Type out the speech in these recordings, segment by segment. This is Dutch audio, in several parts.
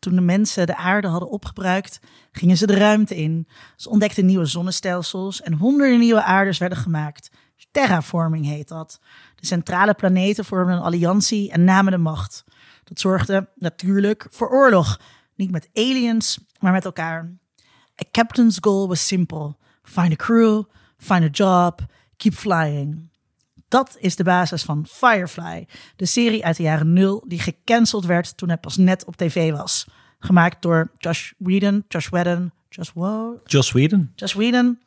Toen de mensen de aarde hadden opgebruikt, gingen ze de ruimte in. Ze ontdekten nieuwe zonnestelsels en honderden nieuwe aardes werden gemaakt. Terraforming heet dat. De centrale planeten vormden een alliantie en namen de macht. Dat zorgde natuurlijk voor oorlog. Niet met aliens, maar met elkaar. A captain's goal was simple. Find a crew, find a job, keep flying. Dat is de basis van Firefly, de serie uit de jaren nul die gecanceld werd toen het pas net op tv was. Gemaakt door Josh Whedon, Josh Whedon, Josh Wow, Joss Whedon. Josh Whedon.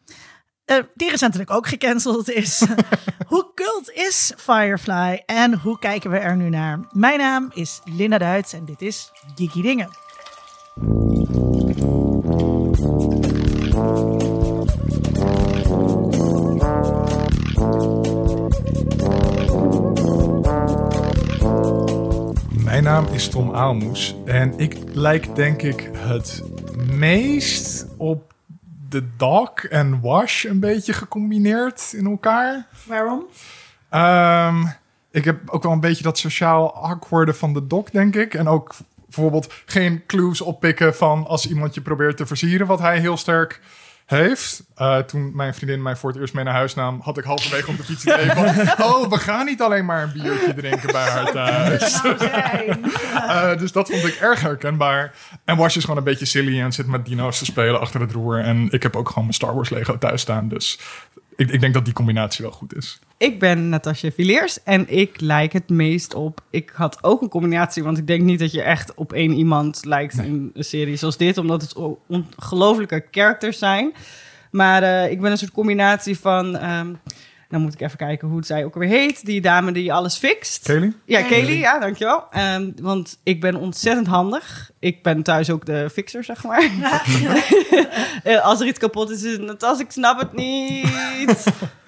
eh, die recentelijk ook gecanceld is. hoe cult is Firefly en hoe kijken we er nu naar? Mijn naam is Linda Duits en dit is Geeky Dingen. Naam is Tom Aalmoes en ik lijk denk ik het meest op de Dog en Wash een beetje gecombineerd in elkaar. Waarom? Ehm, ik heb ook wel een beetje dat sociaal awkward van de Doc, denk ik. En ook bijvoorbeeld geen clues oppikken van als iemand je probeert te versieren, wat hij heel sterk heeft. Eh, toen mijn vriendin mij voor het eerst mee naar huis nam, had ik halverwege op de fiets idee van... oh, we gaan niet alleen maar een biertje drinken bij haar thuis. Eh, dus dat vond ik erg herkenbaar. En Wash is gewoon een beetje silly en zit met dino's te spelen achter het roer. En ik heb ook gewoon mijn Star Wars Lego thuis staan. Dus ik, ik denk dat die combinatie wel goed is. Ik ben Natasja Villiers en ik lijk het meest op. Ik had ook een combinatie, want ik denk niet dat je echt op één iemand lijkt in een serie zoals dit, omdat het ongelofelijke characters zijn. Maar eh, ik ben een soort combinatie van. ehm nou moet ik even kijken hoe het zij ook weer heet. Die dame die alles fixt. Kelly? Ja, Kelly, ja, dankjewel. Ehm, want ik ben ontzettend handig. Ik ben thuis ook de fixer, zeg maar. Eh, Als er iets kapot is, is het als ik snap het niet.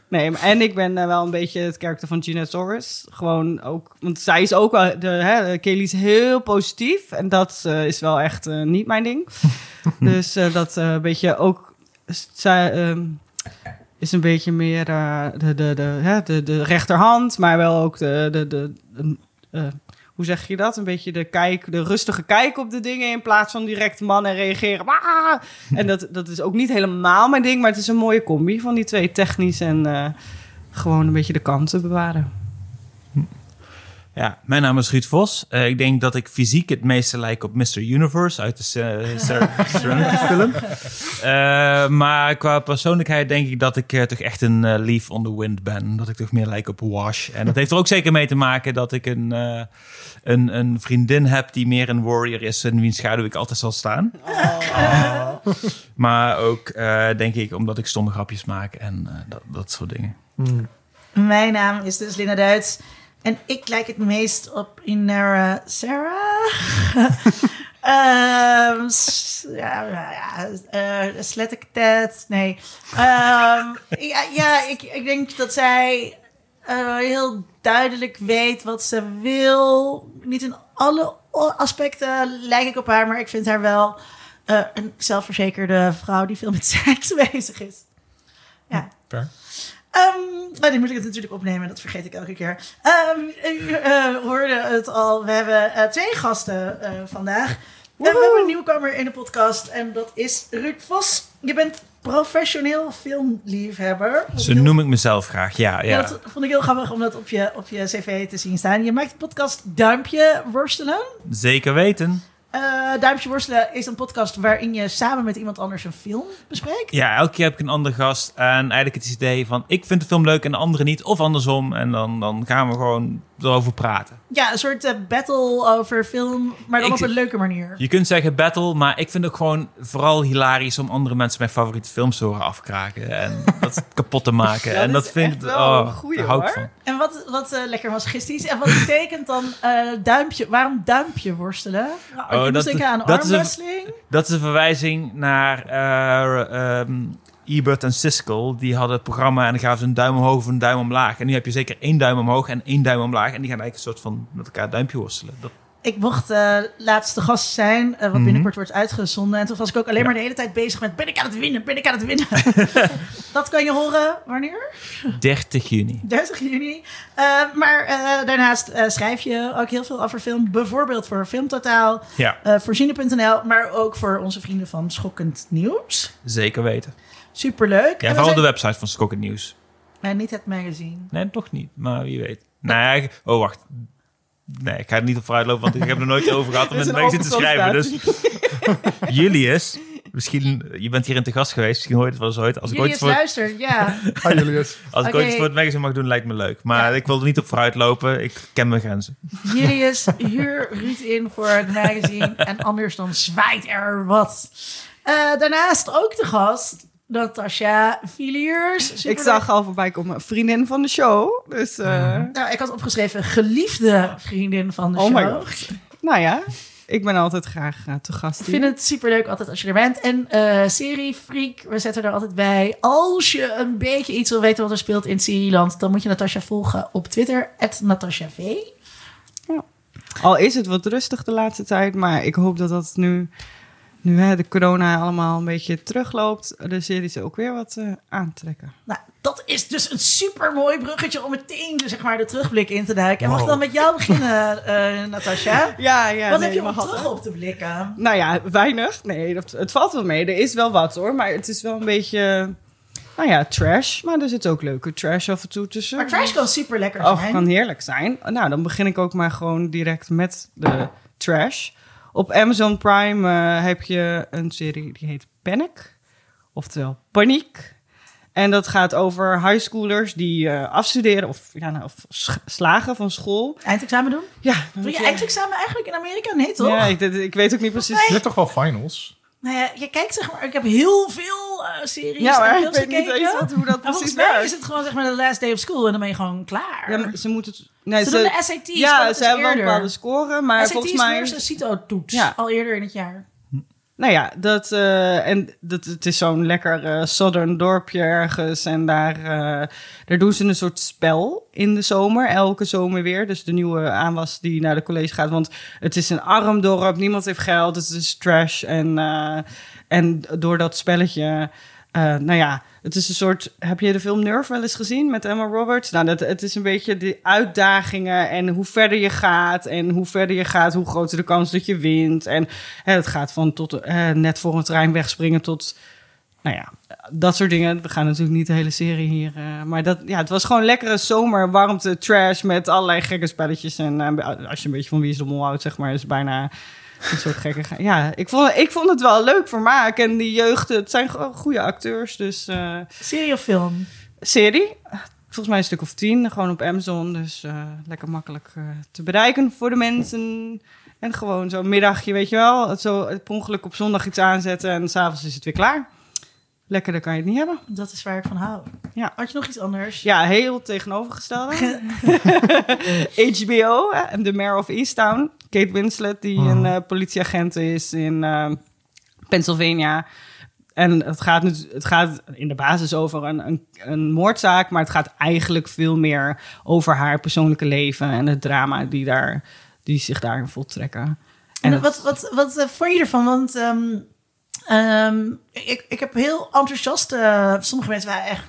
Nee, maar- en ik ben eh, wel een beetje het karakter van Gina Torres. Gewoon ook, want zij is ook wel, de, hè, Kelly is heel positief. En dat eh, is wel echt niet mijn ding. dus eh, dat eh, een beetje ook, zij ehm, is een beetje meer eh, de, de, de, hè, de, de rechterhand, maar wel ook de, de, de, de, eh, hoe zeg je dat? Een beetje de kijk, de rustige kijk op de dingen in plaats van direct mannen reageren. "Ah!" En dat, dat is ook niet helemaal mijn ding, maar het is een mooie combi van die twee, technisch en eh, gewoon een beetje de kanten bewaren. Ja, mijn naam is Ruud Vos. Eh, ik denk dat ik fysiek het meeste lijk op Mr. Universe uit de Se- Ser- Serenity film. Eh, maar qua persoonlijkheid denk ik dat ik eh, toch echt een leaf on the wind ben. Dat ik toch meer lijk op Wash. En dat heeft er ook zeker mee te maken dat ik een, eh, een, een vriendin heb die meer een warrior is en wiens schaduw ik altijd zal staan. Maar ook eh, denk ik omdat ik stomme grapjes maak en eh, dat, dat soort dingen. Mijn naam is dus Linda Duits. En ik lijk het meest op Inara Sarah. S- ja, ja, eh Ted. Nee. Ehm, ja, ik, ik denk dat zij eh, heel duidelijk weet wat ze wil. Niet in alle aspecten lijk ik op haar, maar ik vind haar wel eh, een zelfverzekerde vrouw die veel met seks bezig is. Ja. Ehm maar nu moet ik het natuurlijk opnemen, dat vergeet ik elke keer. Ehm u eh, hoorde het al, we hebben eh, twee gasten eh, vandaag. En we hebben een nieuwkomer in de podcast en dat is Ruud Vos. Je bent professioneel filmliefhebber. Zo noem ik mezelf graag, ja. Ja, ja. dat vond ik heel grappig om dat op je, op je cv te zien staan. Je maakt de podcast Duimpje Worstelen. Zeker weten. Eh, Duimpje Worstelen is een podcast waarin je samen met iemand anders een film bespreekt. Ja, elke keer heb ik een andere gast. En eigenlijk het idee van ik vind de film leuk en de andere niet. Of andersom. En dan, dan gaan we gewoon erover praten. Ja, een soort eh, battle over film, maar dan Ik- op een leuke manier. Je kunt zeggen battle, maar ik vind het ook gewoon vooral hilarisch om andere mensen mijn favoriete films te horen afkraken. En dat kapot te maken. Ja, en dat vind ik. wel Oh, een goeie, daar hou ik hoor. van. En wat, wat eh, lekker masochistisch. En wat betekent dan eh, duimpje? Waarom duimpje worstelen? Nou, Oh, dat- aan dat is een-. Dat is een verwijzing naar eh ehm, Ebert en Siskel. Die hadden het programma en dan gaven ze een duim omhoog of een duim omlaag. En nu heb je zeker één duim omhoog en één duim omlaag. En die gaan eigenlijk een soort van met elkaar duimpje worstelen. Dat, ik mocht eh laatste gast zijn, eh, wat Mhm. binnenkort wordt uitgezonden. En toen was ik ook alleen maar de hele tijd bezig met, ben ik aan het winnen, ben ik aan het winnen. dat kan je horen, wanneer? 30 juni. 30 juni. Eh, maar daarnaast schrijf je ook heel veel over film. Bijvoorbeeld voor Filmtotaal, Ja, voor Cine.nl, maar ook voor onze vrienden van Schokkend Nieuws. zeker weten. Superleuk. Ja, vooral op de zijn- website van Skokken Nieuws. Nee, niet het magazine. Nee, toch niet. Maar wie weet. Nee, ik- oh wacht. Nee, ik ga er niet op vooruit lopen, want ik heb er nooit over gehad om met een magazine te schrijven. Dus Julius, misschien, je bent hier in te gast geweest, misschien hoor je het wel eens ooit. Als ik ooit Julius, iets voor, luister, ja. Hi Julius. als ik ooit iets voor het magazine mag doen, lijkt me leuk. Maar ik wil er niet op vooruit lopen. Ik ken mijn grenzen. Julius, huur Ruud in voor het magazine. En anders dan zwaait er wat. Eh, daarnaast ook de gast, Natasha Villiers. Ik zag al voorbij komen, vriendin van de show. Dus, eh, Nou, ik had opgeschreven geliefde vriendin van de Oh show. my god. nou ja, ik ben altijd graag eh, te gast Ik vind het superleuk altijd als je er bent. En eh serie Freak, we zetten er altijd bij. Als je een beetje iets wil weten wat er speelt in Serieland, dan moet je Natasha volgen op Twitter, @natashav. Al is het wat rustig de laatste tijd, maar ik hoop dat dat nu, nu hè, de corona allemaal een beetje terugloopt, de series ook weer wat eh, aantrekken. Nou, dat is dus een super mooi bruggetje om meteen zeg maar, de terugblik in te duiken. En mag ik dan met jou beginnen, eh Natasha? Ja, ja. wat nee, heb je om terug op te blikken? Nou ja, weinig. Nee, dat, het valt wel mee. Er is wel wat hoor, maar het is wel een beetje, nou ja, trash. Maar er zit ook leuke trash af en toe tussen. Maar trash kan super lekker Oh, zijn. kan heerlijk zijn. Nou, dan begin ik ook maar gewoon direct met de trash. Op Amazon Prime eh, heb je een serie die heet Panic. Oftewel Paniek. En dat gaat over highschoolers die eh, afstuderen of, ja, nou, of slagen van school. Eindexamen doen? Ja, Doe je eindexamen eigenlijk in Amerika? Nee, toch? Ja, ik, ik weet ook niet precies. Je hebt toch wel finals? Nou ja, je kijkt zeg maar, ik heb heel veel eh, series Ja, maar en ik films weet niet gekeken. eens wat, hoe dat precies volgens mij werkt. is het gewoon zeg maar de last day of school en dan ben je gewoon klaar. Ja, maar ze moeten... Nee, ze, doen de SAT's, ja, ze is hebben wel een eerder. bepaalde score, maar SAT's volgens mij... versus CITO-toets, Ja. al eerder in het jaar. Nou ja, dat, eh, en dat, het is zo'n lekker eh, southern dorpje ergens. En daar, eh, daar doen ze een soort spel in de zomer. Elke zomer weer. Dus de nieuwe aanwas die naar de college gaat. Want het is een arm dorp. Niemand heeft geld. Het is trash. En, en door dat spelletje... nou ja, het is een soort... Heb je de film Nerve wel eens gezien met Emma Roberts? Nou, dat, het is een beetje de uitdagingen en hoe verder je gaat. En hoe verder je gaat, hoe groter de kans dat je wint. En het gaat van tot eh, net voor een trein wegspringen tot... Nou ja, dat soort dingen. We gaan natuurlijk niet de hele serie hier. eh, maar dat, ja, het was gewoon lekkere zomer, warmte, trash met allerlei gekke spelletjes. En eh, als je een beetje van wie is de mol houdt, zeg maar, is bijna een soort gekke. ge- Ja, ik vond, ik vond het wel leuk vermaak. En die jeugd, het zijn gewoon goede acteurs. Dus eh, Serie of film? serie. Volgens mij een stuk of tien, gewoon op Amazon. Dus eh, lekker makkelijk eh, te bereiken voor de mensen. En gewoon zo'n middagje, weet je wel. Zo per ongeluk op zondag iets aanzetten en s'avonds is het weer klaar. Lekkerder kan je het niet hebben. Dat is waar ik van hou. Ja. Had je nog iets anders? Ja, heel tegenovergestelde. HBO, en The Mayor of Easttown. Kate Winslet, die een eh, politieagent is in eh, Pennsylvania. En het gaat, nu, het gaat in de basis over een, een, een moordzaak, maar het gaat eigenlijk veel meer over haar persoonlijke leven en het drama die, daar, die zich daarin voltrekken. En het- wat, wat, wat eh, vond je ervan? Want ehm, ehm, ik, ik heb heel enthousiast... eh, sommige mensen waren echt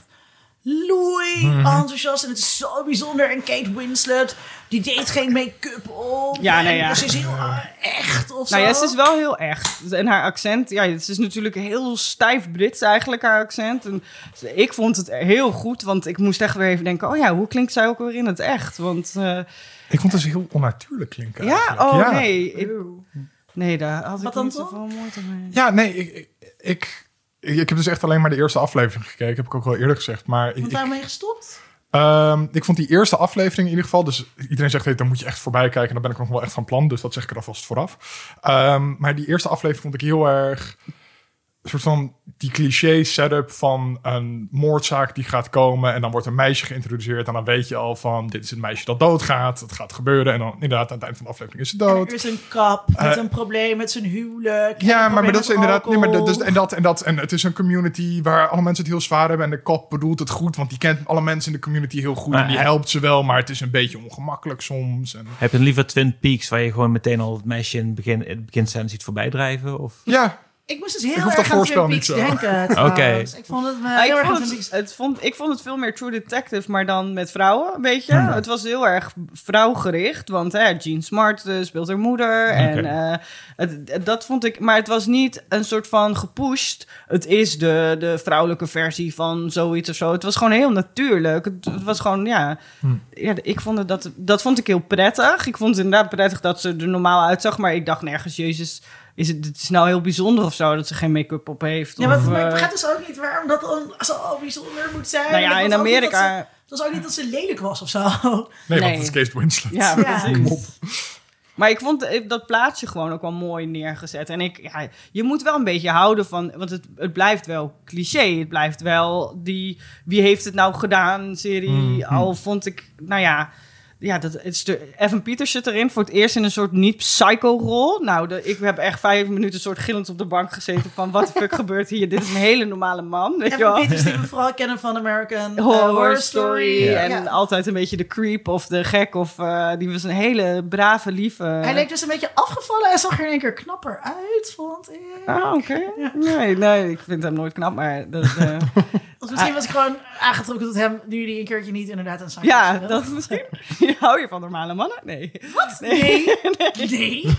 loei Mhm. enthousiast. En het is zo bijzonder. En Kate Winslet, die deed geen make-up op. Ja, nee, En ja. Ze is heel echt of Nou zo. ja, ze is wel heel echt. En haar accent, ja, het is natuurlijk heel stijf Brits eigenlijk, haar accent. En ik vond het heel goed, want ik moest echt weer even denken... oh ja, hoe klinkt zij ook weer in het echt? Want eh, Ik vond het dus heel onnatuurlijk klinken. ja, eigenlijk. oh Ja. nee. Ik- nee, daar had Wat ik dan niet toch? zoveel moeite mee. Ja, nee, ik, ik, ik, ik heb dus echt alleen maar de eerste aflevering gekeken. Heb ik ook wel eerder gezegd. Maar ik, Want ik, daarmee gestopt? ehm, ik vond die eerste aflevering in ieder geval... Dus iedereen zegt, hey, dan moet je echt voorbij kijken. En dan ben ik nog wel echt van plan. Dus dat zeg ik er alvast vooraf. Ehm, maar die eerste aflevering vond ik heel erg soort van die cliché setup van een moordzaak die gaat komen. En dan wordt een meisje geïntroduceerd. En dan weet je al van, dit is het meisje dat doodgaat. Het gaat gebeuren. En dan inderdaad aan het eind van de aflevering is ze En dood. er is een kap met Eh, een probleem met zijn huwelijk. Ja, maar, dat is inderdaad. Nee, maar dat, dus, en, dat, en dat. En het is een community waar alle mensen het heel zwaar hebben. En de kop bedoelt het goed, want die kent alle mensen in de community heel goed. Maar en die helpt ze wel, maar het is een beetje ongemakkelijk soms. En, Heb je liever Twin Peaks, waar je gewoon meteen al het meisje in het begin, in het ziet voorbij drijven? Of? ja, Ik moest dus heel dat erg aan voorspel Twin niet Peaks zo. denken. Oké. Ik vond het heel ik, erg vond het, Peaks. het vond, ik vond het veel meer True Detective, maar dan met vrouwen, een beetje. Hmm. Het was heel erg vrouwgericht, want hè, Jean Smart eh, speelt haar moeder. En eh, het, het- dat vond ik... Maar het was niet een soort van gepusht. Het is de, de vrouwelijke versie van zoiets of zo. Het was gewoon heel natuurlijk. Het, het was gewoon, ja... ja ik vond het dat, dat vond ik heel prettig. Ik vond het inderdaad prettig dat ze er normaal uitzag. Maar ik dacht nergens, jezus... Is het, het is nou heel bijzonder of zo dat ze geen make-up op heeft. Ja, maar, of, maar ik eh, begrijp dus ook niet waarom dat dan zo bijzonder moet zijn. nou ja, in dat ze- Amerika... Het was ook niet dat ze lelijk was of zo. nee, Nee. want het is Kate Winslet. Ja, Ja. precies. Maar ik vond eh, dat plaatsje gewoon ook wel mooi neergezet. En ik, ja, je moet wel een beetje houden van... Want het, het blijft wel cliché. Het blijft wel die... Wie heeft het nou gedaan serie. Al vond ik... Nou ja... Ja, dat, het is de, Evan Peters zit erin voor het eerst in een soort niet-psycho-rol. Nou, de, ik heb echt vijf minuten soort gillend op de bank gezeten van... wat de fuck gebeurt hier? Dit is een hele normale man, weet je En wel? Peters die we vooral kennen van American eh, horror, story. Ja. En Ja. altijd een beetje de creep of de gek. Of eh, die was een hele brave, lieve. Hij leek dus een beetje afgevallen en zag er in één keer knapper uit, vond ik. Ah, oké. Nee, nee, ik vind hem nooit knap, maar dat, eh, Of misschien was ik gewoon aangetrokken tot hem nu die een keertje niet inderdaad een zak ja, dat is misschien. Hou je van normale mannen? Nee. Wat? Nee. Nee.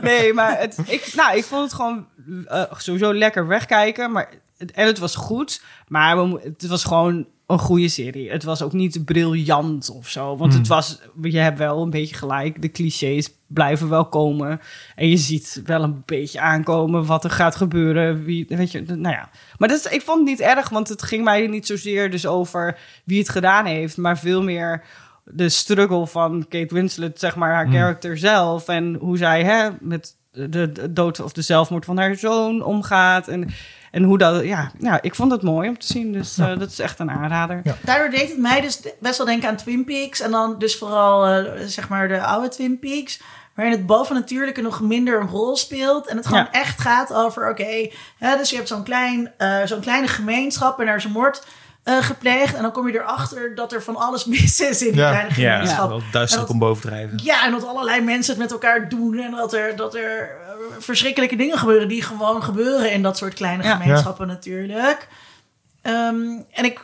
Nee, maar het, ik, nou, ik vond het gewoon eh, sowieso lekker wegkijken. Maar het, en het was goed, maar we, het was gewoon een goede serie. Het was ook niet briljant of zo. Want het was, je hebt wel een beetje gelijk. De clichés blijven wel komen. En je ziet wel een beetje aankomen wat er gaat gebeuren. Wie, weet je, nou ja. Maar dat is, ik vond het niet erg, want het ging mij niet zozeer dus over wie het gedaan heeft. Maar veel meer de struggle van Kate Winslet, zeg maar, haar character zelf. En hoe zij hè, met de, de dood of de zelfmoord van haar zoon omgaat. En, en hoe dat, ja, nou, ik vond het mooi om te zien. Dus eh, dat is echt een aanrader. Ja. Daardoor deed het mij dus best wel denken aan Twin Peaks. En dan dus vooral, eh, zeg maar, de oude Twin Peaks. Waarin het bovennatuurlijke nog minder een rol speelt. En het gewoon Ja. echt gaat over, oké... hè, dus je hebt zo'n klein, eh, zo'n kleine gemeenschap en er is een moord eh, gepleegd. En dan kom je erachter dat er van alles mis is in die Ja. kleine Ja, gemeenschap. wel duisterlijk om bovendrijven. Ja, en dat allerlei mensen het met elkaar doen. En dat er, dat er eh, verschrikkelijke dingen gebeuren die gewoon gebeuren in dat soort kleine Ja. gemeenschappen natuurlijk. Ehm, en ik,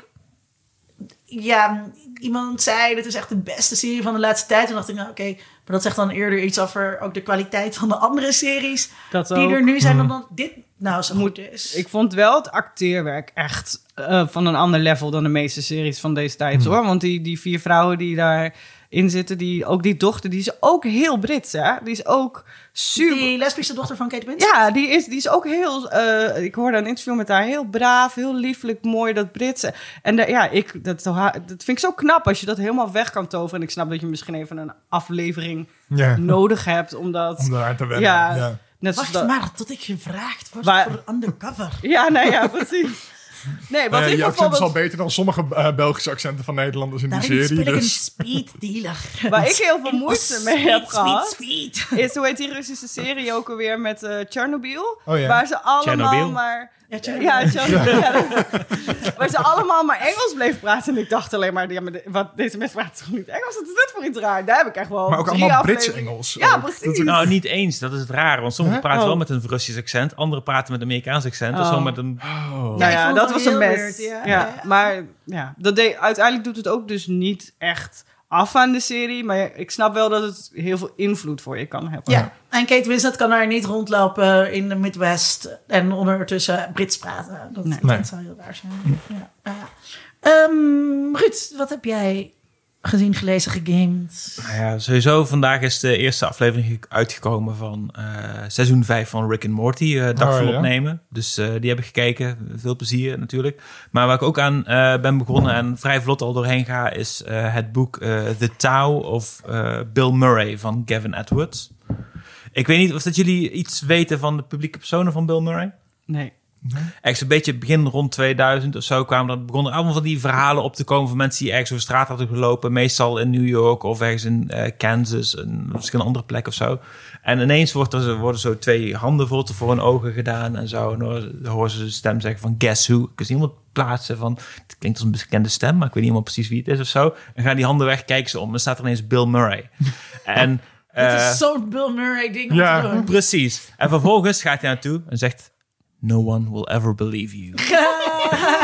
ja, iemand zei, dit is echt de beste serie van de laatste tijd. En dacht ik, nou oké, maar dat zegt dan eerder iets over ook de kwaliteit van de andere series Dat die ook. er nu zijn dan dat dit nou zo goed is. Ik vond wel het acteerwerk echt eh, van een ander level dan de meeste series van deze tijd hoor. Want die, die vier vrouwen die daarin zitten, die, ook die dochter, die is ook heel Brits hè. Die is ook super... die lesbische dochter van Kate Winslet. Ja, die is, die is ook heel. eh, ik hoorde een interview met haar. Heel braaf, heel lieflijk, mooi, dat Britse. En ja, ik, dat, dat vind ik zo knap als je dat helemaal weg kan toveren. En ik snap dat je misschien even een aflevering Ja, nodig hebt, omdat. om daar te wennen. Ja. Ja. Net Wacht dat, maar tot ik gevraagd word Waar- voor undercover. Ja, nou ja, precies. Nee, wat ja, ik je accent is al beter dan sommige eh, Belgische accenten van Nederlanders in die Daarin serie. speel ik een Dus. speed dealer. Waar ik heel veel moeite mee speed, heb gehad. Speed, speed. Is hoe heet die Russische serie ook alweer met eh Chernobyl? Oh ja. Waar ze allemaal Chernobyl? maar. Ja. Ja. Ja, waar ze allemaal maar Engels bleef praten. En ik dacht alleen maar, ja, maar de- wat, deze mensen praten toch niet Engels? Wat is dit voor iets raar? Daar heb ik echt wel Maar ook drie allemaal Britse afleveringen- Engels. Ja, ook. precies. Is- Nou, niet eens. Dat is het rare. Want sommigen Huh? praten wel Oh. met een Russisch accent. Anderen praten met een Amerikaans accent. Dus Oh. gewoon met een... Oh. Nou Ja, vond dat was een best. weird, Ja, ja. Ja. Maar ja, dat deed, uiteindelijk doet het ook dus niet echt af aan de serie. Maar ik snap wel dat het heel veel invloed voor je kan hebben. Ja, en Kate Winslet kan daar niet rondlopen in de Midwest en ondertussen Brits praten. Dat, Nee. dat zou heel raar zijn. Ja. Ja. Ehm, Ruud, wat heb jij gezien, gelezen, gegamed? Nou ja, sowieso vandaag is de eerste aflevering uitgekomen van eh, seizoen 5 van Rick and Morty. eh dag Oh, van ja. opnemen. Dus eh, die heb ik gekeken. Veel plezier natuurlijk. Maar waar ik ook aan eh, ben begonnen en vrij vlot al doorheen ga... is eh, het boek eh, The Tao of eh, Bill Murray van Gavin Edwards. Ik weet niet of dat jullie iets weten van de publieke personen van Bill Murray. Nee. Ergens een beetje begin rond 2000 of zo kwamen er, begonnen allemaal van die verhalen op te komen van mensen die ergens over straat hadden gelopen. Meestal in New York of ergens in eh, Kansas, en misschien een andere plek of zo. En ineens wordt er, worden zo twee handen voor, voor hun ogen gedaan en zo. En dan horen ze de stem zeggen van guess who. Ik kan iemand plaatsen van, het klinkt als een bekende stem, maar ik weet niet helemaal precies wie het is of zo. En gaan die handen weg, kijken ze om en staat er ineens Bill Murray. en... Het eh, is zo'n Bill Murray ding Ja. Precies. En vervolgens gaat hij naartoe en zegt... No one will ever believe you.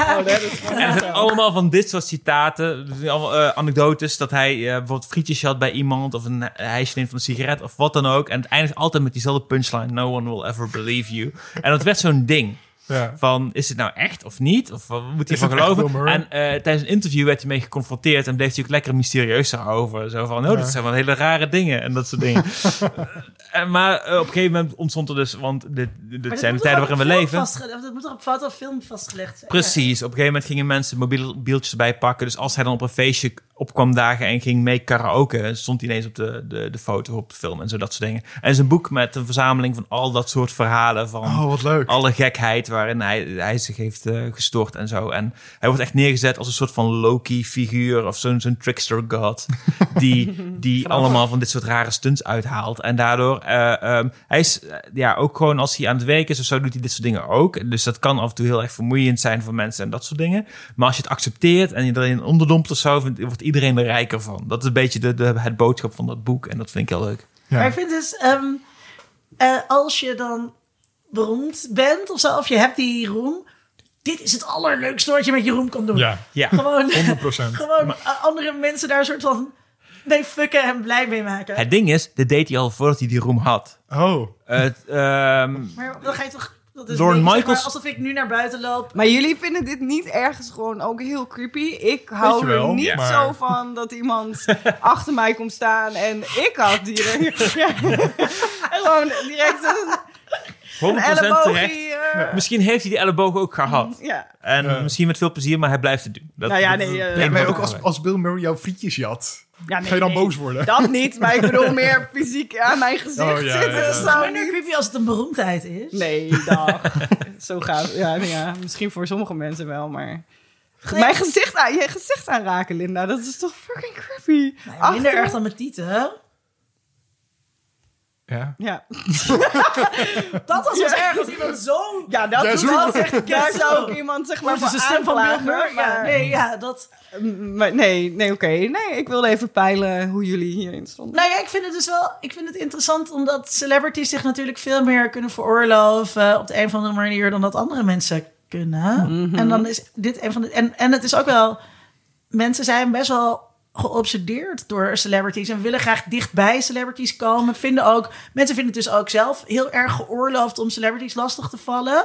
Oh, dat is En het zijn allemaal van dit soort citaten. Allemaal, eh, anekdotes. Dat hij eh, bijvoorbeeld frietjes had bij iemand. Of een hijsje neemt van een sigaret. Of wat dan ook. En het eindigt altijd met diezelfde punchline. No one will ever believe you. En dat werd zo'n ding. Ja. Van, is het nou echt of niet? Of wat moet hij Is van geloven? En eh, tijdens een interview werd hij mee geconfronteerd. En bleef hij ook lekker mysterieus daarover. Zo van, oh, dit zijn wel hele rare dingen. En dat soort dingen. En maar eh, op een gegeven moment ontstond er dus... Want dit, dit zijn dat de tijden waarin we leven. vastgelegd- Dat moet toch op foto of film vastgelegd zijn? Precies. Op een gegeven moment gingen mensen mobieltjes bij pakken. Dus als hij dan op een feestje op kwam dagen en ging mee karaoke, stond hij ineens op de, de, de foto, op de film en zo dat soort dingen. En zijn boek met een verzameling van al dat soort verhalen van Oh, wat leuk. alle gekheid waarin hij, hij zich heeft eh, gestort en zo. En hij wordt echt neergezet als een soort van Loki-figuur of zo'n zo'n trickster god. Die, die allemaal van dit soort rare stunts uithaalt. En daardoor, eh, ehm, hij is eh, ja, ook gewoon als hij aan het werk is of zo, doet hij dit soort dingen ook. Dus dat kan af en toe heel erg vermoeiend zijn voor mensen en dat soort dingen. Maar als je het accepteert en je erin onderdompt of zo, vindt- wordt iedereen er rijker van. Dat is een beetje de, de, het boodschap van dat boek. En dat vind ik heel leuk. Ja. Maar ik vind dus, ehm, eh, als je dan beroemd bent of zo, of je hebt die roem, dit is het allerleukste wat je met je roem kan doen. Ja, Ja. Gewoon, 100%. gewoon eh, andere mensen daar een soort van mee fucken en blij mee maken. Het ding is, dit deed hij al voordat hij die roem had. Oh, Het, ehm, Maar dan ga je toch... Dat is zeg Michaels- maar, alsof ik nu naar buiten loop. Maar jullie vinden dit niet ergens gewoon ook heel creepy? Ik hou wel, er niet maar- zo van dat iemand achter mij komt staan en ik had. En gewoon direct 100% een terecht. eh, Misschien heeft hij die elleboog ook gehad. ja. En Ja. misschien met veel plezier, maar hij blijft het doen. Dat, Nou ja, nee, dat- eh, nee, dat- ook als, als Bill Murray jouw frietjes jat. Ja, nee, Ga je dan nee. boos worden? Dat niet, maar ik bedoel meer fysiek aan mijn gezicht Oh, ja, zitten. ja, minder niet... creepy als het een beroemdheid is. Nee, dag. Zo gaat ja, nee, ja, misschien voor sommige mensen wel, maar... Nee. Mijn gezicht, aan, je gezicht aanraken, Linda, dat is toch fucking creepy. Minder Achter- erg dan mijn tieten. Ja. Ja, Dat was dus erg als iemand zo... ja dat Ja, doet wel echt, daar zo. zou ik iemand zeg maar voor stem van Bill maar- nee, ja, dat... Maar nee, nee, oké. Nee, ik wilde even peilen hoe jullie hierin stonden. Nou ja, ik vind het dus wel ik vind het interessant omdat celebrities zich natuurlijk veel meer kunnen veroorloven op de een of andere manier dan dat andere mensen kunnen. En dan is dit een van de. En, en het is ook wel. Mensen zijn best wel geobsedeerd door celebrities en willen graag dichtbij celebrities komen. Vinden ook, mensen vinden het dus ook zelf heel erg geoorloofd om celebrities lastig te vallen.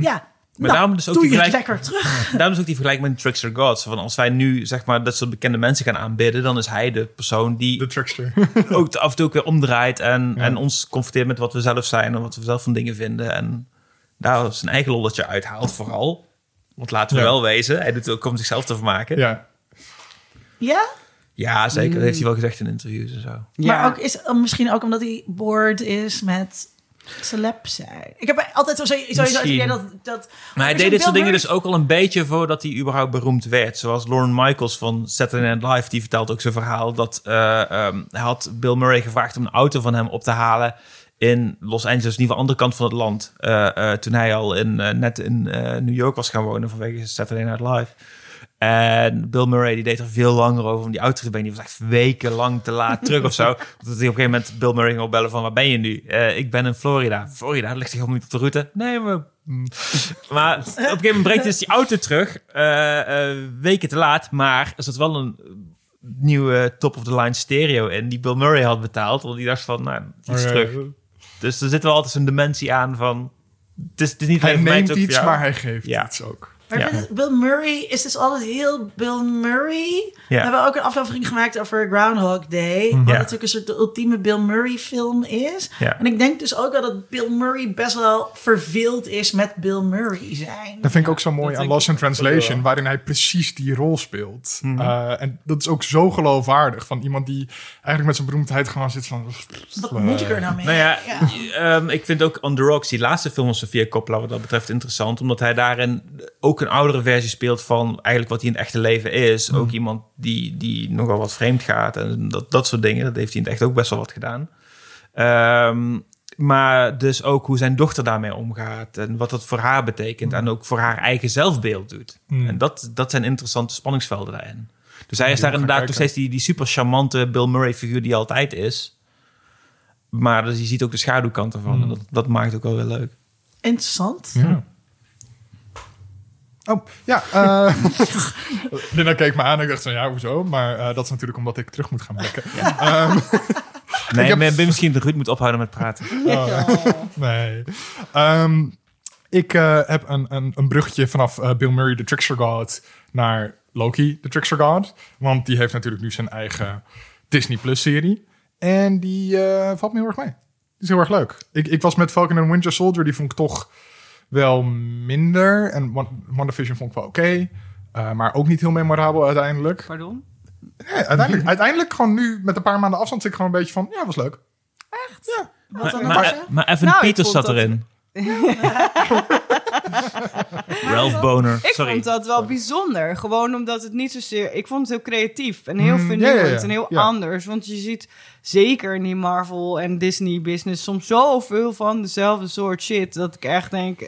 Ja. Maar nou, daarom dus ook doe die je het gelijk- lekker terug. Daarom is ook die vergelijking met Trickster Gods. Van als wij nu zeg maar dat soort bekende mensen gaan aanbidden, dan is hij de persoon die De trickster. ook af en toe ook weer omdraait en, Ja. en ons confronteert met wat we zelf zijn en wat we zelf van dingen vinden. En daar zijn eigen lolletje uithaalt vooral. Want laten we Ja. wel wezen, hij doet het ook om zichzelf te vermaken. Ja, Ja. Ja? zeker. Dat heeft hij wel gezegd in interviews en zo. Maar ook is, misschien ook omdat hij boord is met celeb zijn. Ik heb altijd zo, sowieso het idee dat... dat Maar hij deed dit soort dingen dus ook al een beetje voordat hij überhaupt beroemd werd. Zoals Lauren Michaels van Saturday Night Live, die vertelt ook zijn verhaal dat eh, ehm, hij had Bill Murray gevraagd om een auto van hem op te halen in Los Angeles, in ieder geval de andere kant van het land. eh, eh, toen hij al in, net in eh, New York was gaan wonen vanwege Saturday Night Live. En Bill Murray die deed er veel langer over om die auto te brengen. Die was echt wekenlang te laat terug of zo. Dat hij op een gegeven moment Bill Murray ging opbellen van... waar ben je nu? "Eh, ik ben in Florida. Florida, ligt hij helemaal niet op de route? Nee, maar... Maar op een gegeven moment brengt hij dus die auto terug. eh, eh, weken te laat. Maar er zat wel een nieuwe top-of-the-line stereo in... die Bill Murray had betaald. Want die dacht van, nou, is Oh, terug. Dus er zit wel altijd zo'n dimensie aan van... Het is, het is niet Hij neemt iets, maar hij geeft Ja. iets ook. Maar Ja. Bill Murray is dus altijd heel Bill Murray. We hebben ook een aflevering gemaakt over Groundhog Day. Wat Ja. natuurlijk een soort de ultieme Bill Murray film is. Ja. En ik denk dus ook wel dat Bill Murray best wel verveeld is met Bill Murray zijn. Dat vind ik ook zo mooi dat aan Lost in Translation, waarin hij precies die rol speelt. Mhm. Eh, en dat is ook zo geloofwaardig van iemand die eigenlijk met zijn beroemdheid gewoon zit van. Wat moet ik er nou mee? Nou ja, Ja. ehm, ik vind ook On The Rocks, die laatste film van Sofia Coppola, wat dat betreft interessant. Omdat hij daarin ook een oudere versie speelt van eigenlijk wat hij in het echte leven is. Ook iemand die, die nogal wat vreemd gaat en dat, dat soort dingen. Dat heeft hij in het echt ook best wel wat gedaan. Ehm, maar dus ook hoe zijn dochter daarmee omgaat en wat dat voor haar betekent. En ook voor haar eigen zelfbeeld doet. Mm. En dat, dat zijn interessante spanningsvelden daarin. Dus hij is daar inderdaad nog steeds die, die super charmante Bill Murray figuur die altijd is. Maar dus je ziet ook de schaduwkant ervan. Mm. En dat, dat maakt het ook wel weer leuk. Interessant. Ja. Oh, ja. eh Linda keek me aan en ik dacht van ja, hoezo? Maar eh, dat is natuurlijk omdat ik terug moet gaan blikken. Ehm, Nee, heb- ben, ben misschien de Ruud moet ophouden met praten. oh, nee. Ehm, ik eh, heb een, een, een bruggetje vanaf Bill Murray, de Trickster God, naar Loki, de Trickster God. Want die heeft natuurlijk nu zijn eigen Disney Plus serie. En die eh, valt me heel erg mee. Die is heel erg leuk. Ik, ik was met Falcon and Winter Soldier, die vond ik toch wel minder. En One- WandaVision vond ik wel oké. eh, maar ook niet heel memorabel uiteindelijk. Pardon? Nee, uiteindelijk, uiteindelijk gewoon nu met een paar maanden afstand zit ik gewoon een beetje van... Ja, was leuk. Wat dan Maar, nog? maar, maar Evan Nou, Peters zat dat- erin. Ralph Boner. Ik Sorry. vond dat wel bijzonder. Gewoon omdat het niet zozeer... Ik vond het heel creatief en heel Mm, vernieuwend ja, ja, ja. en heel Ja. anders. Want je ziet zeker in die Marvel en Disney business soms zoveel van dezelfde soort shit... dat ik echt denk...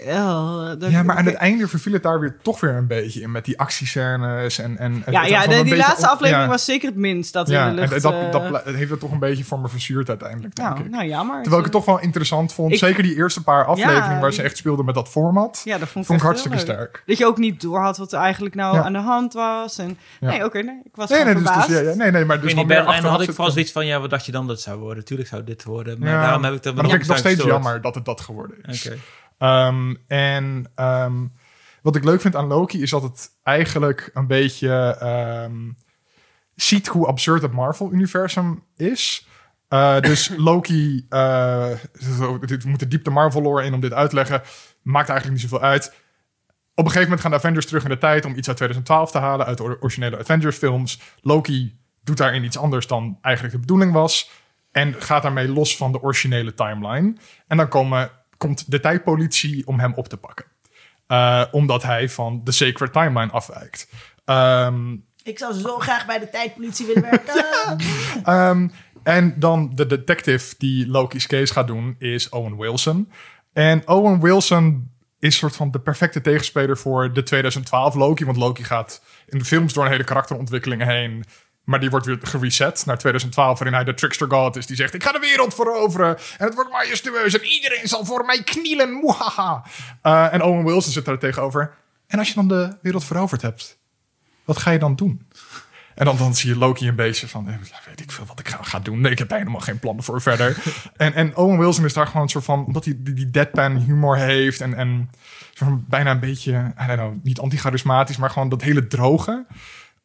dat- Ja, maar aan het einde verviel het daar weer toch weer een beetje in met die actiescènes en... en Ja, het ja de- die beetje laatste op- aflevering ja. was zeker het minst dat Ja, in de lucht... en dat, eh, dat, dat heeft het toch een beetje voor me verzuurd uiteindelijk, denk nou, ik. nou, jammer. Terwijl ik het toch wel interessant vond. Ik- Zeker die eerste paar afleveringen Ja, waar ze echt speelden met dat format. Ja, dat vond ik, vond hartstikke sterk. Dat je ook niet door had wat er eigenlijk nou Ja. aan de hand was. En, Ja. Nee, oké, nee. Ik was Nee, nee, dus, dus, nee, nee, maar dus in dan die meer had ik vooral zoiets van, ja, wat dacht je dan dat zou worden? Tuurlijk zou dit worden. Maar Ja, daarom heb ik er maar dan vind ik het nog steeds gestoord. jammer dat het dat geworden is. Oké. Ehm, en ehm, wat ik leuk vind aan Loki is dat het eigenlijk een beetje ehm, ziet hoe absurd het Marvel-universum is. Eh, dus Loki, eh, zo, dit moet de diepte Marvel-lore in om dit uit te leggen, maakt eigenlijk niet zoveel uit. Op een gegeven moment gaan de Avengers terug in de tijd om iets uit 2012 te halen uit de or- originele Avengers-films. Loki doet daarin iets anders dan eigenlijk de bedoeling was. En gaat daarmee los van de originele timeline. En dan komen, komt de tijdpolitie om hem op te pakken. Eh, omdat hij van de Sacred Timeline afwijkt. Ehm, Ik zou zo graag bij de tijdpolitie willen werken. Ehm, en dan de detective die Loki's case gaat doen is Owen Wilson. En Owen Wilson is soort van de perfecte tegenspeler voor de 2012 Loki. Want Loki gaat in de films door een hele karakterontwikkeling heen. Maar die wordt weer gereset naar 2012, waarin hij de trickster god is. Die zegt, ik ga de wereld veroveren. En het wordt majestueus. En iedereen zal voor mij knielen. Moehaha. Eh, en Owen Wilson zit daar tegenover. En als je dan de wereld veroverd hebt, wat ga je dan doen? En dan, dan zie je Loki een beetje van, eh, weet ik veel wat ik ga, ga doen. Nee, ik heb helemaal geen plannen voor verder. en, en Owen Wilson is daar gewoon een soort van, omdat hij die, die deadpan humor heeft en, en bijna een beetje, I don't know, niet anti-charismatisch, maar gewoon dat hele droge.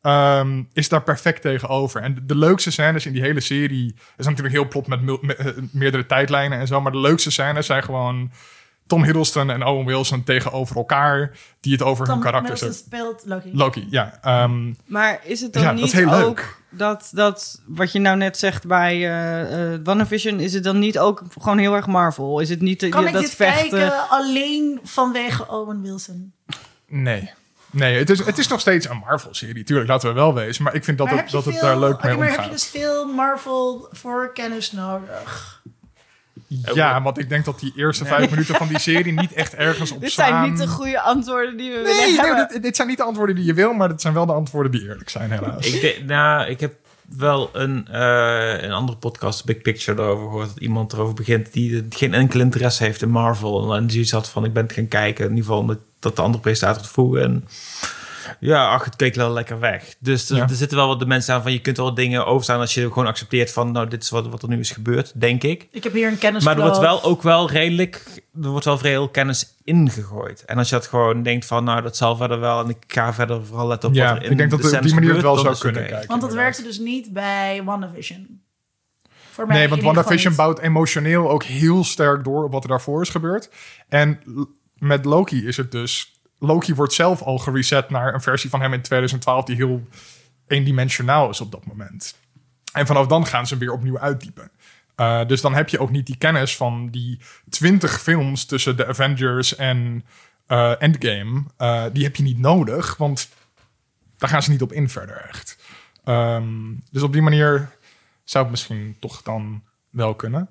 Ehm, is daar perfect tegenover. En de, de leukste scènes in die hele serie is natuurlijk heel plot met, eh, meerdere tijdlijnen en zo. Maar de leukste scènes zijn gewoon Tom Hiddleston en Owen Wilson tegenover elkaar, die het over Tom hun karakters Hiddleston hebben. speelt Loki. Loki, ja. ehm, Maar is het dan Ja, niet is heel leuk. ook dat, dat wat je nou net zegt bij eh eh WandaVision, is het dan niet ook gewoon heel erg Marvel? Is het niet Kan ik dat dit vechten? kijken alleen vanwege Owen Wilson? Nee. Nee, het is, het is nog steeds een Marvel-serie. Tuurlijk, laten we wel wezen. Maar ik vind dat, Maar het, dat het daar leuk oké, mee maar heb je omgaat. dus veel Marvel voor kennis nodig? Ja, want ik denk dat die eerste vijf minuten van die serie niet echt ergens op Dit slaan. zijn niet de goede antwoorden die we willen Nee, nee hebben. dit, dit zijn niet de antwoorden die je wil, maar dit zijn wel de antwoorden die eerlijk zijn, helaas. Ik, nou, ik heb wel een, eh, een andere podcast, Big Picture, erover gehoord. Dat iemand erover begint die geen enkel interesse heeft in Marvel. En die zoiets had van, ik ben het gaan kijken. In ieder geval met dat de andere presentator het vroeg. En Ja, ach, het keek wel lekker weg. Dus er, Ja. er zitten wel wat de mensen aan van... je kunt wel dingen overstaan als je gewoon accepteert van... nou, dit is wat, wat er nu is gebeurd, denk ik. Ik heb hier een kennis. Maar er wordt wel ook wel redelijk... er wordt wel veel kennis ingegooid. En als je dat gewoon denkt van... nou, dat zal verder wel... en ik ga verder vooral letten op Ja, wat er in ik denk dat de het op die manier het wel zou kunnen kijken. Want dat inderdaad. werkte dus niet bij WandaVision. Voor mij Nee, want WandaVision bouwt emotioneel ook heel sterk door op wat er daarvoor is gebeurd. En met Loki is het dus... Loki wordt zelf al gereset naar een versie van hem in 2012... die heel eendimensionaal is op dat moment. En vanaf dan gaan ze weer opnieuw uitdiepen. Eh, dus dan heb je ook niet die kennis van die twintig films tussen de Avengers en eh, Endgame. Eh, die heb je niet nodig, want daar gaan ze niet op in verder echt. Ehm, dus op die manier zou het misschien toch dan wel kunnen.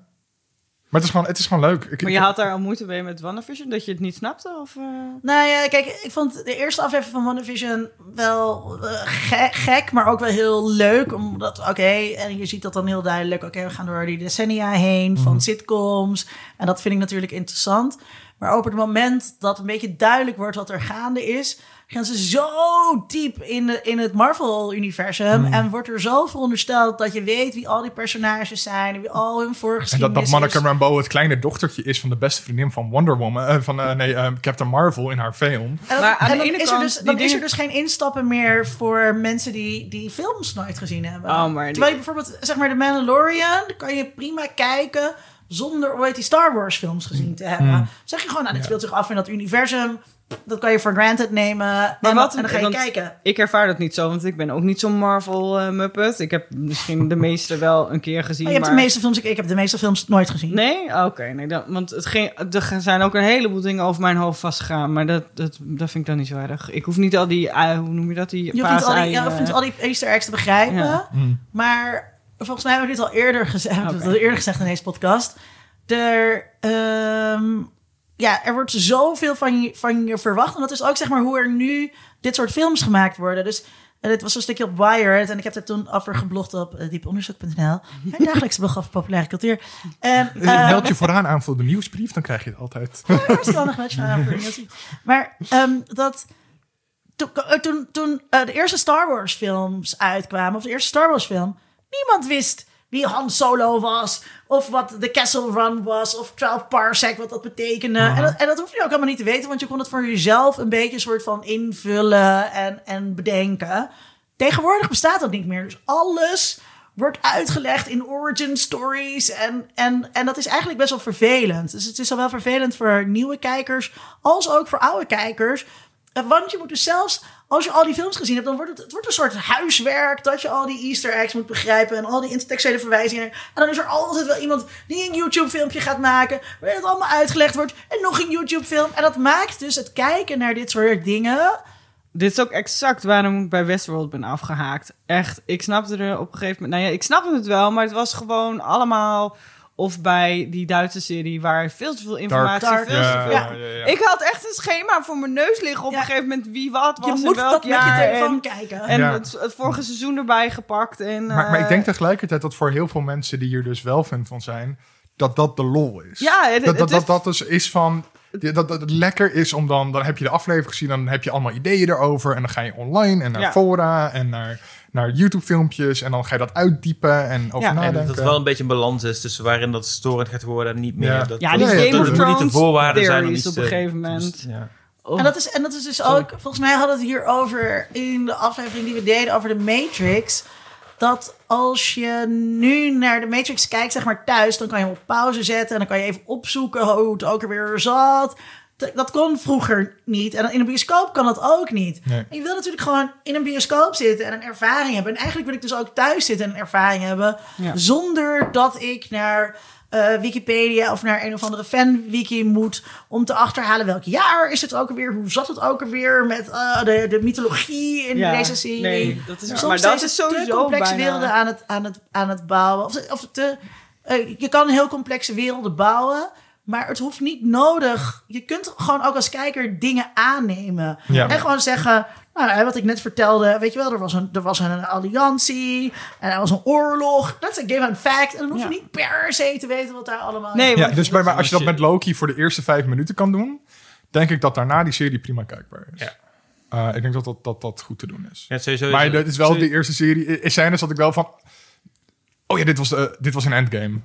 Maar het is gewoon, het is gewoon leuk. Ik, Maar ik- je had daar al moeite mee met WandaVision, dat je het niet snapte? Of, eh? Nou ja, kijk, ik vond de eerste aflevering van WandaVision wel eh, ge- gek, maar ook wel heel leuk. Omdat, oké, en je ziet dat dan heel duidelijk. Oké, we gaan door die decennia heen van sitcoms. En dat vind ik natuurlijk interessant. Maar op het moment dat een beetje duidelijk wordt wat er gaande is, gaan ze zo diep in, de, in het Marvel-universum. En wordt er zo verondersteld dat je weet wie al die personages zijn, en wie al hun en voorgeschiedenis dat, dat Monica is. Rambeau het kleine dochtertje is van de beste vriendin van Wonder Woman. eh, van eh, nee, eh, Captain Marvel in haar film. En, Maar aan en de dan, ene is er, kant, dus, die dan is er dus geen instappen meer voor mensen die, die films nooit gezien hebben. Oh, maar die- Terwijl je bijvoorbeeld, zeg maar, The Mandalorian, kan je prima kijken zonder ooit die Star Wars films gezien te hebben. Hmm. Zeg je gewoon, nou, dit speelt zich af in dat universum. Dat kan je voor granted nemen. Maar en, wat- en dan ga je kijken. Ik ervaar dat niet zo, want ik ben ook niet zo'n Marvel-muppet. ik heb misschien de meeste wel een keer gezien. Maar je hebt maar... de meeste films, ik, ik heb de meeste films nooit gezien. Nee? Oké. nee, dan, want het ging, er zijn ook een heleboel dingen over mijn hoofd vastgegaan. Maar dat, dat, dat vind ik dan niet zo erg. Ik hoef niet al die, eh, hoe noem je dat, die Je hoeft, niet al die, ja, niet al die easter eggs te begrijpen. Ja. Maar volgens mij hebben we dit al eerder gezegd. We hebben het al eerder gezegd in deze podcast. Er, ehm, ja, er wordt zoveel van je, van je verwacht. En dat is ook zeg maar hoe er nu dit soort films gemaakt worden. Dus eh, dit was een stukje op Wired. En ik heb er toen over geblogd op uh, dieponderzoek.nl. Mijn dagelijkse blog over populaire cultuur. En, Eh, eh, Meld je vooraan aan voor de nieuwsbrief, dan krijg je het altijd. met je aan voor de. Maar ehm, dat toen, eh, toen, toen eh, de eerste Star Wars films uitkwamen, of de eerste Star Wars film, niemand wist wie Han Solo was, of wat de Castle Run was, of 12 Parsec, wat dat betekende. en, dat, en dat hoef je ook allemaal niet te weten, want je kon het voor jezelf een beetje soort van invullen en, en bedenken. Tegenwoordig bestaat dat niet meer. Dus alles wordt uitgelegd in origin stories. En, en, en dat is eigenlijk best wel vervelend. Dus het is zowel vervelend voor nieuwe kijkers als ook voor oude kijkers. Eh, Want je moet dus zelfs, als je al die films gezien hebt, dan wordt het, het wordt een soort huiswerk dat je al die Easter eggs moet begrijpen en al die intertextuele verwijzingen. En dan is er altijd wel iemand die een YouTube-filmpje gaat maken, waarin het allemaal uitgelegd wordt. En nog een YouTube-film. En dat maakt dus het kijken naar dit soort dingen. Dit is ook exact waarom ik bij Westworld ben afgehaakt. Echt, ik snapte er op een gegeven moment... Nou ja, ik snapte het wel, maar het was gewoon allemaal... Of bij die Duitse serie waar veel te veel informatie... Dark. Veel te Ja, veel- ja, ja, ja. Ik had echt een schema voor mijn neus liggen op Ja. een gegeven moment... wie wat was Je in moet welk dat met je jaar. telefoon en kijken. en Ja. het, het vorige seizoen erbij gepakt. En, Maar, maar ik eh, denk tegelijkertijd dat voor heel veel mensen die hier dus wel fan van zijn, dat dat de lol is. Ja, het- dat, dat, het is- dat, dat dus is van. Dat, dat het lekker is om dan, dan heb je de aflevering gezien, dan heb je allemaal ideeën erover. En dan ga je online en naar Ja. fora en naar, naar YouTube-filmpjes. En dan ga je dat uitdiepen en over Ja. En En nadenken. dat het wel een beetje een balans is tussen waarin dat storend gaat worden en niet meer. Ja. Dat, Ja, dat- die ja, Game of dat Thrones niet de voorwaarden zijn om theories iets op een gegeven te- moment. ja. Oh. En dat, is, en dat is dus ook, volgens mij hadden we het hier over in de aflevering die we deden over de Matrix. Dat als je nu naar de Matrix kijkt, zeg maar thuis, dan kan je hem op pauze zetten en dan kan je even opzoeken hoe het ook weer zat. Dat- kon vroeger niet. En in een bioscoop kan dat ook niet. Nee. En je wil natuurlijk gewoon in een bioscoop zitten en een ervaring hebben. En eigenlijk wil ik dus ook thuis zitten en een ervaring hebben. Ja. Zonder dat ik naar eh, Wikipedia of naar een of andere fanwiki moet om te achterhalen welk jaar is het ook alweer, hoe zat het ook alweer met eh, de, de mythologie in Ja, deze serie. nee, dat is- Soms maar dat is te sowieso complexe bijna- werelden aan het, aan het, aan het bouwen. Of, of te, eh, je kan heel complexe werelden bouwen, maar het hoeft niet nodig. Je kunt gewoon ook als kijker dingen aannemen. Ja. En gewoon zeggen, nou, hè, wat ik net vertelde, weet je wel, er was een, er was een alliantie en er was een oorlog. Dat is een given fact. En dan hoef je Ja. niet per se te weten wat daar allemaal Nee, Ja, dus maar, maar als je dat met Loki voor de eerste vijf minuten kan doen, denk ik dat daarna die serie prima kijkbaar is. Ja. Eh, ik denk dat dat, dat dat goed te doen is. Ja, sowieso maar het is wel sowieso- de eerste serie. In scènes zat ik wel van... Oh ja, dit was, de, dit was een endgame.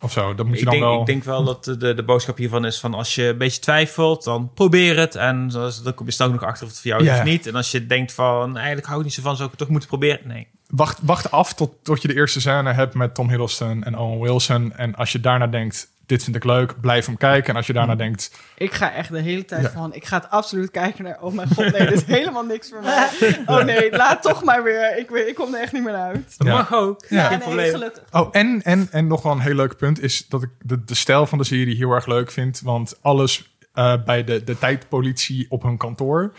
Of zo. Dat moet je Ik dan denk, wel... ik denk wel dat de, de boodschap hiervan is van als je een beetje twijfelt, dan probeer het. En dan kom je snel nog achter of het voor jou is of niet. En als je denkt van eigenlijk hou ik niet zo van, zou ik het toch moeten proberen? Nee. wacht, wacht af tot, tot je de eerste scène hebt met Tom Hiddleston en Owen Wilson. En als je daarna denkt, dit vind ik leuk, blijf hem kijken. En als je daarna denkt, Ik ga echt de hele tijd Ja. van... Ik ga het absoluut kijken naar... Oh mijn god, nee, dit is helemaal niks voor mij. Oh nee, laat toch maar weer. Ik, weet- ik kom er echt niet meer uit. Dat Ja. mag ook. Ja. Geen nee, probleem. gelukkig. Oh, en, en, en nog wel een heel leuk punt is dat ik de, de stijl van de serie heel erg leuk vind. Want alles eh, bij de, de tijdpolitie op hun kantoor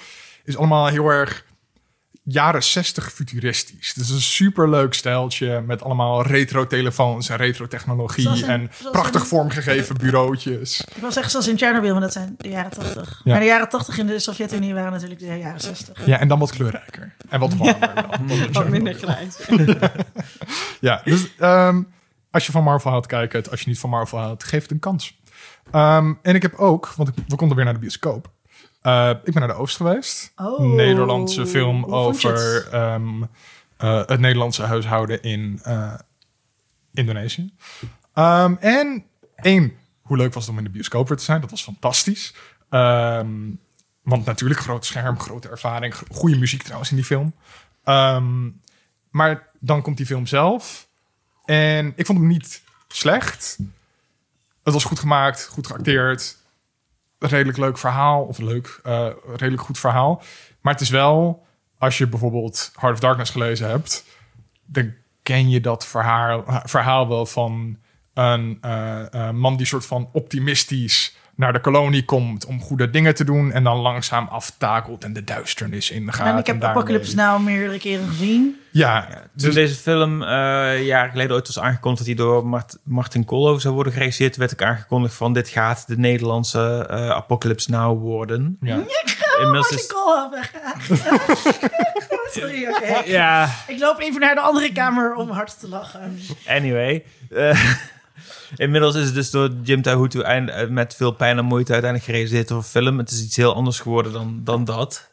is allemaal heel erg jaren 60 futuristisch. Dus een super leuk stijltje met allemaal retro telefoons en retro technologie in- en prachtig in- vormgegeven bureautjes. Ik wil zeggen zoals in Chernobyl, maar dat zijn de jaren 80. Ja. Maar de jaren 80 in de Sovjet-Unie waren natuurlijk de jaren 60. Ja, en dan wat kleurrijker. En wat warmer. wel. Wat minder grijs. Ja, dus ehm, als je van Marvel houdt, kijk het. Als je niet van Marvel houdt, geef het een kans. Ehm, en ik heb ook, want ik, we konden weer naar de bioscoop. Eh, ik ben naar de Oost geweest. Oh. Nederlandse film over het? ehm, eh, het Nederlandse huishouden in eh, Indonesië. Ehm, en één, hoe leuk was het om in de bioscoop weer te zijn? Dat was fantastisch. Ehm, want natuurlijk, groot scherm, grote ervaring. Goede muziek trouwens in die film. Maar dan komt die film zelf. En ik vond hem niet slecht. Het was goed gemaakt, goed geacteerd. Redelijk leuk verhaal. Of leuk, eh, redelijk goed verhaal. Maar het is wel, als je bijvoorbeeld Heart of Darkness gelezen hebt... dan ken je dat verhaal, verhaal wel van een eh, eh, man die soort van optimistisch naar de kolonie komt om goede dingen te doen en dan langzaam aftakelt en de duisternis ingaat. en ik heb daarmee- Apocalypse Now meerdere keren gezien. Ja, Toen dus deze film eh jaren geleden ooit was aangekondigd dat hij door Mart- Martin Koolhoven zou worden geregisseerd, werd ik aangekondigd van dit gaat de Nederlandse eh Apocalypse Now worden. ja. Inmiddels Martin is- Koolhoven. Sorry, oké. Ja, Ik loop even naar de andere kamer om hard te lachen. anyway. Eh, inmiddels is het dus door Jim Tahutu eind- eh, met veel pijn en moeite uiteindelijk gerealiseerd door een film. Het is iets heel anders geworden dan, dan dat.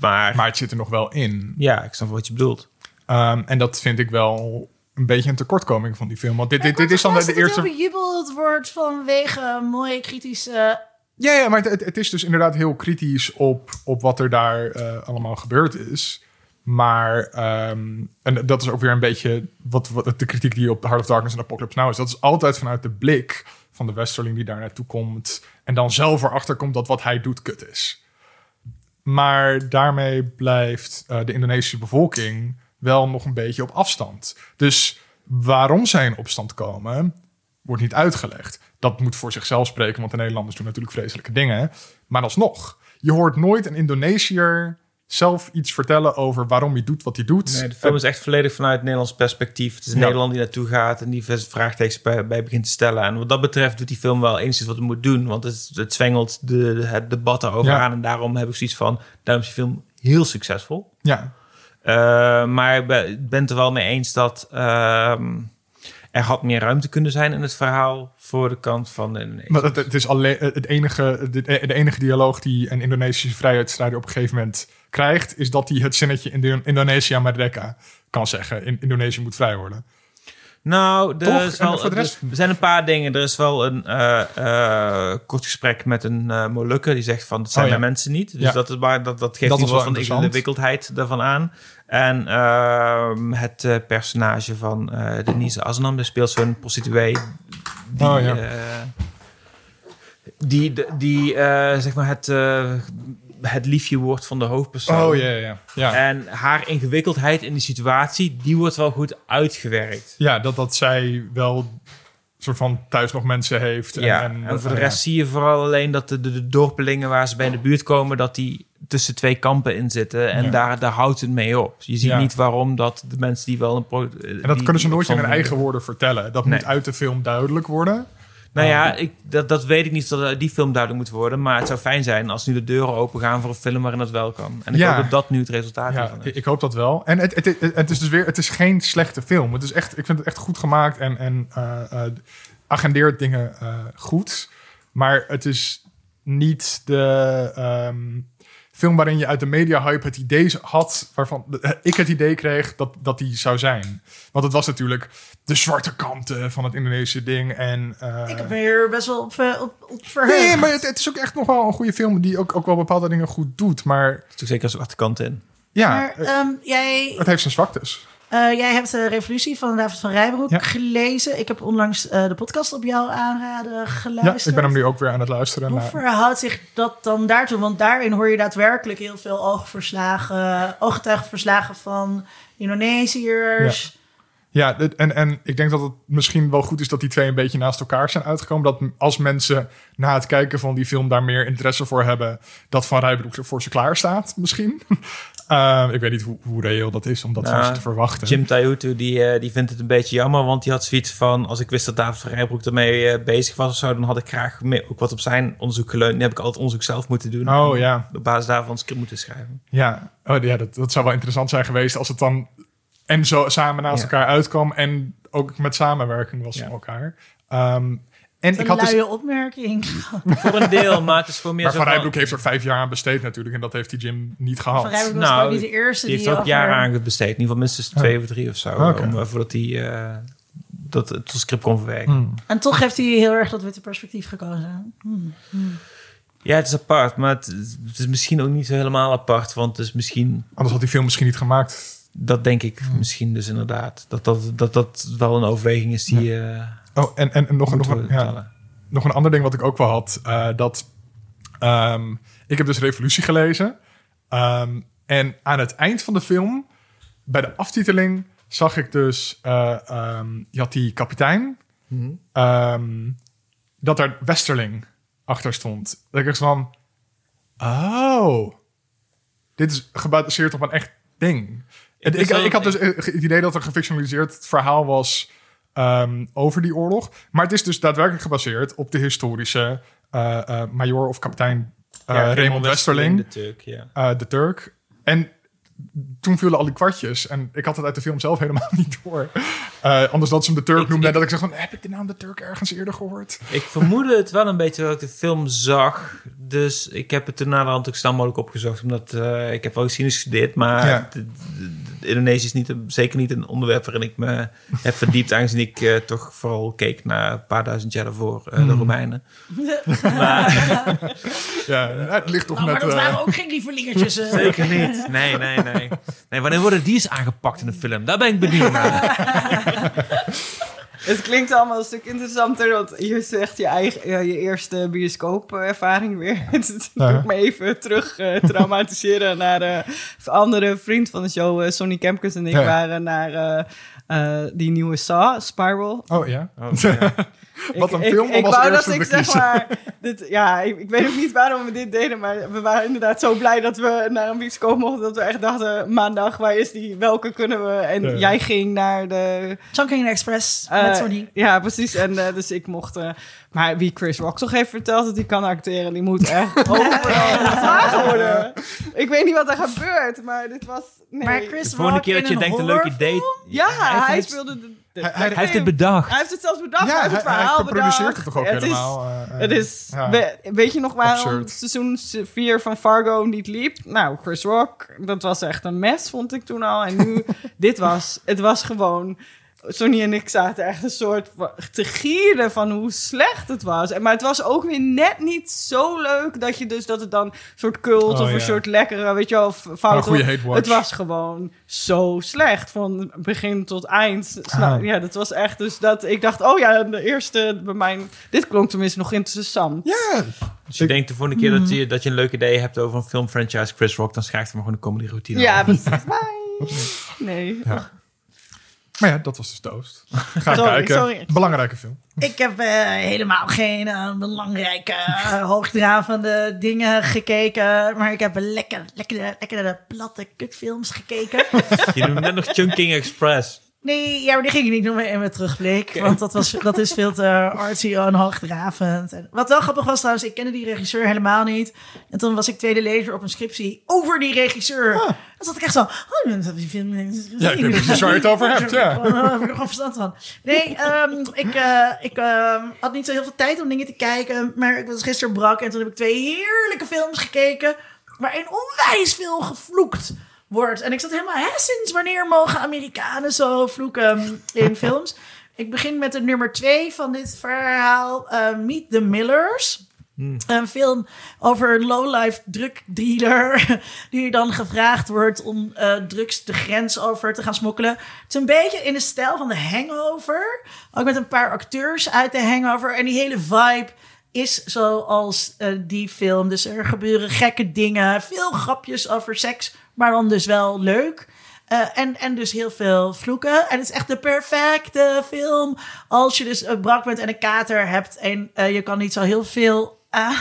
Maar, maar het zit er nog wel in. ja, ik snap wat je bedoelt. Ehm, en dat vind ik wel een beetje een tekortkoming van die film. Want dit, dit, dit is dan de, de eerste. Het bejubeld wordt vanwege mooie kritische... Ja, ja, maar het, het is dus inderdaad heel kritisch op, op wat er daar eh, allemaal gebeurd is. Maar, ehm, en dat is ook weer een beetje wat, de kritiek die op Heart of Darkness en Apocalypse Now is. Dat is altijd vanuit de blik van de Westerling die daar naartoe komt. En dan zelf erachter komt dat wat hij doet kut is. Maar daarmee blijft eh, de Indonesische bevolking wel nog een beetje op afstand. Dus waarom zij in opstand komen, wordt niet uitgelegd. Dat moet voor zichzelf spreken, want de Nederlanders doen natuurlijk vreselijke dingen. Maar alsnog, je hoort nooit een Indonesiër zelf iets vertellen over waarom hij doet wat hij doet. Nee, de film is echt volledig vanuit het Nederlands perspectief. Het is Ja. Nederland die naartoe gaat en die vraagtekens bij, bij begint te stellen. En wat dat betreft doet die film wel enigszins wat het moet doen. Want het, het zwengelt de, het debat erover Ja. aan. En daarom heb ik zoiets van, daarom is die film heel succesvol. Ja, Uh, maar ik ben, ik ben het er wel mee eens dat ehm, er had meer ruimte kunnen zijn in het verhaal voor de kant van de Indonesiërs. maar het, het is alleen het enige, de, de enige dialoog die een Indonesische vrijheidsstrijder op een gegeven moment krijgt, is dat hij het zinnetje in Indonesië Merdeka kan zeggen. In Indonesië moet vrij worden. Nou, er, Toch? is wel, rest- er zijn een paar dingen. Er is wel een eh, eh, kort gesprek met een eh Molukker die zegt van, het zijn Oh, ja. mijn mensen niet. Dus Ja. dat, is waar, dat, dat geeft Dat wel van ingewikkeldheid daarvan aan. En ehm, het eh, personage van eh Denise Asnam, die speelt zo'n prostituee. Die, Oh, ja. eh, die, die, zeg maar het, het liefje wordt van de hoofdpersoon. Oh ja, ja, ja. Ja, En haar ingewikkeldheid in die situatie, die wordt wel goed uitgewerkt. ja dat, dat zij wel soort van thuis nog mensen heeft. En, ja, en, en, voor de ja. rest zie je vooral alleen dat de, de, de dorpelingen waar ze bij in de buurt komen, dat die tussen twee kampen in zitten. En Ja. daar, daar houdt het mee op. Je ziet Ja. niet waarom dat de mensen die wel een... Pro, En dat kunnen ze nooit in hun eigen woorden vertellen. Dat Nee. moet uit de film duidelijk worden. Nou ja, ik, dat, dat weet ik niet dat uit die film duidelijk moet worden. Maar het zou fijn zijn als nu de deuren open gaan voor een film waarin dat wel kan. En ik Ja. hoop dat dat nu het resultaat Ja, is. ik, hoop dat wel. En het, het, het, het is dus weer, het is geen slechte film. Het is echt, ik vind het echt goed gemaakt en, en eh, eh, agendeert dingen eh, goed. Maar het is niet de ehm, film waarin je uit de media-hype het idee had... waarvan eh, ik het idee kreeg dat, dat die zou zijn. Want het was natuurlijk de zwarte kant eh, van het Indonesische ding. En, eh, Ik ben hier best wel op, eh, op, op verheugd. Nee, maar het, het is ook echt nog wel een goede film... die ook, ook wel bepaalde dingen goed doet. Maar Er zeker een zwarte kant in. ja, Maar eh, ehm, jij, het heeft zijn zwaktes. Eh, jij hebt de Revolutie van David van Rijbroek Ja. gelezen. Ik heb onlangs eh, de podcast op jou aanraden Ja, geluisterd. ik ben hem nu ook weer aan het luisteren. Hoe verhoudt zich dat dan daartoe? Want daarin hoor je daadwerkelijk heel veel oogverslagen, ooggetuigenverslagen van Indonesiërs. Ja, en, en ik denk dat het misschien wel goed is dat die twee een beetje naast elkaar zijn uitgekomen. Dat als mensen na het kijken van die film daar meer interesse voor hebben, dat Van Rijbroek er voor ze klaar staat, misschien. Eh, ik weet niet hoe, hoe reëel dat is om dat Nou, ze te verwachten. Jim Taihutu, die, eh, die vindt het een beetje jammer, want die had zoiets van... als ik wist dat David van Rijbroek ermee eh, bezig was of zo... dan had ik graag mee- ook wat op zijn onderzoek geleund. Nu heb ik al het onderzoek zelf moeten doen. Oh ja, Op basis daarvan een script moeten schrijven. ja. Oh, ja dat, dat zou wel interessant zijn geweest als het dan en zo samen naast Ja. elkaar uitkwam en ook met samenwerking was Ja. van elkaar. Ehm, en Een ik had dus, luie opmerking. Voor een deel, maar het is gewoon meer maar zo Van Rijbroek heeft er vijf jaar aan besteed natuurlijk en dat heeft die Jim niet gehad. Van Rijbroek was Nou, niet de eerste Die die, heeft ook over- jaren aan besteed. In ieder geval minstens twee of drie of zo. Oké. Om, eh, voordat hij eh, dat het script kon verwerken. Hmm. En toch heeft hij heel erg dat witte perspectief gekozen. Hmm. Ja, het is apart. Maar het, het is misschien ook niet zo helemaal apart. Want het is misschien... Anders had die film misschien niet gemaakt. Dat denk ik Hmm. misschien dus inderdaad. Dat dat, dat, dat wel een overweging is die... eh Oh, en, en, en nog, nog, een, ja, nog een ander ding wat ik ook wel had. eh, dat ehm, ik heb dus Revolutie gelezen. Ehm, en aan het eind van de film, bij de aftiteling, zag ik dus... eh, ehm, je had die kapitein, Mhm. dat er Westerling achter stond. Dat ik echt van... Oh, dit is gebaseerd op een echt ding. Ik Ik, ik, had dus het idee dat er gefictionaliseerd verhaal was ehm, over die oorlog. Maar het is dus daadwerkelijk gebaseerd op de historische eh, eh, major of kapitein eh, Ja, Raymond Westerling, De Turk, ja. de Turk. En toen vielen al die kwartjes. En ik had het uit de film zelf helemaal niet door. Eh, anders dat ze hem de Turk Ik- noemden. En dat ik zeg van, heb ik de naam de Turk ergens eerder gehoord? Ik vermoedde het wel een beetje dat ik de film zag. Dus ik heb het toen naderhand ook snel mogelijk opgezocht. Omdat eh, ik heb wel geschiedenis gestudeerd. Maar Ja. de, de- de Indonesië is niet zeker niet een onderwerp waarin ik me heb verdiept. Aangezien ik eh, toch vooral keek naar een paar duizend jaar daarvoor eh, Hmm. de Romeinen. maar Ja, het ligt toch Nou, maar dat waren ook geen lievelingetjes. zeker niet. Nee, nee, nee. Nee. Wanneer worden die eens aangepakt in de film? Daar ben ik benieuwd naar. Het klinkt allemaal een stuk interessanter, want je zegt je, eigen, ja, je eerste bioscoopervaring weer. Het Ja. doet me even terug eh, traumatiseren naar eh, een andere vriend van de show, eh, Sonny Kempkes en ik Ja. waren naar eh, eh, die nieuwe Saw, Spiral. Oh ja. Ik- Wat een ik, film om ik als wou eerste dat ik zeg maar, dit, ja, ik, ik weet ook niet waarom we dit deden, maar we waren inderdaad zo blij dat we naar een bioscoop mochten, dat we echt dachten, maandag, waar is die, welke kunnen we? En Ja. jij ging naar de Chunking Express eh, met Sony. Ja, precies. En eh, dus ik mocht. eh, maar wie Chris Rock toch heeft verteld dat hij kan acteren, die moet echt overal gevraagd worden. Ik weet niet wat er gebeurt, maar dit was. Nee. Maar Chris De volgende Rock keer dat je een denkt een leuk horrorfilm? idee... Ja, hij, speelde. De, de- Hij- de hij- Hij heeft het bedacht. Hij heeft het zelfs bedacht. Ja, hij heeft het hij, hij verhaal produceert bedacht. het toch ook het helemaal? eh, eh, het is, ja. we- weet je nog waarom seizoen 4 van Fargo niet liep? Nou, Chris Rock, dat was echt een mes, vond ik toen al. En nu, dit was, het was gewoon... Sonny en ik zaten echt een soort van te gieren van hoe slecht het was. En, maar het was ook weer net niet zo leuk dat je dus dat het dan een soort cult Oh, of een soort lekkere, weet je wel, fout. goede hate watch. Het was gewoon zo slecht van begin tot eind. Ah. Ja, dat was echt dus dat ik dacht, oh ja, de eerste bij mijn, dit klonk tenminste nog interessant. Ja, Dus je Ik- denkt de volgende keer dat je, dat je een leuk idee hebt over een filmfranchise Chris Rock, dan schrijft hij maar gewoon een comedy routine. Ja, precies. Bye. Nee. Ja. Maar ja, dat was dus Toast. Ga Sorry, kijken. sorry. Belangrijke film. Ik heb eh, helemaal geen eh, belangrijke, eh, hoogdravende dingen gekeken. Maar ik heb lekker, lekker, lekkere platte kutfilms gekeken. Je noemde net nog Chunking Express. Nee, ja, maar die ging ik niet noemen in mijn terugblik. Want dat, was, dat is veel te artsy en hoogdravend. En wat wel grappig was trouwens, ik kende die regisseur helemaal niet. En toen was ik tweede lezer op een scriptie over die regisseur. Ah. Dan zat ik echt zo... Oh. Ja, ik weet precies waar je het over hebt, ja. Daar heb ik er gewoon verstand van. Nee, ehm, ik, eh, ik ehm, had niet zo heel veel tijd om dingen te kijken. Maar ik was gisteren brak en toen heb ik twee heerlijke films gekeken. waarin onwijs veel gevloekt wordt. En ik zat helemaal, hè, sinds wanneer mogen Amerikanen zo vloeken in films? Ik begin met de nummer twee van dit verhaal, eh, Meet the Millers. Een film over een lowlife drugdealer die dan gevraagd wordt om eh, drugs de grens over te gaan smokkelen. Het is een beetje in de stijl van de Hangover. Ook met een paar acteurs uit de Hangover. En die hele vibe is zoals eh, die film. Dus er gebeuren gekke dingen, veel grapjes over seks, maar dan dus wel leuk. Eh, en, en dus heel veel vloeken. En het is echt de perfecte film. Als je dus een brak bent en een kater hebt. En eh, je kan niet zo heel veel aan.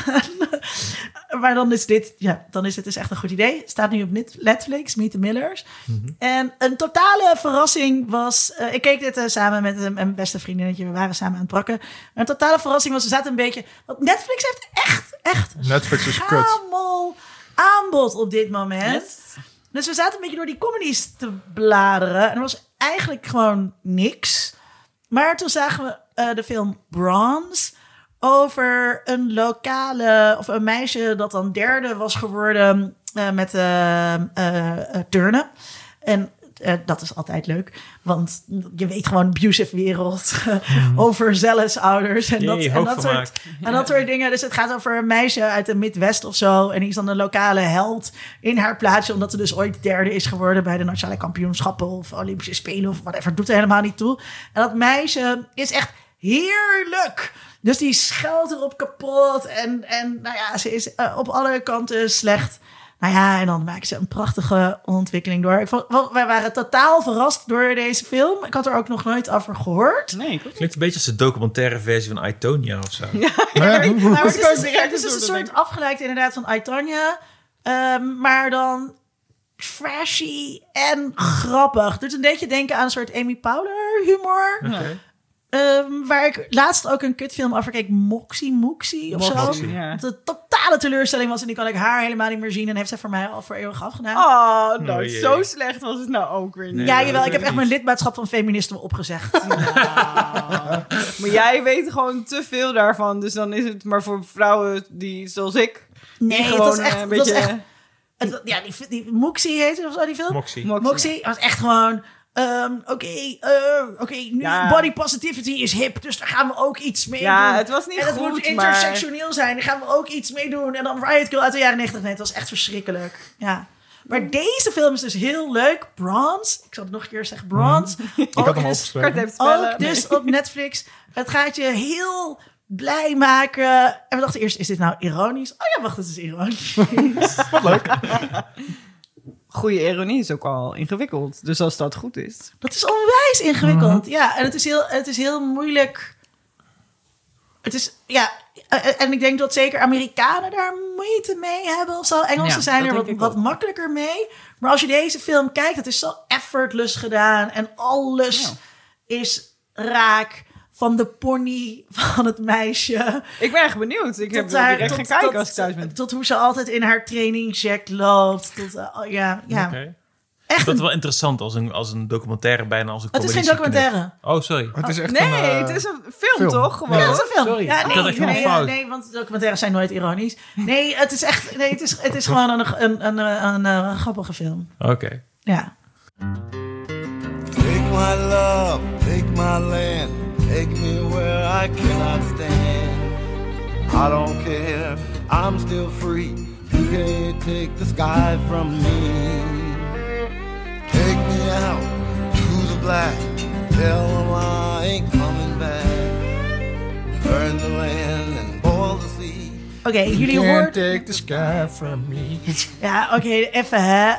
maar dan is dit, ja, dan is het dus echt een goed idee. Staat nu op Net- Netflix, Meet the Millers. En een totale verrassing was. eh, ik keek dit eh, samen met een, een beste vriendinnetje. We waren samen aan het brakken. Een totale verrassing was. We zaten een beetje. Want Netflix heeft echt, echt. Netflix is kut. aanbod op dit moment. Dus we zaten een beetje door die comedies te bladeren. En er was eigenlijk gewoon niks. Maar toen zagen we eh, de film Bronze over een lokale, of een meisje dat dan derde was geworden eh, met eh, turnen. En dat is altijd leuk, want je weet gewoon abusive wereld over zelfs ouders en, dat, en, dat soort, en dat soort dingen. Dus het gaat over een meisje uit de Midwest of zo. En die is dan een lokale held in haar plaatsje, omdat ze dus ooit derde is geworden bij de nationale kampioenschappen of Olympische Spelen of whatever. Doet er helemaal niet toe. En dat meisje is echt heerlijk. Dus die scheldt erop kapot. En, en nou ja, ze is eh, op alle kanten slecht. Nou ja, en dan maakt ze een prachtige ontwikkeling door. Ik vond, wij waren totaal verrast door deze film. Ik had er ook nog nooit over gehoord. Nee, ik Klinkt een beetje als de documentaire versie van Itonia of zo. Ja. Nou, het is, dus- het dus een soort afgeleid inderdaad van I, Tonya. Ehm, maar dan trashy en grappig. Doet een beetje denken aan een soort Amy Powler humor. Oké. Ehm, waar ik laatst ook een kutfilm over keek. Moxie Moxie of zo. Ja. Wat een totale teleurstelling was. En die kan ik haar helemaal niet meer zien. En heeft zij voor mij al voor eeuwig afgedaan. Oh, nou, Oh, zo slecht was het nou ook weer niet. Nee, ja, dat jawel. Ik heb echt mijn lidmaatschap van feministen opgezegd. Maar jij weet gewoon te veel daarvan. Dus dan is het maar voor vrouwen die, zoals ik, Nee, die het was echt... eh, een het was beetje... echt het- ja, die, die Moxie heette of zo, die film. Moxie. Moxie. Moxie was echt gewoon... ehm, Oké, eh, oké, nu Ja. body positivity is hip, dus daar gaan we ook iets mee Ja, doen. het was niet en het goed, moet maar- intersectioneel zijn, daar gaan we ook iets mee doen. En dan Riot Girl uit de jaren 90. Nee, het was echt verschrikkelijk. Ja. Maar deze film is dus heel leuk. Bronze. Ik zal het nog een keer zeggen. Bronze. Ik had hem dus, ook dus op Netflix. Het gaat je heel blij maken. En we dachten eerst, is dit nou ironisch? Oh ja, wacht, het is ironisch. Wat leuk. Goede ironie is ook al ingewikkeld. Dus als dat goed is. Dat is onwijs ingewikkeld. Ja, en het is heel, het is heel moeilijk. Het is, ja, eh, en ik denk dat zeker Amerikanen daar moeite mee hebben of zo. Engelsen Ja, zijn er wat, wat makkelijker mee. Maar als je deze film kijkt, het is zo effortless gedaan. En alles Ja. is raak. Van de pony van het meisje. Ik ben echt benieuwd. Ik heb er haar- direct tot- gaan kijken tot- als ik thuis ben. Tot hoe ze altijd in haar trainingjack loopt. Tot, eh, oh, ja, ja. Oké. Echt Dat is wel interessant als een, als een documentaire bijna als een het is geen documentaire. Oh, sorry. Het is echt Nee, een... eh, het is een film, film. toch? Gewoon. Ja, dat is een film. Sorry, Ja, ik nee, nee, fout. nee, want documentaires zijn nooit ironisch. Nee, het is echt, nee, het is, het is gewoon een, een, een, een, een, grappige film. Oké. Ja. Take my love, take my land, take me where I cannot stand. I don't care, I'm still free. You can't take the sky from me. Take me out to the black, tell them I ain't coming back. Burn the land and boil the sea. Oké, jullie Can't hoorden... take the sky from me. Ja, oké, even hè.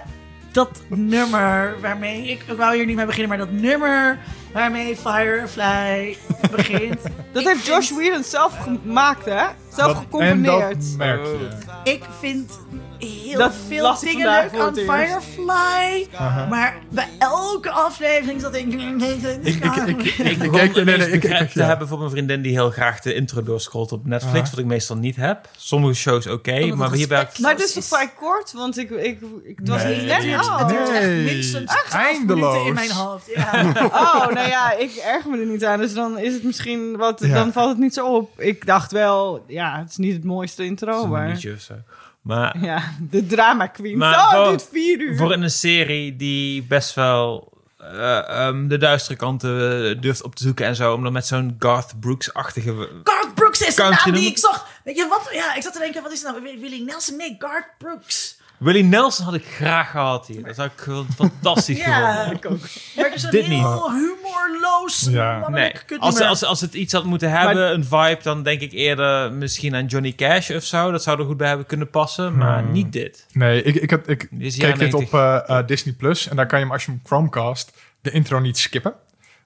Dat nummer waarmee... Ik, ik wou hier niet mee beginnen, maar dat nummer waarmee Firefly begint. Dat heeft Josh vind- Whedon zelf gemaakt, hè? Zelf gecomponeerd. En dat merk je. Ik vind heel Dat veel dingen leuk aan. Firefly. Maar bij elke aflevering zat ik... Ik, ik, ik, Ik ik, begon kijk- nee, nee, ineens ik- ik- begrip te ja. hebben voor mijn vriendin die heel graag de intro doorscrollt op Netflix, wat ik meestal niet heb. Sommige shows oké, maar hierbij... Maar het is toch vrij kort? Want ik, ik, ik het was Nee. niet Het net... Oh. het duurt echt minstens 12 eindeloos. minuten in mijn hoofd. Ja. oh, nou ja, ik erger me er niet aan. Dus dan is het misschien wat, Ja. dan valt het niet zo op. Ik dacht wel, ja, het is niet het mooiste intro, maar liedje of zo. Maar ja, de drama queen. Maar oh, het duurt vier uur. voor een serie die best wel eh, ehm, de duistere kanten eh, durft op te zoeken en zo, om dan met zo'n Garth Brooks-achtige... Garth Brooks is de naam die ik zag. Weet je wat? Ja, ik zat te denken, wat is het nou? Willie Nelson? Nee, Garth Brooks. Willie Nelson had ik graag gehad hier. Dat had ik gewoon fantastisch Ja, gevonden. ik ook. Maar dus een Dit niet. heel humorloos Ja. Nee, als, als, als het iets had moeten hebben, een vibe, dan denk ik eerder misschien aan Johnny Cash of zo. Dat zou er goed bij hebben kunnen passen, maar Hmm. niet dit. Nee, ik, ik, heb, ik Dit is keek jaren dit 90. op eh, eh, Disney Plus. En daar kan je hem, als je hem Chromecast, de intro niet skippen.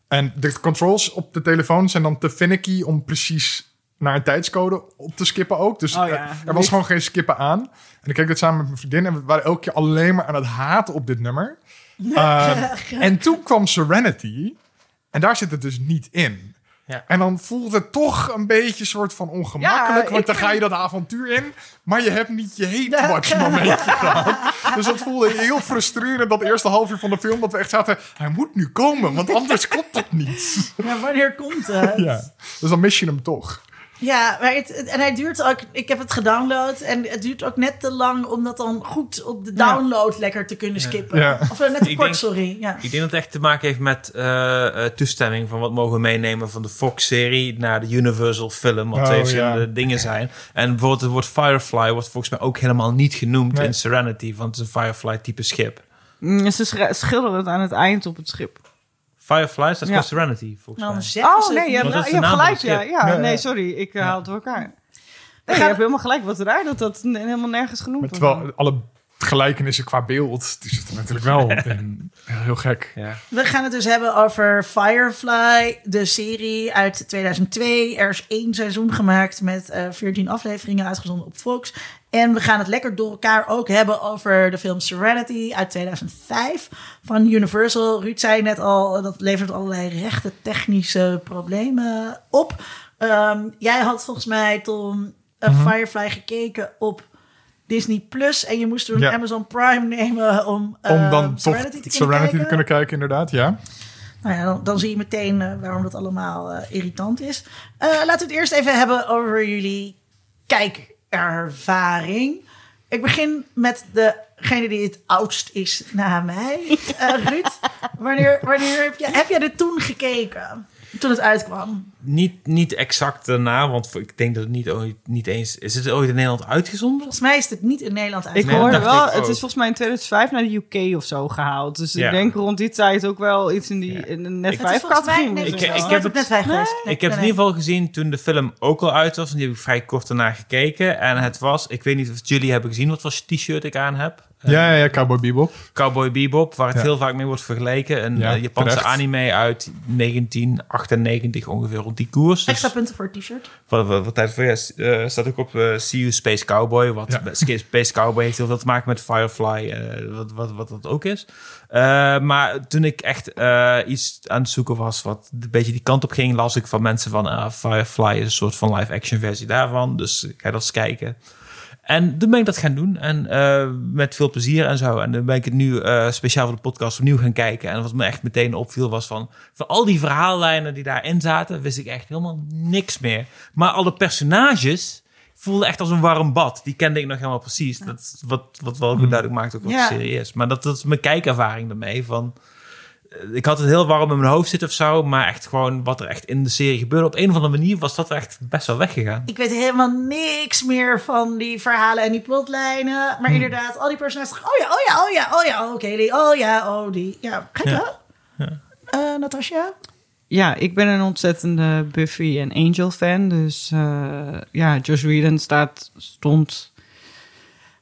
En de controls op de telefoon zijn dan te finicky om precies naar een tijdscode op te skippen ook. Dus Oh ja, er was gewoon geen skippen aan. En ik keek dit samen met mijn vriendin en we waren elke keer alleen maar aan het haten op dit nummer. Eh, en toen kwam Serenity en daar zit het dus niet in. Ja. En dan voelt het toch een beetje soort van ongemakkelijk. Ja, want dan ga je dat avontuur in, maar je hebt niet je hate watch momentje gehad. Dus dat voelde heel frustrerend, dat eerste half uur van de film. Dat we echt zaten, hij moet nu komen, want anders klopt het niet. Ja, wanneer komt het? Ja. Dus dan mis je hem toch. Ja, maar het, het- en hij duurt ook. Ik heb het gedownload en het duurt ook net te lang om dat dan goed op de download lekker te kunnen skippen. Ja. Of eh, net te Ik kort, denk- sorry. Ja. Ik denk dat het echt te maken heeft met eh, eh, toestemming van wat mogen we meenemen van de Fox-serie naar de Universal-film, wat Oh, twee verschillende ja. dingen zijn. En bijvoorbeeld het woord Firefly wordt volgens mij ook helemaal niet genoemd Nee. in Serenity, want het is een Firefly-type schip. Mm, Ze schilderen het aan het eind op het schip. Firefly, dat is Ja. Serenity, volgens Dan mij. Oh nee, je hebt, je hebt gelijk. Ja, ja, nee, sorry. Ik uh, haal het door elkaar. Nee, je hebt helemaal gelijk. Wat raar dat dat helemaal nergens genoemd wordt. terwijl alle gelijkenissen qua beeld, die zitten natuurlijk wel in. Heel gek. Ja. We gaan het dus hebben over Firefly, de serie uit 2002. Er is één seizoen gemaakt met eh 14 afleveringen uitgezonden op Fox. En we gaan het lekker door elkaar ook hebben over de film Serenity uit 2005 van Universal. Ruud zei net al, dat levert allerlei rechte technische problemen op. Ehm, jij had volgens mij, Tom, eh, Firefly gekeken op Disney Plus. En je moest toen Ja. Amazon Prime nemen om, Om ehm, dan toch Serenity te kunnen Serenity kijken. te kunnen kijken, inderdaad. Ja. Nou ja, dan, dan zie je meteen eh, waarom dat allemaal eh, irritant is. Eh, laten we het eerst even hebben over jullie kijkervaring. Ik begin met degene die het oudst is na mij. Eh Ruud, wanneer, wanneer heb, je, heb jij er toen gekeken? Toen het uitkwam? Niet, niet exact daarna, want ik denk dat het niet, ooit, niet eens... Is het ooit in Nederland uitgezonden? Volgens mij is het niet in Nederland Ik uitgekomen. Nee, hoorde wel, ik het is volgens mij in 2005 naar de UK of zo gehaald. Dus Ja. ik denk rond die tijd ook wel iets in die Ja. in de net Ik- Het is 5 volgens mij- categorie. Ik- het ik ik heb op net vijf geweest. Nee, ik heb nee, in ieder geval gezien toen de film ook al uit was. En die heb ik vrij kort daarna gekeken. En het was, ik weet niet of jullie hebben gezien wat voor t-shirt ik aan heb. Eh, Ja, ja, ja, Cowboy Bebop. Cowboy Bebop, waar het Ja. heel vaak mee wordt vergeleken. Een Ja, eh, Japanse terecht. anime uit 1998 ongeveer rond die koers. Dus Extra punten voor het t-shirt. wat, wat, wat tijd voor ja, eh, staat ook op eh See You Space Cowboy. Wat Space Cowboy heeft heel veel te maken met Firefly, wat, wat, wat dat ook is. Eh, maar toen ik echt eh, iets aan het zoeken was wat een beetje die kant op ging, las ik van mensen van ah, Firefly is een soort van live-action versie daarvan. Dus ik ga dat eens kijken. En toen ben ik dat gaan doen. En eh, met veel plezier en zo. En dan ben ik het nu eh, speciaal voor de podcast opnieuw gaan kijken. En wat me echt meteen opviel was van... van al die verhaallijnen die daarin zaten... wist ik echt helemaal niks meer. Maar alle personages voelden echt als een warm bad. Die kende ik nog helemaal precies. Dat is wat, wat wel goed duidelijk maakt ook wat Ja. de serie is. Maar dat, dat is mijn kijkervaring ermee. Van, ik had het heel warm in mijn hoofd zitten of zo. Maar echt gewoon wat er echt in de serie gebeurde. Op een of andere manier was dat echt best wel weggegaan. Ik weet helemaal niks meer van die verhalen en die plotlijnen. Maar inderdaad, al die personages. Oh ja, oh ja, oh ja, oh ja, oké. die, oh ja, oh die. Ja, gek hè? Eh, Natasja? Ja, ik ben een ontzettende Buffy en Angel fan. Dus eh, ja, Josh Whedon staat, stond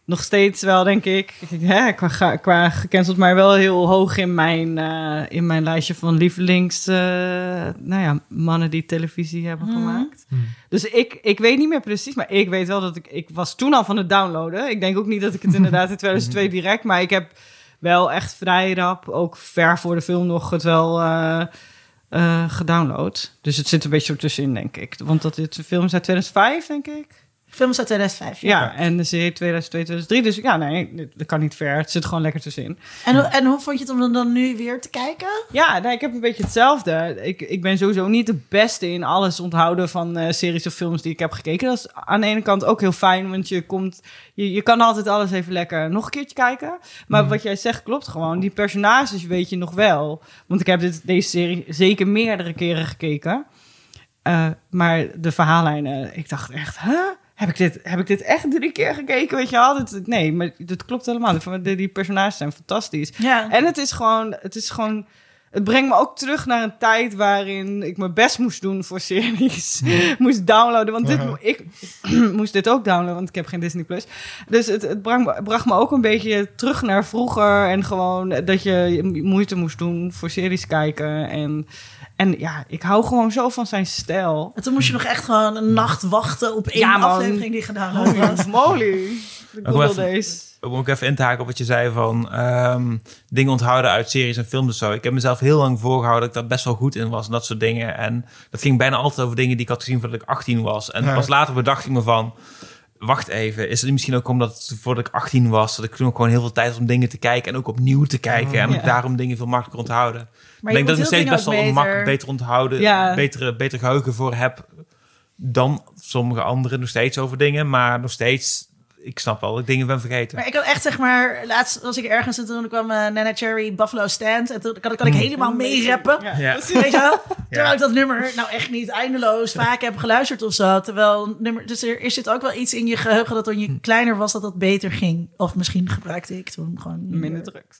nog steeds wel, denk ik, hè, qua, qua gecanceld, maar wel heel hoog in mijn, eh, in mijn lijstje van lievelings, eh, nou ja, mannen die televisie hebben gemaakt. Dus ik, ik weet niet meer precies, maar ik weet wel dat ik, ik was toen al van het downloaden. Ik denk ook niet dat ik het inderdaad in 2002 direct, maar ik heb wel echt vrij rap, ook ver voor de film nog het wel eh, eh, gedownload. Dus het zit een beetje ertussenin, denk ik. Want dat dit een film is uit 2005, denk ik. Film is uit 2005. Ja, en de serie 2002, 2003. Dus ja, nee, dat kan niet ver. Het zit gewoon lekker tussenin. En, hoe- en hoe vond je het om dan, dan nu weer te kijken? Ja, nee, ik heb een beetje hetzelfde. Ik, ik ben sowieso niet de beste in alles onthouden van eh, series of films die ik heb gekeken. Dat is aan de ene kant ook heel fijn, want je komt, je, je kan altijd alles even lekker nog een keertje kijken. Maar wat jij zegt klopt gewoon. Die personages weet je nog wel. Want ik heb dit, deze serie zeker meerdere keren gekeken. Eh, maar de verhaallijnen, ik dacht echt, huh? Heb ik, dit, heb ik dit echt drie keer gekeken? Weet je? Dat- nee, maar dat klopt helemaal. Die, personages zijn fantastisch. Ja. En het is gewoon, het is gewoon. Het brengt me ook terug naar een tijd waarin ik mijn best moest doen voor series. moest downloaden. Want dit, Ja. ik moest dit ook downloaden, want ik heb geen Disney Plus. Dus het, het bracht, me- bracht me ook een beetje terug naar vroeger. En gewoon dat je moeite moest doen voor series kijken. En, en ja, ik hou gewoon zo van zijn stijl. En toen moest je nog echt gewoon een nacht wachten op één Ja, man. aflevering die gedownload was. Moly. Good even- old days. Om ook even in te haken op wat je zei van ehm, dingen onthouden uit series en films of zo. Ik heb mezelf heel lang voorgehouden dat ik daar best wel goed in was en dat soort dingen. En dat ging bijna altijd over dingen die ik had gezien voordat ik 18 was. En Ja. pas later bedacht ik me van, wacht even, is het misschien ook omdat het voordat ik 18 was, dat ik toen ook gewoon heel veel tijd had om dingen te kijken en ook opnieuw te kijken. En Ja. ik daarom dingen veel makkelijker onthouden. Maar ik denk dat ik nog steeds best wel een beter. onthouden, Ja. betere, beter geheugen voor heb dan sommige anderen nog steeds over dingen. Maar nog steeds, ik snap wel dat ik dingen ben vergeten. Maar ik had echt zeg maar, laatst was ik ergens en toen kwam eh, Nana Cherry Buffalo Stand. En toen kan, kan ik helemaal meerappen. Ja. Ja. Weet je wel? Terwijl ik dat nummer nou echt niet eindeloos vaak heb geluisterd of zo. Terwijl nummer, dus er, er zit ook wel iets in je geheugen dat toen je kleiner was dat dat beter ging. Of misschien gebruikte ik toen gewoon Minder drugs.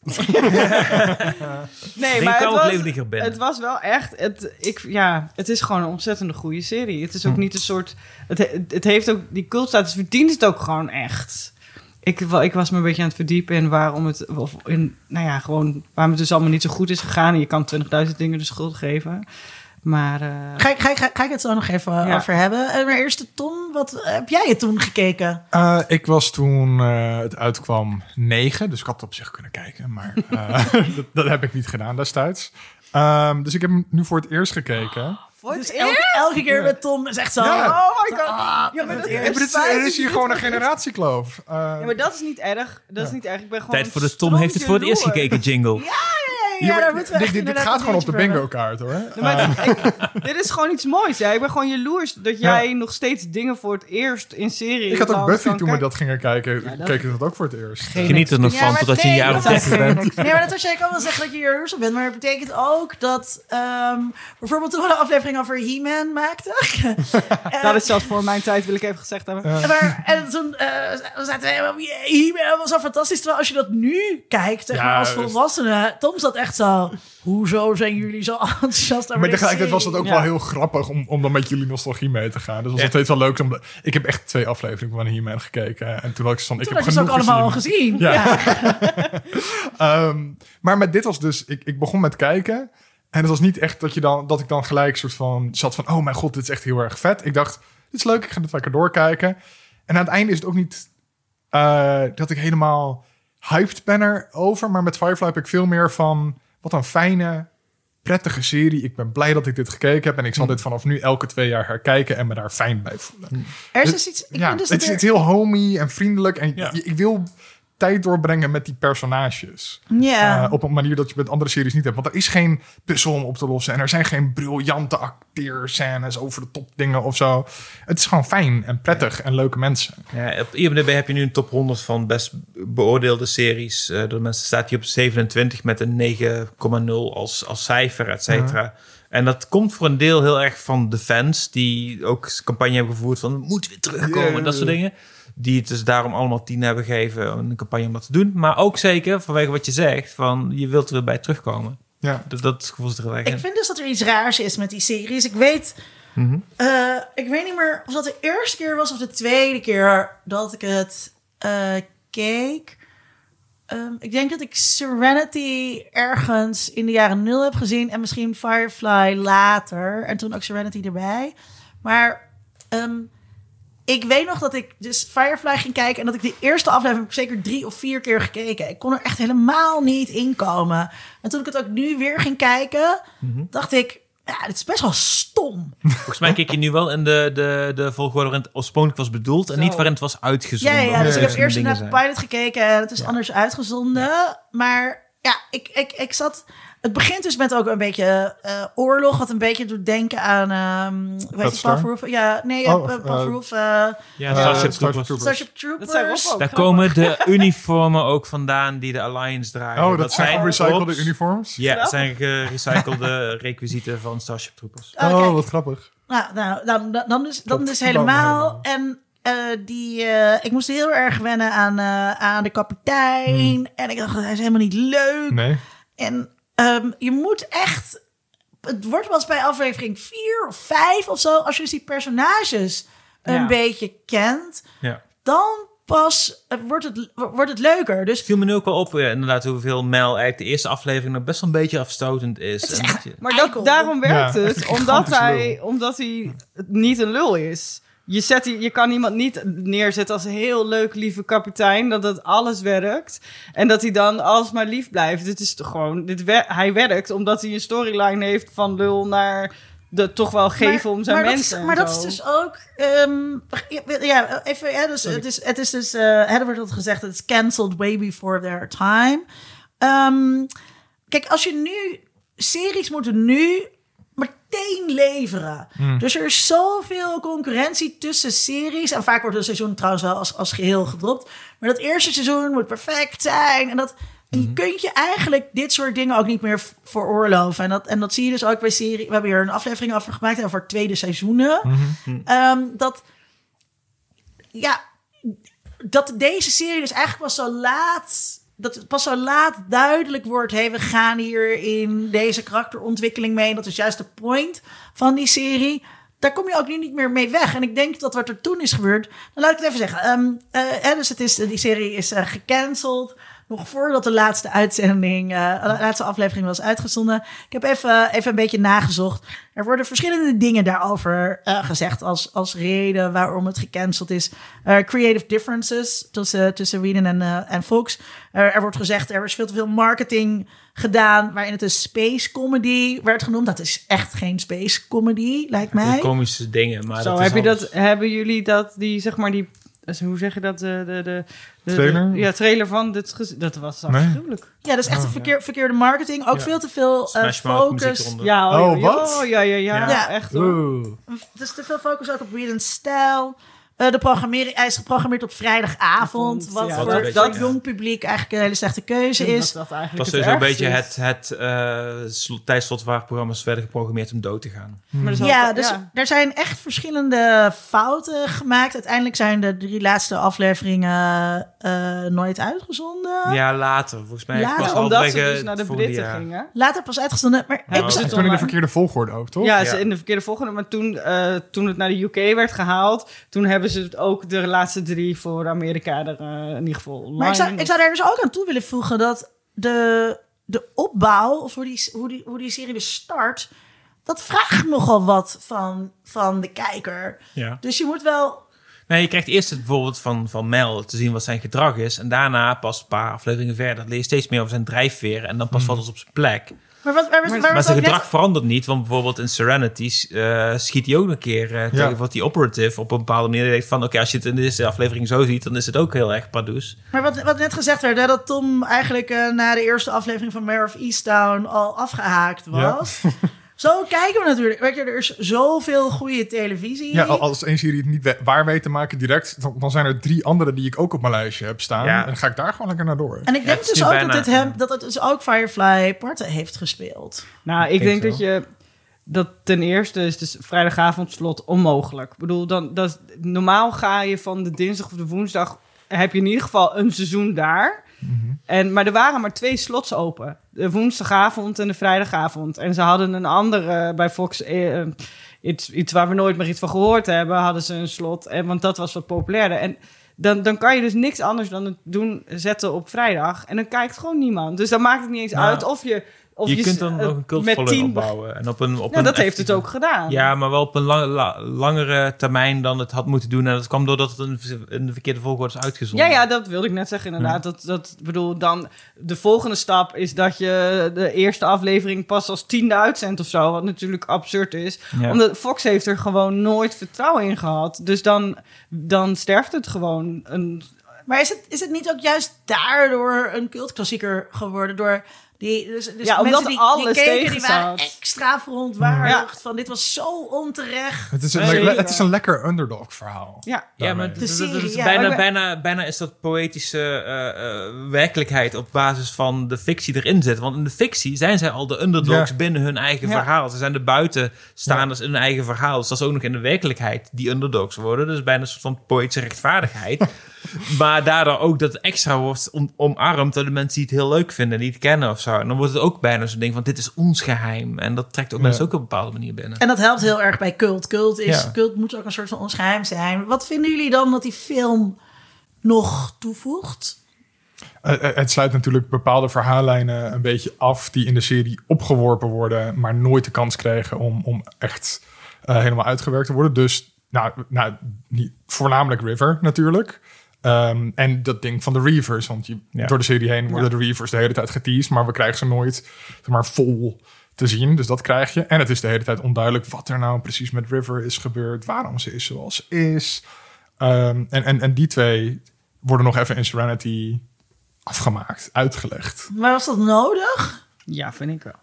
nee, maar het was, het was wel echt... Het, ik, ja, het is gewoon een ontzettende goede serie. Het is Hm. ook niet een soort... Het, he- het heeft ook... Die cultstatus verdient het ook gewoon echt. Ik, ik was me een beetje aan het verdiepen in waarom het... Of in, nou ja, gewoon waarom het dus allemaal niet zo goed is gegaan. En je kan 20.000 dingen de schuld geven. Maar... eh, Ga ik, ga, ik, ga ik het zo nog even Ja. over hebben. Eh, Maar eerst Ton, wat heb jij het toen gekeken? Eh, ik was toen eh, het uitkwam negen, dus ik had het op zich kunnen kijken, maar eh, dat, dat heb ik niet gedaan destijds. Ehm, dus ik heb hem nu voor het eerst gekeken. Voor Dus elke, elke keer met Tom is echt zo. Ja. Oh my God. Ah, Ja, maar het dat- eerst. Ja, maar dit is, er is hier gewoon een generatiekloof. Eh, Ja, maar dat is niet erg. Dat is niet erg. Ik ben gewoon Tijd voor de Tom heeft het voor het eerst gekeken, jingle. Ja, ja, ja, maar daar moeten we dit, dit, gaat gewoon op de bingo kaart hoor. Nee, maar ik- dit is gewoon iets moois. Ja. Ik ben gewoon jaloers dat jij nog steeds dingen voor het eerst in serie. ik had ook Buffy toen we dat gingen kijken, Ja, dat- keek ik dat ook voor het eerst. Geen Geniet er nog van totdat je een jaar of dat- 30 bent. Nee, maar dat was, jij kan wel zeggen dat je jaloers op bent. Maar het betekent ook dat... ehm, bijvoorbeeld toen we de aflevering over He-Man maakten. Dat is zelfs voor mijn tijd, wil ik even gezegd hebben. Maar, en toen eh, zaten we helemaal... "Jee, He-Man was zo fantastisch. Terwijl als je dat nu kijkt, als volwassene... Tom zat echt zo... Hoezo zijn jullie zo enthousiast over Maar tegelijkertijd was het ook Ja. wel heel grappig om, om dan met jullie nostalgie mee te gaan. Dus het was Ja. nog steeds wel leuk. Om de- ik heb echt twee afleveringen van He-Man gekeken. En toen had ik van, ik heb ze ook genoeg allemaal al gezien. Ja. Ja. Ehm, maar met dit was dus, ik, ik begon met kijken. En het was niet echt dat, je dan, dat ik dan gelijk soort van zat van, oh mijn god, dit is echt heel erg vet. Ik dacht, dit is leuk, ik ga dit lekker doorkijken. En aan het einde is het ook niet eh, dat ik helemaal hyped ben erover. Maar met Firefly heb ik veel meer van, wat een fijne, prettige serie. Ik ben blij dat ik dit gekeken heb. En ik zal dit vanaf nu elke twee jaar herkijken en me daar fijn bij voelen. Er is dus iets... Ik ja, vind dus het, is, er- heel homey en vriendelijk. En Ja. ik wil tijd doorbrengen met die personages. Ja. Uh, op een manier dat je met andere series niet hebt. Want er is geen puzzel om op te lossen. En er zijn geen briljante acteerscènes over de top dingen of zo. Het is gewoon fijn en prettig en leuke mensen. Ja, op IMDb heb je nu een top 100 van best beoordeelde series. Eh door mensen staat hij op 27 met een 9,0 als, als cijfer, et cetera. En dat komt voor een deel heel erg van de fans... die ook campagne hebben gevoerd van... we moeten weer terugkomen en dat soort dingen. Die het dus daarom allemaal 10 hebben gegeven... om een campagne om dat te doen. Maar ook zeker vanwege wat je zegt... van je wilt er weer bij terugkomen. Ja. Dus dat gevoel is er in. Ik vind dus dat er iets raars is met die series. Ik weet, Mhm. eh, ik weet niet meer of dat de eerste keer was of de tweede keer dat ik het eh, keek. Ehm, ik denk dat ik Serenity ergens in de jaren nul heb gezien en misschien Firefly later en toen ook Serenity erbij. Maar ehm, ik weet nog dat ik dus Firefly ging kijken en dat ik de eerste aflevering heb zeker drie of vier keer gekeken. Ik kon er echt helemaal niet in komen. En toen ik het ook nu weer ging kijken, dacht ik, ja, het is best wel stom. Volgens mij kijk je nu wel in de, de, de volgorde waarin het oorspronkelijk was bedoeld en Zo. niet waarin het was uitgezonden. ja, ja, dus ja, ik heb eerst naar de pilot gekeken en het is anders uitgezonden. Maar ja, ik, ik, ik zat... Het begint dus met ook een beetje eh, oorlog, wat een beetje doet denken aan... ehm weet je, Star? Verhoeven? Ja, nee, Oh, uh, of, Paul eh, eh, Ja, Starship Troopers. Troopers. Starship Troopers. Dat zijn Rob ook. Daar grappig. komen de uniformen ook vandaan die de Alliance dragen. Oh, dat, zijn gerecyclede uniforms? Ja, dat zijn gerecyclede requisieten van Starship Troopers. Oh, Oh, wat grappig. Nou, nou dan, dan, dan, dus, dan Tot dus dan helemaal. En eh, die, eh, ik moest heel erg wennen aan, eh, aan de kapitein. En ik dacht, hij is helemaal niet leuk. Nee. En ehm, je moet echt... Het wordt wel eens bij aflevering vier of vijf of zo... als je dus die personages een Ja. beetje kent... Ja. dan pas eh, wordt het, wordt het leuker. Dus viel me nu ook wel op, ja, inderdaad, hoeveel Mel eigenlijk de eerste aflevering nog best wel een beetje afstotend is. En echt- dat je- Maar dat, daarom werkt Ja, het, omdat hij, omdat hij niet een lul is. Je, zet, je kan iemand niet neerzetten als een heel leuk, lieve kapitein, dat dat alles werkt. En dat hij dan alsmaar lief blijft. Dit is toch gewoon, dit wer- hij werkt omdat hij een storyline heeft van lul naar de toch wel geven om zijn maar mensen. Dat is, maar dat is dus ook. ehm, ja, even. Ja, dus, het, is, het is dus. eh er wordt altijd gezegd: het is cancelled way before their time. Ehm, kijk, als je nu. Series moeten nu meteen leveren. Dus er is zoveel concurrentie tussen series. En vaak wordt een seizoen trouwens wel als, als geheel gedropt. Maar dat eerste seizoen moet perfect zijn. En dat. En je kunt je eigenlijk dit soort dingen ook niet meer veroorloven. En dat, en dat zie je dus ook bij serie. We hebben hier een aflevering over gemaakt over tweede seizoenen. Ehm, dat, ja, dat deze serie dus eigenlijk pas zo laat... Dat pas zo laat duidelijk wordt... Hey, we gaan hier in deze karakterontwikkeling mee. Dat is juist de point van die serie. Daar kom je ook nu niet meer mee weg. En ik denk dat wat er toen is gebeurd... Dan laat ik het even zeggen. Ehm, eh, dus het is, die serie is eh, gecanceld nog voordat de laatste uitzending, eh, de laatste aflevering was uitgezonden. Ik heb even, even een beetje nagezocht. Er worden verschillende dingen daarover eh, gezegd als, als reden waarom het gecanceld is. Eh, creative differences tussen, tussen Whedon en, eh, en Fox. Eh, er wordt gezegd, er is veel te veel marketing gedaan waarin het een space comedy werd genoemd. Dat is echt geen space comedy, lijkt mij. Komische dingen, maar Zo, dat heb je dat, hebben jullie dat, die, zeg maar, die, dus hoe zeg je dat, de, de, de, de Trailer? de- ja, trailer van dit, dat was Nee. afschuwelijk. Ja, dat is echt een verkeer, verkeerde marketing. Ook Ja. veel te veel eh, focus. Ja, Oh, ja, wat? Ja, ja, ja, Ja. Ja. echt hoor. Dus te veel focus ook op Whedon's stijl. Eh, de programmering, hij is geprogrammeerd op vrijdagavond. Avond, Wat ja, voor dat jong publiek eigenlijk een hele slechte keuze is. Dat dat Het eigenlijk was dus een beetje is. het, het eh, sl- tijdslot waar programma's werden geprogrammeerd om dood te gaan. Maar is Ja, altijd- dus ja. er zijn echt verschillende fouten gemaakt. Uiteindelijk zijn de drie laatste afleveringen eh, nooit uitgezonden. Ja, later. Volgens mij Later, pas omdat ze dus naar de Britten jaar. gingen. Later pas uitgezonden. Maar Ja, ik was Toen in de verkeerde volgorde ook, toch? Ja, Ja. ze in de verkeerde volgende. Maar toen, eh, toen het naar de UK werd gehaald, toen hebben het ook de laatste drie voor Amerika er eh, in ieder geval online. Maar ik zou, ik zou daar dus ook aan toe willen voegen dat de, de opbouw, of hoe die, hoe, die, hoe die serie dus start, dat vraagt nogal wat van, van de kijker. Ja. Dus je moet wel. Nee, je krijgt eerst het bijvoorbeeld van, van Mel te zien wat zijn gedrag is. En daarna pas een paar afleveringen verder leer je steeds meer over zijn drijfveer. En dan pas valt het op zijn plek. Maar wat, waar, waar, waar, Maar zijn gedrag net- verandert niet. Want bijvoorbeeld in Serenity eh, schiet hij ook een keer eh, tegen wat die operative op een bepaalde manier denkt van... Oké, als je het in deze aflevering zo ziet, dan is het ook heel erg pardoes. Maar wat, wat net gezegd werd, hè, dat Tom eigenlijk eh, na de eerste aflevering van Mare of Easttown al afgehaakt was. Zo kijken we natuurlijk. Weet je, er is zoveel goede televisie. Ja, als één serie het niet waar weet te maken direct, dan, dan zijn er drie andere die ik ook op mijn lijstje heb staan. Ja. En dan ga ik daar gewoon lekker naar door. en ik denk het dus ook bijna- dat, dit hem, dat het dus ook Firefly parten heeft gespeeld. Nou, ik denk denk dat je... Dat ten eerste is dus vrijdagavondslot onmogelijk. Ik bedoel, dan, dat, normaal ga je van de dinsdag of de woensdag... heb je in ieder geval een seizoen daar. En, maar er waren maar twee slots open. De woensdagavond en de vrijdagavond. En ze hadden een andere bij Fox... eh, iets, iets waar we nooit meer iets van gehoord hebben... hadden ze een slot. En, want dat was wat populairder. En dan, dan kan je dus niks anders dan het doen zetten op vrijdag. En dan kijkt gewoon niemand. Dus dan maakt het niet eens Nou. uit of je Of je kunt dan eh, nog een cult met following tien opbouwen. En op een, op Ja, een dat heeft het ook gedaan. Ja, maar wel op een lang- la- langere termijn dan het had moeten doen. En dat kwam doordat het in de verkeerde volgorde is uitgezonden. Ja, ja, dat wilde ik net zeggen inderdaad. Dat, dat ik bedoel, dan de volgende stap is dat je de eerste aflevering pas als tiende uitzendt of zo. Wat natuurlijk absurd is. Ja. Omdat Fox heeft er gewoon nooit vertrouwen in gehad. Dus dan, dan sterft het gewoon. Een, Maar is het, is het niet ook juist daardoor een cultklassieker geworden? Door die, dus, dus Ja, omdat mensen die, alles die keken, die waren zat. extra verontwaardigd. Ja. Van dit was zo onterecht. Het is een, le- het is een lekker underdog verhaal. ja. Ja, maar daarmee. d- De d- d- serie, dat is ja, bijna, bijna, bijna is dat poëtische eh, eh, werkelijkheid op basis van de fictie erin zit. Want in de fictie zijn zij al de underdogs Ja. binnen hun eigen Ja. verhaal. Ze zijn de buitenstaanders in hun eigen verhaal. Dus dat is ook nog in de werkelijkheid die underdogs worden. Dus bijna een soort van poëtische rechtvaardigheid. maar daardoor ook dat het extra wordt om, omarmd door de mensen die het heel leuk vinden, die het kennen of zo. En dan wordt het ook bijna zo'n ding van dit is ons geheim. En dat trekt ook Ja. mensen ook op een bepaalde manier binnen. En dat helpt heel erg bij cult. Cult, is, Ja. cult moet ook een soort van ons geheim zijn. Wat vinden jullie dan dat die film nog toevoegt? Eh, eh, het sluit natuurlijk bepaalde verhaallijnen een beetje af die in de serie opgeworpen worden, maar nooit de kans kregen om, om echt eh, helemaal uitgewerkt te worden. Dus nou, nou niet, voornamelijk River natuurlijk. Ehm, en dat ding van de Reavers, want je, Ja. door de serie heen worden de Reavers de hele tijd geteased, maar we krijgen ze nooit zeg maar, vol te zien. Dus dat krijg je. En het is de hele tijd onduidelijk wat er nou precies met River is gebeurd, waarom ze is zoals ze is. Ehm, en, en, en die twee worden nog even in Serenity afgemaakt, uitgelegd. Maar was dat nodig? ja, vind ik wel.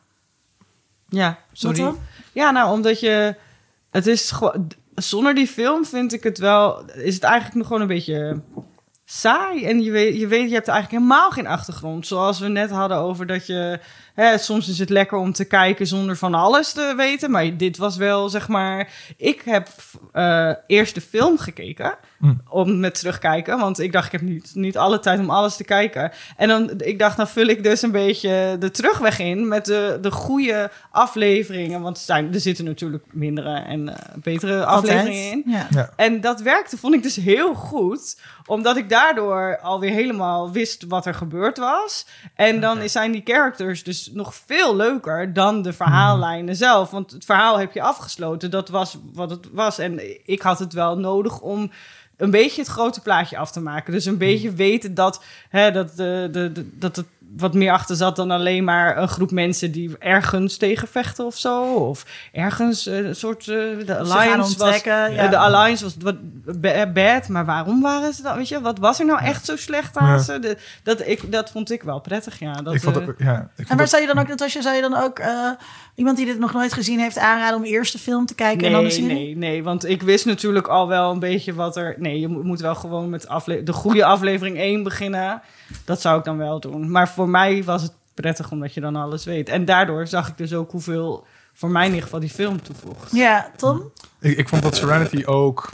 Ja, sorry. Ja, nou, omdat je... Het is gewoon... Zonder die film vind ik het wel... Is het eigenlijk nog gewoon een beetje saai. En je weet, je weet, je hebt eigenlijk helemaal geen achtergrond. Zoals we net hadden over dat je... Hè, soms is het lekker om te kijken zonder van alles te weten. Maar dit was wel, zeg maar... Ik heb eh, eerst de film gekeken. Mm. Om met terugkijken. Want ik dacht, ik heb niet, niet alle tijd om alles te kijken. En dan, ik dacht, dan vul ik dus een beetje de terugweg in... met de, de goede afleveringen. Want er, zijn, er zitten natuurlijk mindere en eh, betere afleveringen in. Ja. En dat werkte, vond ik dus heel goed. Omdat ik daardoor alweer helemaal wist wat er gebeurd was. En dan zijn die characters dus nog veel leuker dan de verhaallijnen zelf. Want het verhaal heb je afgesloten. Dat was wat het was. En ik had het wel nodig om een beetje het grote plaatje af te maken. Dus een beetje weten dat, hè, dat, de, de, de- dat het wat meer achter zat dan alleen maar een groep mensen die ergens tegen vechten of zo. Of ergens eh, een soort. eh, de Alliance was. ja. eh, De Alliance was wat ba- bad, maar waarom waren ze dan? Weet je, wat was er nou echt zo slecht aan Ja. ze? De- dat, ik, dat vond ik wel prettig, ja. Dat, ik vond het, ja, ik vond En waar zou je dan ook, Natasja, zou je dan ook eh, iemand die dit nog nooit gezien heeft aanraden om eerst de film te kijken en dan de Nee, serie? nee, nee, want ik wist natuurlijk al wel een beetje wat er... Nee, je moet, wel gewoon met de goede aflevering 1 beginnen. Dat zou ik dan wel doen. Maar voor mij was het prettig omdat je dan alles weet. En daardoor zag ik dus ook hoeveel voor mij in ieder geval die film toevoegt. Ja, Tom? Ik, ik vond dat Serenity ook.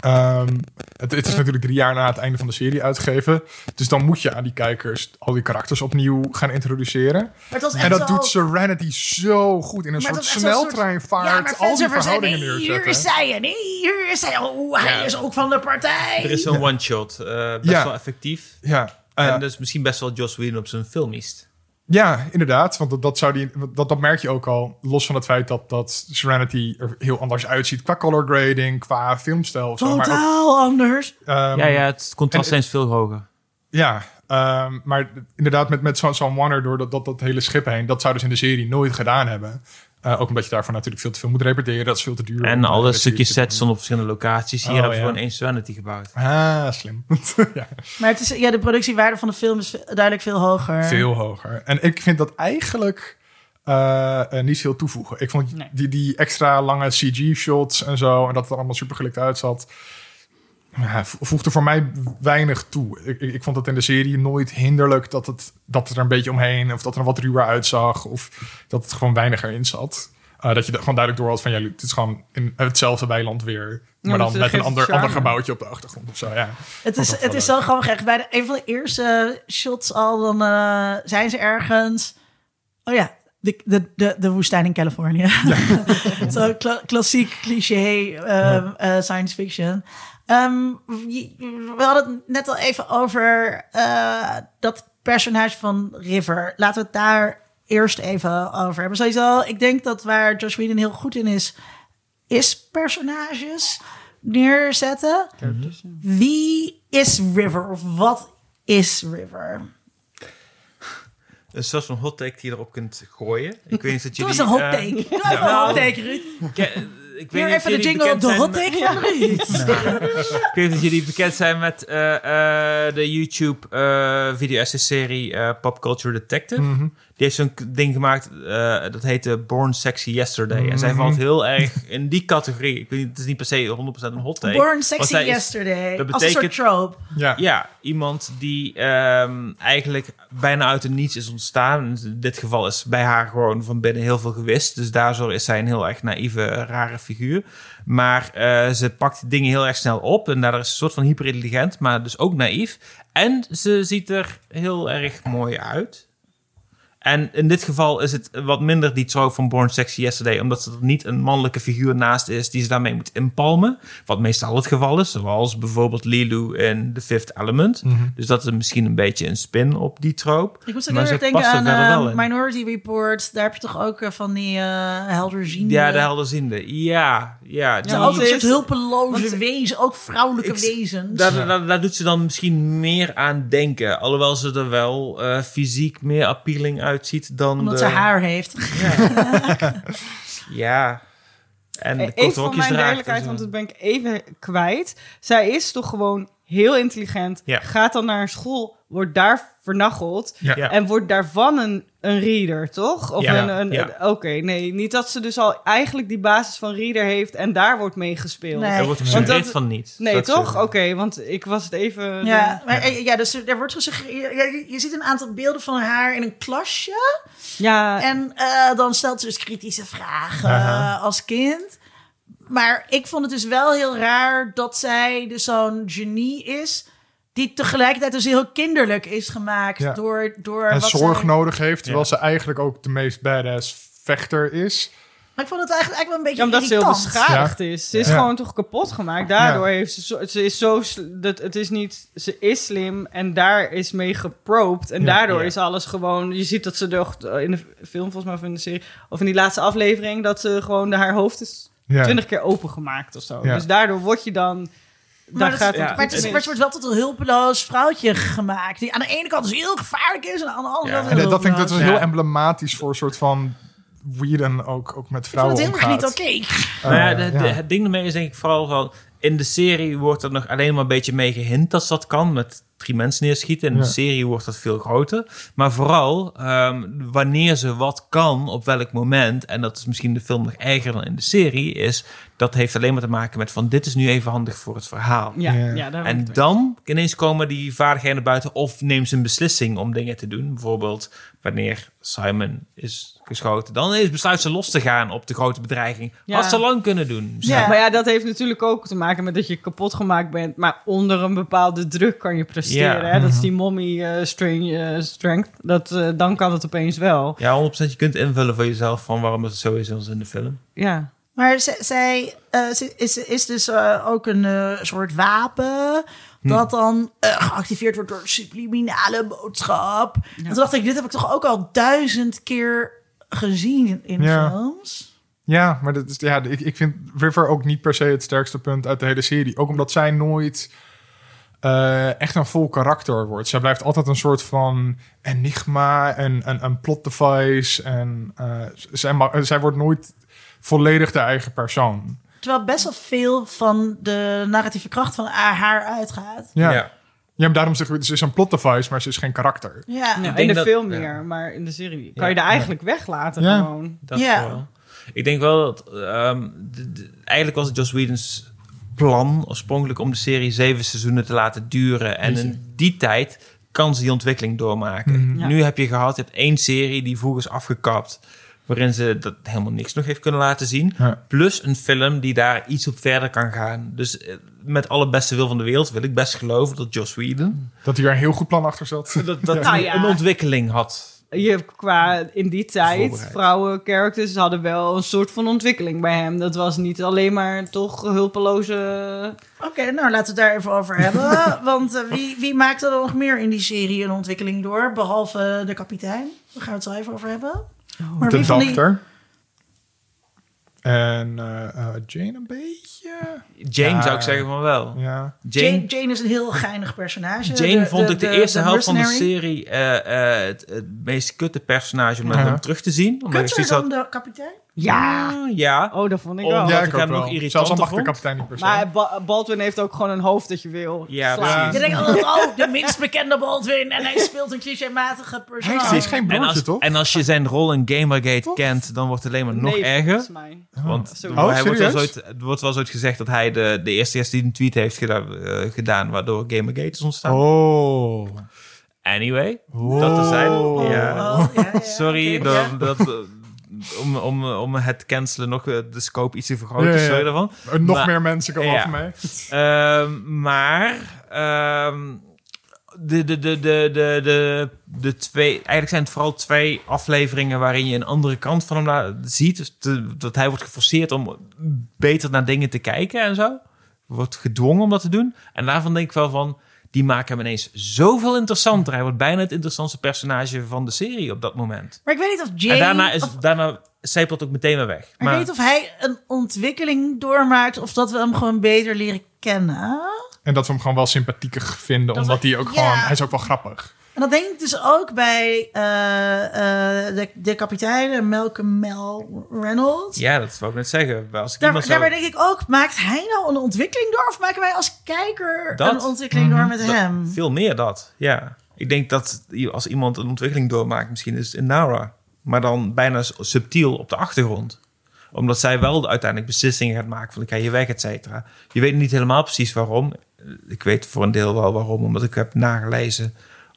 ehm, het, het is natuurlijk drie jaar na het einde van de serie uitgegeven. Dus dan moet je aan die kijkers al die karakters opnieuw gaan introduceren. En dat zo- doet Serenity zo goed. In een soort sneltreinvaart. Ja, maar al die verhoudingen nee, neerzetten. hier is zij en hier is zij. Oh, hij Ja. is ook van de partij. Er is zo'n one-shot. eh, best Ja. wel effectief. Ja, eh, en dus misschien best wel Joss Whedon op zijn filmist. Ja, inderdaad. Want dat, dat, zou die, dat, dat merk je ook al. Los van het feit dat, dat Serenity er heel anders uitziet. Qua color grading, qua filmstijl. of zo. Maar ook, Totaal anders. ehm, ja, ja, het contrast en- is veel hoger. Ja, ehm, maar inderdaad met, met zo'n zo'n Warner door dat, dat, dat hele schip heen. Dat zouden ze in de serie nooit gedaan hebben. Eh, ook omdat je daarvoor natuurlijk veel te veel moet repeteren. Dat is veel te duur. En eh, alle de stukjes sets stonden op verschillende locaties. Hier Oh, hebben we ja. gewoon één Serenity gebouwd. Ah, slim. ja, Maar het is, ja, de productiewaarde van de film is duidelijk veel hoger. veel hoger. En ik vind dat eigenlijk eh, eh, niet veel toevoegen. Ik vond Nee. die, die extra lange CG-shots en zo... en dat het er allemaal super gelikt uitzat... Ja, vo- voegde voor mij weinig toe. Ik, ik, ik vond het in de serie nooit hinderlijk dat het, dat het er een beetje omheen... of dat er wat ruwer uitzag... of dat het gewoon weiniger in zat. Eh, dat je er gewoon duidelijk door had van... ja, het is gewoon in hetzelfde weiland weer... maar dan met een ander, ander gebouwtje op de achtergrond of zo, ja. Het is, het is zo grappig. Echt bij de, een van de eerste shots al, dan eh, zijn ze ergens. Oh ja, de, de, de, de woestijn in Californië. zo kla- klassiek cliché eh, science fiction. Ehm, we hadden het net al even over eh, dat personage van River. Laten we het daar eerst even over hebben. Sowieso, ik denk dat waar Josh Whedon heel goed in is, is personages neerzetten. Wie is River? Of wat is River? Een soort van hot take die je erop kunt gooien. Ik weet niet dat Doe jullie... eens een hot eh, take. Doe even een hot take, Ruud. Ik weet Hier niet of even de jullie jingle, bekend de zijn hot met- take van Ruud. Ik weet dat jullie bekend zijn met eh, eh, de YouTube eh video-essay-serie eh, Pop Culture Detective. Mhm. Die heeft zo'n ding gemaakt, eh, dat heette Born Sexy Yesterday. En zij Mhm. valt heel erg in die categorie. Ik weet niet, het is niet per se 100% een hot take. Born Sexy is- Yesterday. dat Als een soort betekent- trope. Ja. Ja, iemand die ehm, eigenlijk bijna uit het niets is ontstaan. In dit geval is bij haar gewoon van binnen heel veel gewist. Dus daardoor is zij een heel erg naïeve, rare figuur. Maar eh, ze pakt dingen heel erg snel op. En daardoor is ze een soort van hyperintelligent, maar dus ook naïef. En ze ziet er heel erg mooi uit. En in dit geval is het wat minder die trope van Born Sexy Yesterday, omdat er niet een mannelijke figuur naast is die ze daarmee moet inpalmen. Wat meestal het geval is, zoals bijvoorbeeld Lilu in The Fifth Element. Dus dat is misschien een beetje een spin op die trope. Ik moest ook Maar erg denken aan eh, in. Minority Report. Daar heb je toch ook eh, van die uh, helderziende... Ja, de helderziende. Ja, ja. Die, Ja, ze is- hulpeloze want- wezen, ook vrouwelijke Ik- wezens. daar, daar, daar doet ze dan misschien meer aan denken. Alhoewel ze er wel eh, fysiek meer appealing uitziet dan omdat de... ze haar heeft. Ja. En de Eh, korte Even voor mijn duidelijkheid, en want dat ben ik even kwijt. Zij is toch gewoon heel intelligent. Ja. Gaat dan naar een school, wordt daar vernacheld. Ja. Ja. En wordt daarvan een, een reader, toch? Of Ja. een, een, Ja. Oké, nee, niet dat ze dus al eigenlijk die basis van reader heeft en daar wordt mee gespeeld. Nee. Er wordt gesuggereerd van niet. Nee, Dat toch? Oké, want ik was het even... Ja, maar, eh, ja, dus er wordt gesuggereerd... ja, je, je ziet een aantal beelden van haar in een klasje. Ja, En eh, dan stelt ze dus kritische vragen als kind. Maar ik vond het dus wel heel raar dat zij dus zo'n genie is... die tegelijkertijd dus heel kinderlijk is gemaakt Ja. door, door En wat zorg zij- nodig heeft, terwijl Ja. ze eigenlijk ook de meest badass vechter is. Maar ik vond het eigenlijk, eigenlijk wel een beetje Ja, omdat ze heel beschadigd is. Ze is Ja. gewoon toch kapot gemaakt. Daardoor Ja. heeft ze, zo, ze is zo, dat het is niet, ze is slim en daar is mee geprobed. En Ja. daardoor Ja. is alles gewoon, je ziet dat ze toch in de film volgens mij of in de serie, of in die laatste aflevering, dat ze gewoon haar hoofd is. Twintig keer opengemaakt of zo. Ja. Dus daardoor word je dan, Maar, dan dat- gaat ja, maar, het is, maar het wordt wel tot een hulpeloos vrouwtje gemaakt. Die aan de ene kant dus heel gevaarlijk is. En aan de andere Ja. kant En dat, dat vind ik dat is heel Ja. emblematisch voor een soort van Whedon ook, ook met vrouwen heel erg omgaat. niet oké. Nou ja, Eh, de- de- ja. het ding ermee is denk ik vooral van... In de serie wordt er nog alleen maar een beetje mee gehint dat ze dat kan. Met drie mensen neerschieten. In Ja. de serie wordt dat veel groter. Maar vooral ehm, wanneer ze wat kan, op welk moment... en dat is misschien de film nog erger dan in de serie... is dat heeft alleen maar te maken met van... dit is nu even handig voor het verhaal. ja, Ja. En dan ineens komen die vaardigheden naar buiten of neemt ze een beslissing om dingen te doen. Bijvoorbeeld wanneer Simon is geschoten. Dan is besluit ze los te gaan op de grote bedreiging. Ja. Had ze lang kunnen doen. Ja. Maar ja, dat heeft natuurlijk ook te maken met dat je kapot gemaakt bent, maar onder een bepaalde druk kan je presteren. Ja. Hè? Dat is die mommy string, eh, strength. Dat, eh, dan kan het opeens wel. Ja, 100% je kunt invullen voor jezelf van waarom het zo is als in de film. Ja. Maar zij eh, is, is dus ook een soort wapen. Hm. Dat dan geactiveerd wordt door een subliminale boodschap. En toen dacht ik, dit heb ik toch ook al duizend keer gezien in Ja. films. Ja, maar dat is, ja, ik, ik vind River ook niet per se het sterkste punt uit de hele serie. Ook omdat zij nooit eh, echt een vol karakter wordt. Zij blijft altijd een soort van enigma en een, een plot device. En eh, zij, zij wordt nooit volledig de eigen persoon. Terwijl best wel veel van de narratieve kracht van haar uitgaat. Ja, ja. maar daarom zeg ik, ze is een plot device, maar ze is geen karakter. Ja, Ja, Ik in de dat- film ja. meer, maar in de serie kan Ja. je daar eigenlijk weglaten Ja. gewoon. Dat Ja. wel. Ik denk wel dat... ehm, de- de- eigenlijk was het Joss Whedon's plan oorspronkelijk om de serie zeven seizoenen te laten duren. En in die tijd kan ze die ontwikkeling doormaken. Mhm. Ja. Nu heb je gehad, je hebt één serie die vroeg is afgekapt. Waarin ze dat helemaal niks nog heeft kunnen laten zien. Ja. Plus een film die daar iets op verder kan gaan. Dus eh, met alle beste wil van de wereld wil ik best geloven dat Joss Whedon... Dat hij er een heel goed plan achter zat. Dat, dat Nou hij ja. een ontwikkeling had. Je qua in die tijd, vrouwen characters hadden wel een soort van ontwikkeling bij hem. Dat was niet alleen maar toch hulpeloze. Oké, nou laten we het daar even over hebben. Want eh, wie, wie maakte er nog meer in die serie een ontwikkeling door? Behalve de kapitein. Daar gaan we het zo even over hebben. Maar De wie van die- dokter. En eh, eh, Jane een beetje. Jane Ja. zou ik zeggen van wel. Ja. Jane, Jane, Jane is een heel geinig personage. Jane De- vond de- ik de, de- eerste de helft van de serie eh, eh, het, het meest kutte personage om Ja. hem terug te zien. Kutter dan had, de kapitein? Ja. "Ah, ja. Oh, dat vond ik wel. ja. ik ik hem nog wel. irritanter Zelfs al mag de kapitein niet per se. Maar Ba- Baldwin heeft ook gewoon een hoofd dat je wil. Ja. Je denkt altijd, oh, de minst bekende Baldwin. En hij speelt een clichématige personage. Hij is geen En broertje, als, toch? en als je zijn rol in Gamergate kent, dan wordt het alleen maar nog Nee, erger. volgens mij. Want Zo. hij wordt wel zoiets, gezegd dat hij de, de eerste gast die een tweet heeft gedaan, eh, gedaan waardoor Gamergate is ontstaan. Oh. Anyway, dat te zijn. Oh, Ja. oh, ja, ja, Sorry dat, dat, eh, om, om, om het cancelen nog eh, de scope iets te vergroten. Ja, ja. Sorry daarvan. Nog Maar- meer mensen komen Ja. over mij. Ehm, maar ehm, de, de, de, de, de, de, de twee, eigenlijk zijn het vooral twee afleveringen waarin je een andere kant van hem ziet. Dus dat hij wordt geforceerd om beter naar dingen te kijken en zo. Wordt gedwongen om dat te doen. En daarvan denk ik wel van, die maken hem ineens zoveel interessanter. Hij wordt bijna het interessantste personage van de serie op dat moment. Maar ik weet niet of Jane... en daarna, is, of- daarna zijpelt ook meteen weer weg. maar ik weet niet of hij een ontwikkeling doormaakt... of dat we hem gewoon beter leren kennen. En dat we hem gewoon wel sympathieker vinden. Dat omdat we- hij ook ja. gewoon... Hij is ook wel grappig. En dat denk ik dus ook bij eh, eh, de, de kapitein, eh, Malcolm Mel Reynolds. Ja, dat wou ik net zeggen. Als ik Daar, daarbij denk ik ook, maakt hij nou een ontwikkeling door? Of maken wij als kijker Dat? een ontwikkeling door met Dat- hem? Veel meer dat, ja. Ik denk dat als iemand een ontwikkeling doormaakt, misschien is het in Nara. Maar dan bijna subtiel op de achtergrond. Omdat zij wel uiteindelijk beslissingen gaat maken van ik ga je weg, et cetera. Je weet niet helemaal precies waarom. Ik weet voor een deel wel waarom, omdat ik heb nagelezen.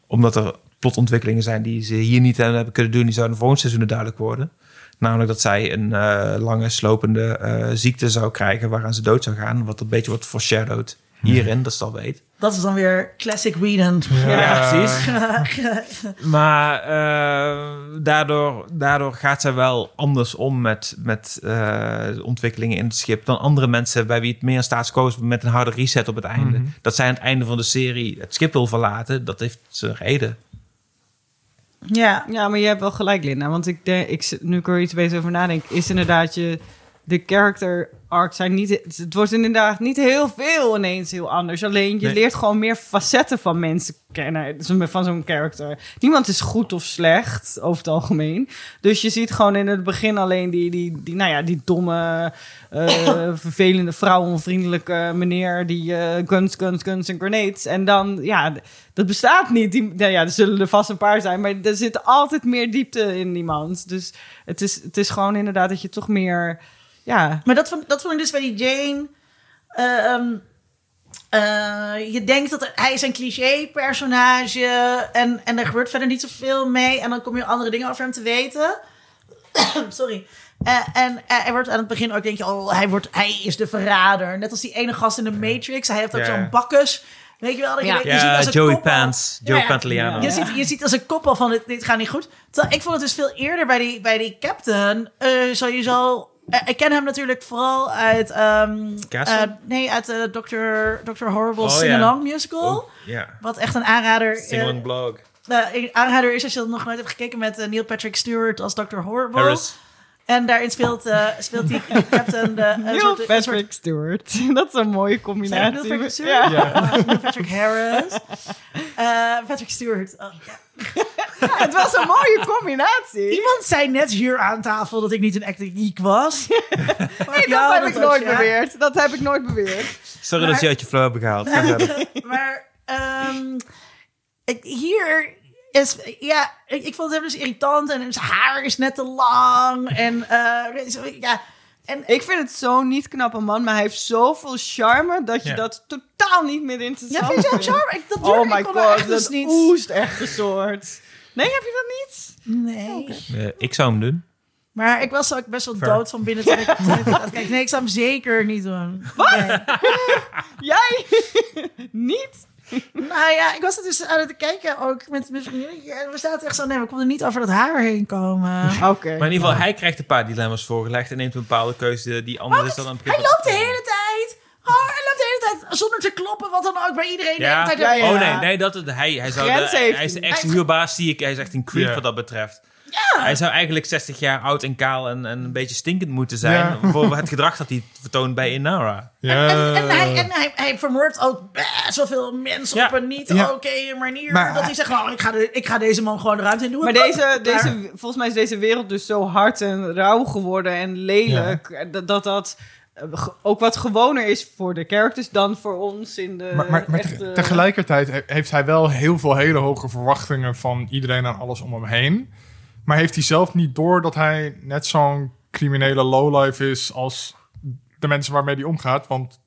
Omdat er plotontwikkelingen zijn die ze hier niet hebben kunnen doen. Die zouden volgend seizoen duidelijk worden. Namelijk dat zij een eh, lange slopende eh, ziekte zou krijgen waaraan ze dood zou gaan. Wat een beetje wordt foreshadowed hierin, dat ze het al weet. Dat is dan weer classic Whedon. Ja, precies. maar eh, daardoor, daardoor gaat zij wel anders om met, met eh, ontwikkelingen in het schip dan andere mensen bij wie het meer staat is met een harde reset op het einde. Dat zij aan het einde van de serie het schip wil verlaten, dat heeft zijn reden. Ja. Ja, maar je hebt wel gelijk, Linda. Want ik denk, ik, nu ik er iets beter over nadenk, is inderdaad je. De character arcs zijn niet. Het wordt inderdaad niet heel veel ineens heel anders. Alleen je Nee. leert gewoon meer facetten van mensen kennen. zo- Van zo'n character. Niemand is goed of slecht over het algemeen. Dus je ziet gewoon in het begin alleen die, die, die, nou ja, die domme, eh, vervelende, vrouwenvriendelijke meneer die eh, guns, guns, guns en grenades. En dan, ja, dat bestaat niet. Die, nou ja, er zullen er vast een paar zijn, maar er zit altijd meer diepte in iemand. Dus het is, het is gewoon inderdaad dat je toch meer, ja, Maar dat vond, dat vond ik dus bij die Jane. Ehm, eh, je denkt dat er- hij is een cliché-personage en, en er gebeurt verder niet zoveel mee. En dan kom je andere dingen over hem te weten. Sorry. Eh, en eh, hij wordt aan het begin ook, denk je, oh, hij, wordt, hij is de verrader. Net als die ene gast in de Matrix. Hij heeft ook zo'n bakkus. Weet je wel? Dat je, Ja. je ziet als een Joey koppel- Pants, Joey Ja. Je ziet, je ziet als een koppel van dit, dit gaat niet goed. Terwijl ik vond het dus veel eerder bij die, bij die captain. eh, sowieso. Eh, ik ken hem natuurlijk vooral uit. ehm, eh, nee, uit de Dr. Dr. Horrible Oh, Sing. Along musical. Oh. Wat echt een aanrader, eh, Singeling blog. eh, een aanrader is als je dat nog nooit hebt gekeken met eh, Neil Patrick Stewart als Dr. Horrible. Harris. En daarin speelt, eh, speelt die captain de, een Neil soort, een soort Patrick Stewart. Dat is een mooie combinatie. Neil Patrick Stewart? Ja. Neil Patrick Harris. Eh, Patrick Stewart. Oh, ja. het was een mooie combinatie. Iemand zei net hier aan tafel dat ik niet een acting geek was. Nee, dat heb ik nooit beweerd. Dat heb ik nooit beweerd. Sorry Maar- dat je uit je flow hebt gehaald. Maar ehm, ik- hier is, ja, ik, ik vond hem dus irritant en zijn haar is net te lang. En eh, ja, en Ik vind het zo niet knap een man, maar hij heeft zoveel charme dat je Ja. dat totaal niet meer interessant ja, vind je dat charme? Ik, dat Oh my god, dus dat niet. oest echt een soort. Nee, heb je dat niet? Nee. Eh, ik zou hem doen. Maar ik was ook best wel dood van binnen toen ik, toen ik het aan het kijken. Nee, ik zou hem zeker niet doen. Wat? Jij? niet? Nou ja, ik was het dus aan het kijken ook met mijn vriendinnetje. En we zaten echt zo, nee, we konden niet over dat haar heen komen. Oké. Maar in ieder geval, hij krijgt een paar dilemma's voorgelegd en neemt een bepaalde keuze die anders is dan een Hij loopt de hele tijd. Oh, hij loopt de hele tijd zonder te kloppen, wat dan ook bij iedereen. Ja. De hele tijd. Ja, ja. Oh nee, nee, dat het, hij, hij, zou de, hij is de hij. echte huurbaas, zie ik. Hij is echt een creep Ja. wat dat betreft. Ja. Hij zou eigenlijk 60 jaar oud en kaal en, en een beetje stinkend moeten zijn Ja. voor het gedrag dat hij vertoont bij Inara. Ja. En, en, hij, en hij, hij vermoordt ook best wel veel mensen Ja. op een niet Ja. oké manier. Maar dat hij zegt, oh, ik, ga de, ik ga deze man gewoon eruit in doen. Maar deze, deze, volgens mij is deze wereld dus zo hard en rauw geworden en lelijk. Dat, dat dat eh, ook wat gewoner is voor de characters dan voor ons in de Maar, maar, maar te- echte... tegelijkertijd he- heeft hij wel heel veel hele hoge verwachtingen van iedereen en alles om hem heen. Maar heeft hij zelf niet door dat hij net zo'n criminele lowlife is als de mensen waarmee hij omgaat? Want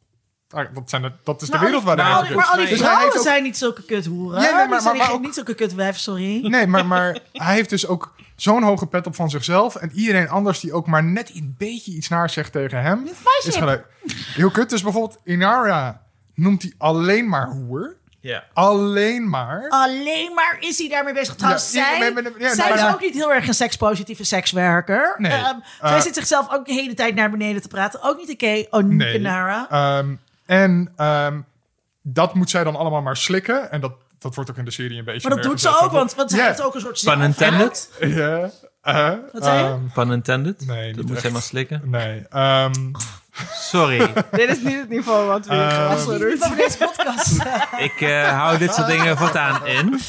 ah, dat, zijn de, dat is de Maar al wereld waarin maar, hij die- maar al die Dus vrouwen ook- zijn niet zulke kuthoeren. Ja, nee, maar- Die zijn maar- maar niet- ook- niet zulke kutwijf, sorry. Nee, maar, maar hij heeft dus ook zo'n hoge pet op van zichzelf. En iedereen anders die ook maar net een beetje iets naar zegt tegen hem. Is gelijk. Heel kut. Dus bijvoorbeeld Inara noemt hij alleen maar hoer. Ja. Alleen maar. Alleen maar is hij daarmee bezig. Trouwens, Ja, zij, ja, zij is ook niet heel erg een sekspositieve sekswerker. Nee. Ehm, Eh, zij zit zichzelf ook de hele tijd naar beneden te praten. Ook niet oké. Oh, Nee. Nara. Ehm, en ehm, dat moet zij dan allemaal maar slikken. En dat, dat wordt ook in de serie een beetje Maar dat doet ze ook, want, want zij Ja. heeft ook een soort Pun intended. Ja. Eh, Wat zei je? ehm, Pun intended. Nee, dat moet echt. hij maar slikken. nee. ehm, Sorry, Dit is niet het niveau wat we hier gaan van deze podcast. ik eh, hou dit soort dingen voortaan in.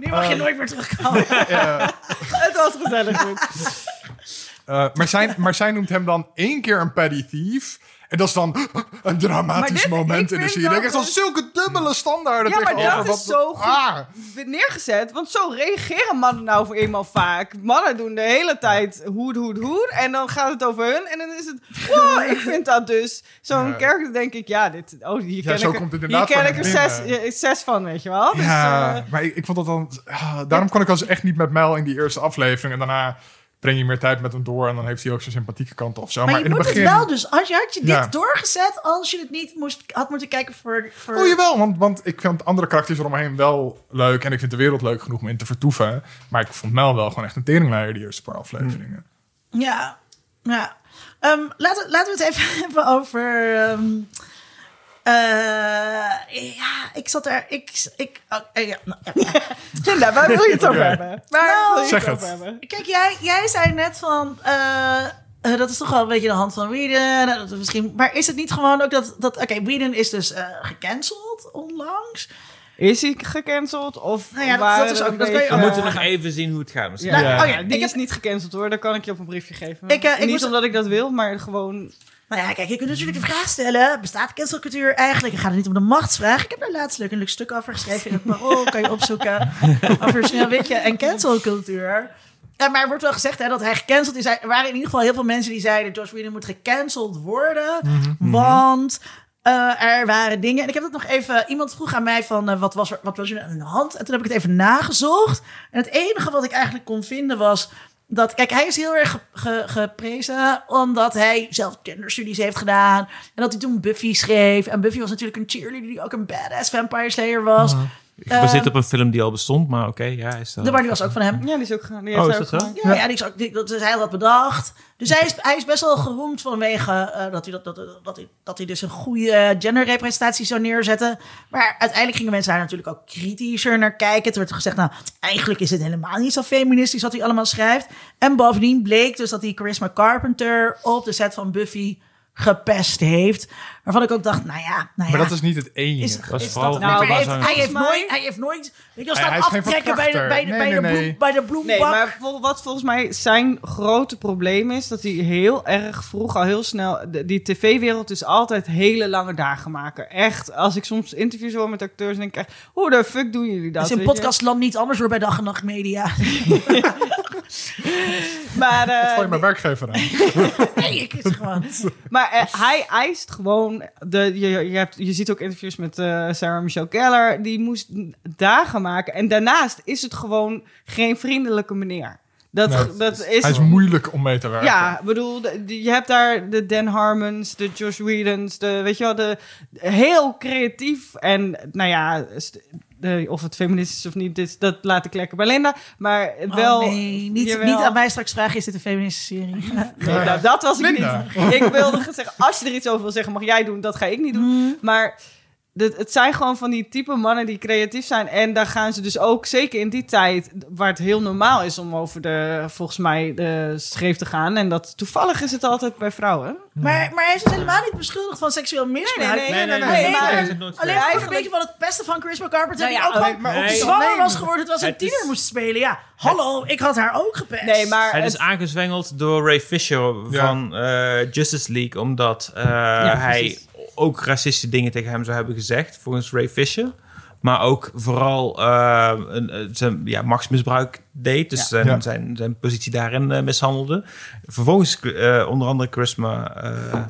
nu mag je Ehm. nooit meer terugkomen. ja. Het was gezellig goed. Eh, maar, zij, maar zij noemt hem dan één keer een petty thief. En dat is dan een dramatisch dit- moment in de serie. Ik dat denk, echt zo zulke dubbele standaarden Ja, maar dat is wat- zo goed. Ah, neergezet. Want zo reageren mannen nou voor eenmaal vaak. Mannen doen de hele tijd hoed, hoed, hoed. En dan gaat het over hun. En dan is het, wow, ik vind dat dus. Zo'n Ja. character denk ik, ja, dit, oh, hier ken zo ik, komt het hier inderdaad ken ik er zes, eh, zes van, weet je wel. Dus, ja, eh, maar ik, ik vond dat dan... ah, daarom kon ik als echt niet met Mel in die eerste aflevering. En daarna breng je meer tijd met hem door. En dan heeft hij ook zijn sympathieke kant of zo. Maar, Maar je in moet het begin... het wel dus. Als je, had je dit Ja. doorgezet als je het niet moest, had moeten kijken voor... voor... Oh jawel, want, want ik vind andere karakters eromheen wel leuk. En ik vind de wereld leuk genoeg om in te vertoeven. Maar ik vond Mel wel gewoon echt een teringleier die eerste paar afleveringen. Ja, ja. Ehm, laten, laten we het even hebben over. ehm, eh, ja, ik zat er. Ik, ik, oh, eh, ja, nou, ja. Linda, waar wil je het over hebben? Waar Nou, wil je zeg het over het. hebben? Kijk, jij, jij zei net van. eh, eh, dat is toch wel een beetje de hand van Whedon. Nou, dat is misschien, maar is het niet gewoon ook dat. dat Oké, Whedon is dus eh, gecanceld onlangs. Is hij gecanceld? Of Nou ja, dat- waren dat is er ook- een dat kan je We moeten nog even zien hoe het gaat. misschien. Ja, Nou, Ja. oh ja, die ik is heb- niet gecanceld hoor, daar kan ik je op een briefje geven. Ik, eh, ik niet moest- omdat ik dat wil, maar gewoon... Nou ja, kijk, je kunt natuurlijk de vraag stellen: bestaat cancelcultuur eigenlijk? Het gaat het niet om de machtsvraag. Ik heb daar laatst leuk een leuk stuk over geschreven in het Parool. kan je opzoeken over Sneeuwwitje en cancelcultuur. Ja, maar er wordt wel gezegd hè, dat hij gecanceld is. Er waren in ieder geval heel veel mensen die zeiden: Josh Whedon moet gecanceld worden, want eh, er waren dingen. En ik heb dat nog even. Iemand vroeg aan mij van eh, wat was er, wat was er aan de hand? En toen heb ik het even nagezocht. En het enige wat ik eigenlijk kon vinden was dat, kijk, hij is heel erg ge- ge- geprezen omdat hij zelf genderstudies heeft gedaan. En dat hij toen Buffy schreef. En Buffy was natuurlijk een cheerleader die ook een badass vampire slayer was. Gebaseerd op een film die al bestond, maar oké, ja, hij is De maar die was ook van hem. Ja, die is ook gedaan. Die Oh, heeft is dat ook zo? Ja, ja. die is ook, die, dat, dus hij had dat bedacht. Dus hij is, hij is best wel geroemd vanwege eh, dat, hij dat, dat, dat, hij, dat hij dus een goede genderrepresentatie zou neerzetten. Maar uiteindelijk gingen mensen daar natuurlijk ook kritischer naar kijken. Het werd gezegd, nou, eigenlijk is het helemaal niet zo feministisch wat hij allemaal schrijft. En bovendien bleek dus dat hij Charisma Carpenter op de set van Buffy gepest heeft. Waarvan ik ook dacht, nou ja, nou ja. Maar dat is niet het enige. Is- was is vooral dat- nou, hij, heeft, hij, nooit, hij heeft nooit, weet je, als Hij- dat hij is geen aftrekken bij de, bij de, verkrachter. bij de, Nee, nee, bloem- nee. bij de bloembak. Nee, maar vol- wat volgens mij zijn grote probleem is... dat hij heel erg vroeg al heel snel... de- die tv-wereld is altijd hele lange dagen maken. Echt, als ik soms interviews hoor met acteurs... denk ik echt, hoe de fuck doen jullie dat? Dat is in podcastland niet anders door bij dag en nacht media. Maar, eh, Val je mijn werkgever aan? Nee, ik is gewoon. Maar eh, hij eist gewoon. De, je, je, hebt, je ziet ook interviews met eh, Sarah Michelle Gellar. Die moest dagen maken. En daarnaast is het gewoon geen vriendelijke meneer. Dat, Nee, dat is... Hij is moeilijk om mee te werken. Ja, bedoel, je hebt daar de Dan Harmons, de Josh Whedons, de, weet je wel, de, heel creatief. En nou ja, de, of het feministisch is of niet, dit, dat laat ik lekker bij Linda. Maar wel... oh, nee, niet, jawel. niet aan mij straks vragen, is dit een feministische serie? Nee, nou, dat was ik Linda. niet. Ik wilde zeggen, als je er iets over wil zeggen, mag jij doen. Dat ga ik niet doen. Maar dit- het zijn gewoon van die type mannen die creatief zijn. En daar gaan ze dus ook, zeker in die tijd, waar het heel normaal is om over de, volgens mij, de schreef te gaan. En dat toevallig is het altijd bij vrouwen. Maar, maar hij is dus helemaal niet beschuldigd van seksueel misbruik. Nee, nee, Nee, nee, nee, nee. maar- nee, is het nooit Alleen een beetje van het beste van Charisma Carpenter. Nou ja, die ook alleen gewoon maar zwanger nee. was geworden terwijl ze een tiener moest spelen. Ja, hallo, ik had haar ook gepest. Nee, maar Hij is aangezwengeld door Ray Fisher van eh, Justice League, omdat eh, hij precies. Ook racistische dingen tegen hem zou hebben gezegd, volgens Ray Fisher. Maar ook vooral eh, een, zijn ja, machtsmisbruik deed, dus Ja. zijn, Ja. zijn, zijn positie daarin eh, mishandelde. Vervolgens eh, onder andere eh, ze?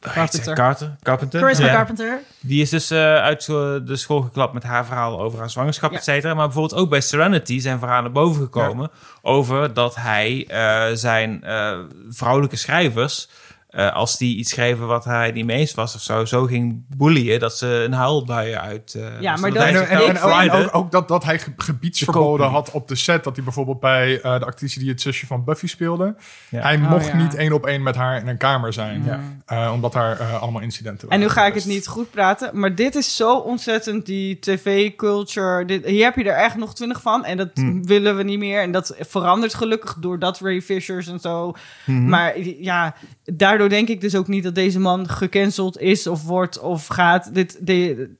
Carpenter. Carter, Carpenter. Charisma Ja. Carpenter. Die is dus eh, uit de school geklapt met haar verhaal over haar zwangerschap, Ja. et cetera. Maar bijvoorbeeld ook bij Serenity zijn verhalen naar boven gekomen over dat hij eh, zijn eh, vrouwelijke schrijvers, eh, als die iets schreven wat hij niet mee eens was of zo, zo ging bullyen dat ze een huilbuien uit. eh, Ja, maar dat dat- En, en, en, en ook, ook dat, dat hij ge- gebiedsverboden had op de set. Dat hij bijvoorbeeld bij eh, de actrice die het zusje van Buffy speelde. Ja. Hij Oh, mocht ja. niet één op één met haar in een kamer zijn. Ja. Eh, omdat daar allemaal incidenten En waren. nu ga ik het geweest. niet goed praten, maar dit is zo ontzettend die tv-culture. Dit- Hier heb je er echt nog twintig van en dat Hmm. willen we niet meer. En dat verandert gelukkig doordat Ray Fishers en zo. Mhm. Maar ja, daardoor denk ik dus ook niet dat deze man gecanceld is of wordt of gaat. Dit de,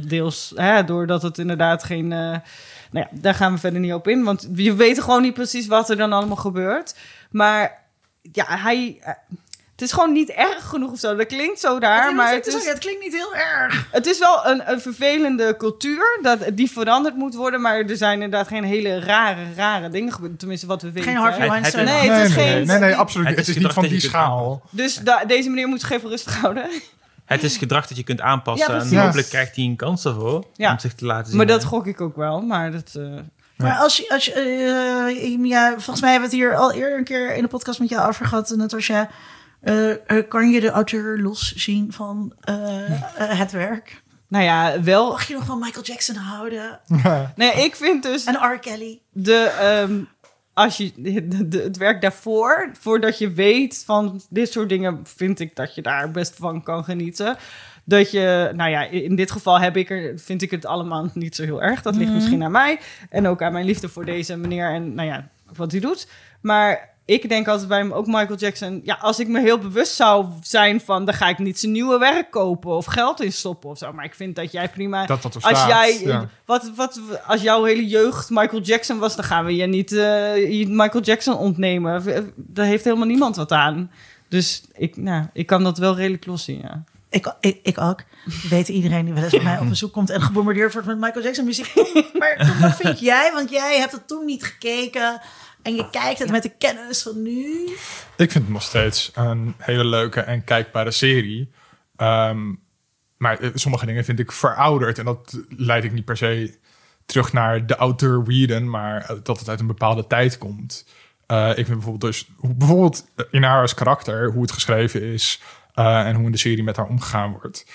deels hè, doordat het inderdaad geen. eh, nou ja, daar gaan we verder niet op in, want we weten gewoon niet precies wat er dan allemaal gebeurt. Maar ja, hij. Het is gewoon niet erg genoeg of zo. Dat klinkt zo raar, maar het is, het klinkt niet heel erg. het is wel een, een vervelende cultuur dat, die veranderd moet worden. Maar er zijn inderdaad geen hele rare, rare dingen gebeurd. Tenminste, wat we weten. Geen Harvey Het- Weinstein. Nee, Nee, het is nee, geen- nee, nee, nee, absoluut. Het Het, is niet van die schaal. Dus da- deze meneer moet zich even rustig houden. Het is gedrag dat je kunt aanpassen Ja, en hopelijk krijgt hij een kans ervoor Ja. om zich te laten zien. Maar dat gok ik ook wel. Maar dat, eh, Maar als je, als je eh, ja, volgens mij hebben we het hier al eerder een keer in de podcast met jou over gehad, Natasja. Eh, eh, kan je de auteur los zien van eh, het werk? nou ja, wel. Mag je nog van Michael Jackson houden? Nee, ik vind dus En R. Kelly? de, ehm, als je, de, de- het werk daarvoor, voordat je weet van dit soort dingen, vind ik dat je daar best van kan genieten. Dat je, nou ja, in dit geval heb ik er, vind ik het allemaal niet zo heel erg. Dat ligt misschien aan mij en ook aan mijn liefde voor deze meneer en nou ja, wat hij doet. Maar ik denk altijd bij hem, ook Michael Jackson, ja, als ik me heel bewust zou zijn van, dan ga ik niet zijn nieuwe werk kopen of geld in stoppen of zo. Maar ik vind dat jij prima Dat dat er als staat, jij, ja. wat, wat, als jouw hele jeugd Michael Jackson was, dan gaan we je niet eh, Michael Jackson ontnemen. V- Daar heeft helemaal niemand wat aan. Dus ik, nou, ik kan dat wel redelijk los zien, ja. Ik, ik, ik ook. We weten iedereen die wel eens bij mij op bezoek komt en gebombardeerd wordt met Michael Jackson muziek. Maar wat vind jij? Want jij hebt het toen niet gekeken en je kijkt het met de kennis van nu. Ik vind het nog steeds een hele leuke en kijkbare serie. Ehm, maar eh, sommige dingen vind ik verouderd. En dat leid ik niet per se terug naar de auteur Whedon, maar eh, dat het uit een bepaalde tijd komt. Eh, ik vind bijvoorbeeld dus, bijvoorbeeld in haar als karakter, hoe het geschreven is en hoe in de serie met haar omgegaan wordt,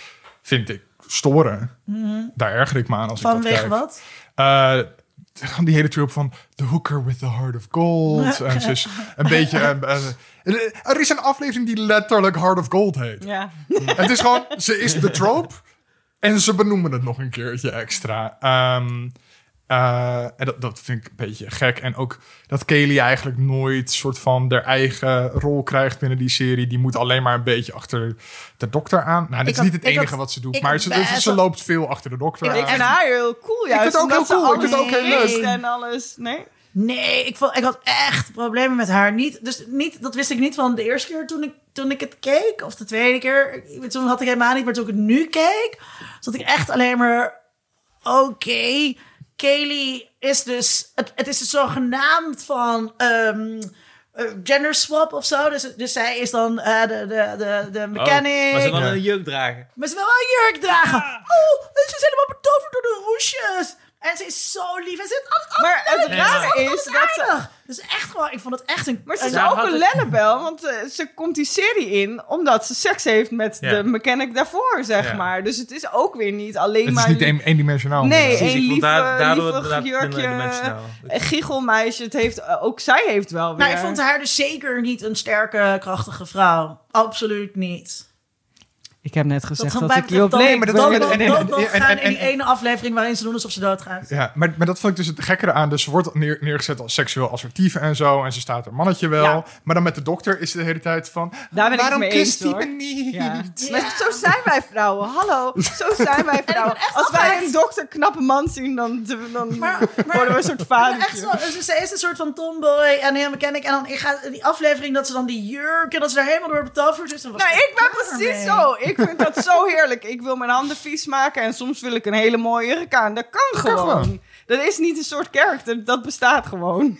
vind ik storen. Daar erger ik me aan als ik dat Vanwege kijk. wat? Die hele troep van The Hooker with the Heart of Gold. en ze is een beetje... eh, eh, er is een aflevering die letterlijk Heart of Gold heet. Ja, Het is gewoon, ze is de trope. En ze benoemen het nog een keertje extra. Ehm, eh, en dat, dat vind ik een beetje gek. En ook dat Kaylee eigenlijk nooit soort van haar eigen rol krijgt binnen die serie. Die moet alleen maar een beetje achter de dokter aan. Nou, dit Ik is had- niet het ik enige had- wat ze doet. ik Maar ze, best ze wel- loopt veel achter de dokter Ja, aan. ik en haar heel cool juist. het ook heel cool. Ik vind het ook heel leuk. En alles, nee? Nee, ik, vond, ik had echt problemen met haar. Niet, dus niet, dat wist ik niet van de eerste keer toen ik, toen ik het keek. Of de tweede keer. Ik- Toen had ik helemaal niet. Maar toen ik het nu keek, zat ik echt alleen maar... Oké, Kaylee is dus... Het, het is dus zogenaamd van... ehm eh, gender swap of zo. Dus, dus zij is dan eh, de, de, de, de mechanic. Oh, maar ze wil een jurk dragen. Maar ze wil wel een jurk dragen. Oh, en ze is helemaal betoverd door de roesjes. En ze is zo lief. En ze is altijd Maar het Ja. rare is is dat ze... Dus echt gewoon, ik vond het echt een... Maar ze een- is ook een het- lellebel, want eh, ze komt die serie in omdat ze seks heeft met Ja. de mechanic daarvoor, zeg Ja. maar. Dus het is ook weer niet alleen Het maar... is niet een, eendimensionaal. Nee, vond lieve, daar- lieve jurkje, dimensionaal. een giechelmeisje. Het heeft, eh, ook zij heeft wel weer... Nou, ik vond haar dus zeker niet een sterke, krachtige vrouw. Absoluut niet. Ik heb net gezegd Dat dat, ik maar dat- dat en- en- en- gaan in die en- ene aflevering waarin ze doen alsof ze doodgaat. Ja, maar, maar dat vond ik dus het gekkere aan. Dus ze wordt neer, neergezet als seksueel assertief en zo. En ze staat er mannetje wel. Ja. Maar dan met de dokter is ze de hele tijd van... Daar ben ik waarom mee kust hij me niet? Ja. Ja. Maar zo zijn wij vrouwen. Hallo, zo zijn wij vrouwen. Als wij een dokter knappe man zien, dan, dan Maar- maar- worden we een soort dus ze is een soort van tomboy en heel mechanic. En dan ik ga die aflevering dat ze dan die jurk en dat ze daar helemaal door betoverd is. dan was Nou, ik ben precies mee. zo. Ik vind dat zo heerlijk. Ik wil mijn handen vies maken en soms wil ik een hele mooie jurk aan. Dat kan gewoon. gewoon. Dat is niet een soort karakter. Dat bestaat gewoon.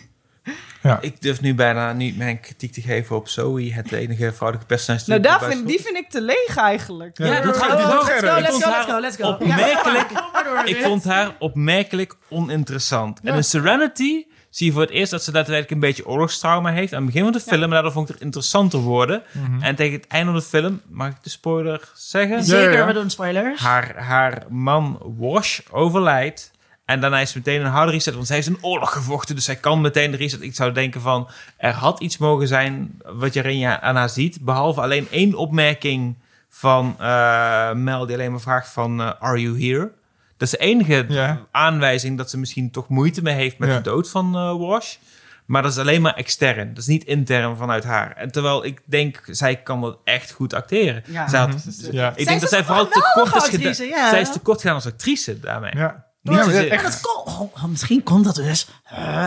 Ik durf nu bijna niet mijn kritiek te geven op Zoe, het enige vrouwelijke personage. Nou, daar ik vind, die vind ik te leeg eigenlijk. Ja, Ja, dat gaat dus let's go, Ik let's vond go, haar let's go, let's go. opmerkelijk- Ja, Ik vond haar opmerkelijk oninteressant. En in Serenity zie je voor het eerst dat ze daadwerkelijk een beetje oorlogstrauma heeft. Aan het begin van de film, en daardoor vond ik het interessanter worden. En tegen het einde van de film, mag ik de spoiler zeggen? Zeker, Ja, ja. we doen spoilers. Haar, haar man Wash overlijdt. En daarna is meteen een harde reset, want zij heeft een oorlog gevochten. Dus zij kan meteen de reset. Ik zou denken van, er had iets mogen zijn wat je erin ja- aan haar ziet. Behalve alleen één opmerking van eh, Mel die alleen maar vraagt van, eh, are you here? Dat is de enige Ja. aanwijzing dat ze misschien toch moeite mee heeft met Ja. de dood van eh, Wash. Maar dat is alleen maar extern. Dat is niet intern vanuit haar. En terwijl ik denk, zij kan dat echt goed Ja. acteren. Mhm. Zij had- Ja. Ik Zij denk dat zij vooral te kort is gedaan. ja. Zij is te kort gedaan als actrice daarmee. Ja. Niet Ja, maar zozeer- echt- Maar dat kon, oh, oh, misschien komt dat dus eh,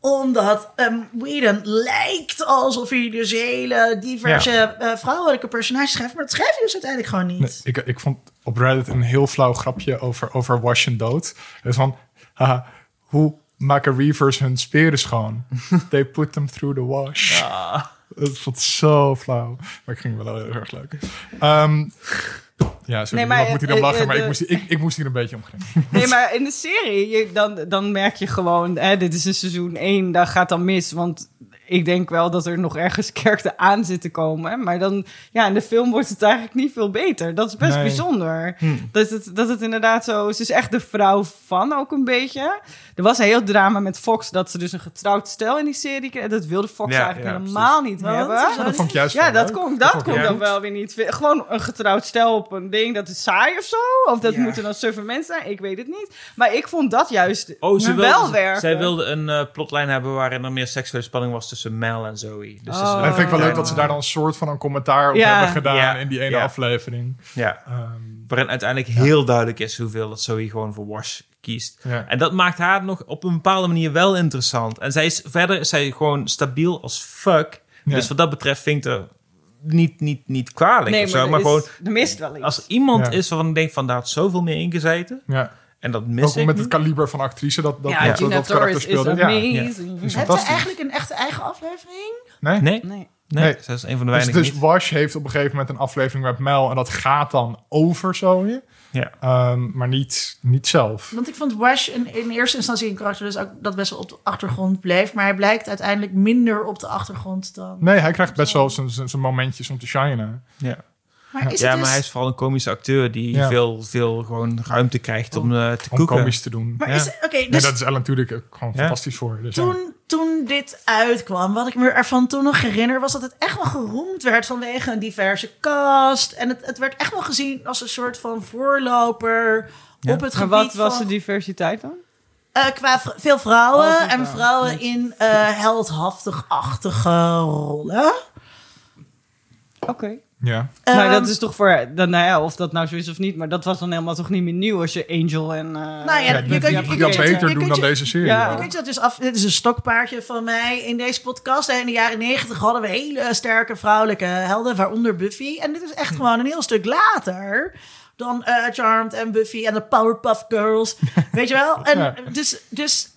omdat ehm Whedon lijkt alsof hij dus hele diverse eh, vrouwelijke personages schrijft, maar dat schrijft hij dus uiteindelijk gewoon niet. Nee, ik, ik vond op Reddit een heel flauw grapje over, over wash en dood. Dus van, haha, hoe maken Reavers hun speren schoon? They put them through the wash. Dat vond zo flauw. Maar ik ging wel heel erg leuk. Ehm, ja, sorry, Nee, maar, moet hier dan eh, lachen, eh, maar ik moest, hier- ik, ik moest hier een beetje om. Nee, maar in de serie, je, dan, dan merk je gewoon, hè, dit is een seizoen 1, dat gaat dan mis. Want ik denk wel dat er nog ergens kerkte aan zit te komen. Maar dan, ja, in de film wordt het eigenlijk niet veel beter. Dat is best Nee. bijzonder. Dat, het, dat het inderdaad zo, ze is echt de vrouw van ook een beetje. Er was een heel drama met Fox, dat ze dus een getrouwd stel in die serie kreeg. Dat wilde Fox Ja, eigenlijk ja, helemaal niet Want? hebben. Zo Dat vond ik juist Ja, dat kon, dat dan wel weer niet. Gewoon een getrouwd stel op een ding, dat is saai of zo? Of dat Ja. moeten dan surfen mensen zijn? Ik weet het niet. Maar ik vond dat juist Oh, ze wel wilde, werken. zij wilde een eh, plotlijn hebben waarin er meer seksuele spanning was tussen Mel en Zoe. Dus Oh. En dat vind ik wel leuk dat ze daar dan een soort van een commentaar op Ja. hebben gedaan Ja. in die ene Ja. aflevering. Ja, Ehm, waarin uiteindelijk heel duidelijk is hoeveel dat Zoe gewoon voor Wash kiest. ja. En dat maakt haar nog op een bepaalde manier wel interessant. En zij is verder is zij gewoon stabiel als fuck. Ja. Dus wat dat betreft vind ik er niet, niet, niet kwalijk Nee, of maar, zo. er Maar is- gewoon, er mist wel iets. als er iemand Ja. is waarvan ik denk van daar had zoveel meer ingezeten. ja. En dat mis Ook ik met het kaliber van actrice dat dat, ja, dat, Gina dat Torres karakter is speelde. Ja. amazing. Is Heeft ze fantastisch. eigenlijk een echte eigen aflevering? Nee? Nee, Nee. nee, is een van de Dus, weinigen dus niet. Wash heeft op een gegeven moment een aflevering met Mel en dat gaat dan over Zoe, Ja. Ehm, maar niet, niet zelf. Want ik vond Wash in, in eerste instantie een karakter dus ook dat best wel op de achtergrond bleef, maar hij blijkt uiteindelijk minder op de achtergrond dan. Nee, hij krijgt best wel zijn- zijn zijn momentjes om te shinen. Ja. Maar is ja, het maar dus, hij is vooral een komische acteur die Ja. veel, veel gewoon ruimte krijgt om eh, te Om koeken. komisch te doen. maar ja. is het- oké, Nee, dus dat is Ellen natuurlijk ook gewoon Ja. fantastisch voor. Dus ja. toen, toen dit uitkwam, wat ik me ervan toen nog herinner, was dat het echt wel geroemd werd vanwege een diverse cast. En het, het werd echt wel gezien als een soort van voorloper Ja. op het Maar gebied wat was van... de diversiteit dan? eh, qua veel vrouwen Oh, en vrouwen. vrouwen in eh heldhaftig-achtige rollen. Oké. Ja. maar Ehm, dat is toch voor, dan, nou ja, of dat nou zo is of niet, maar dat was dan helemaal toch niet meer nieuw als je Angel en... eh, Nou ja, Ja, je kunt- je kunt beter doen dan deze serie. Ja. Je kunt je dat dus af. Dit is een stokpaardje van mij in deze podcast. En in de jaren negentig hadden we hele sterke vrouwelijke helden, waaronder Buffy. En dit is echt gewoon een heel stuk later dan eh, Charmed en Buffy en de Powerpuff Girls. Weet je wel? En Ja. dus, dus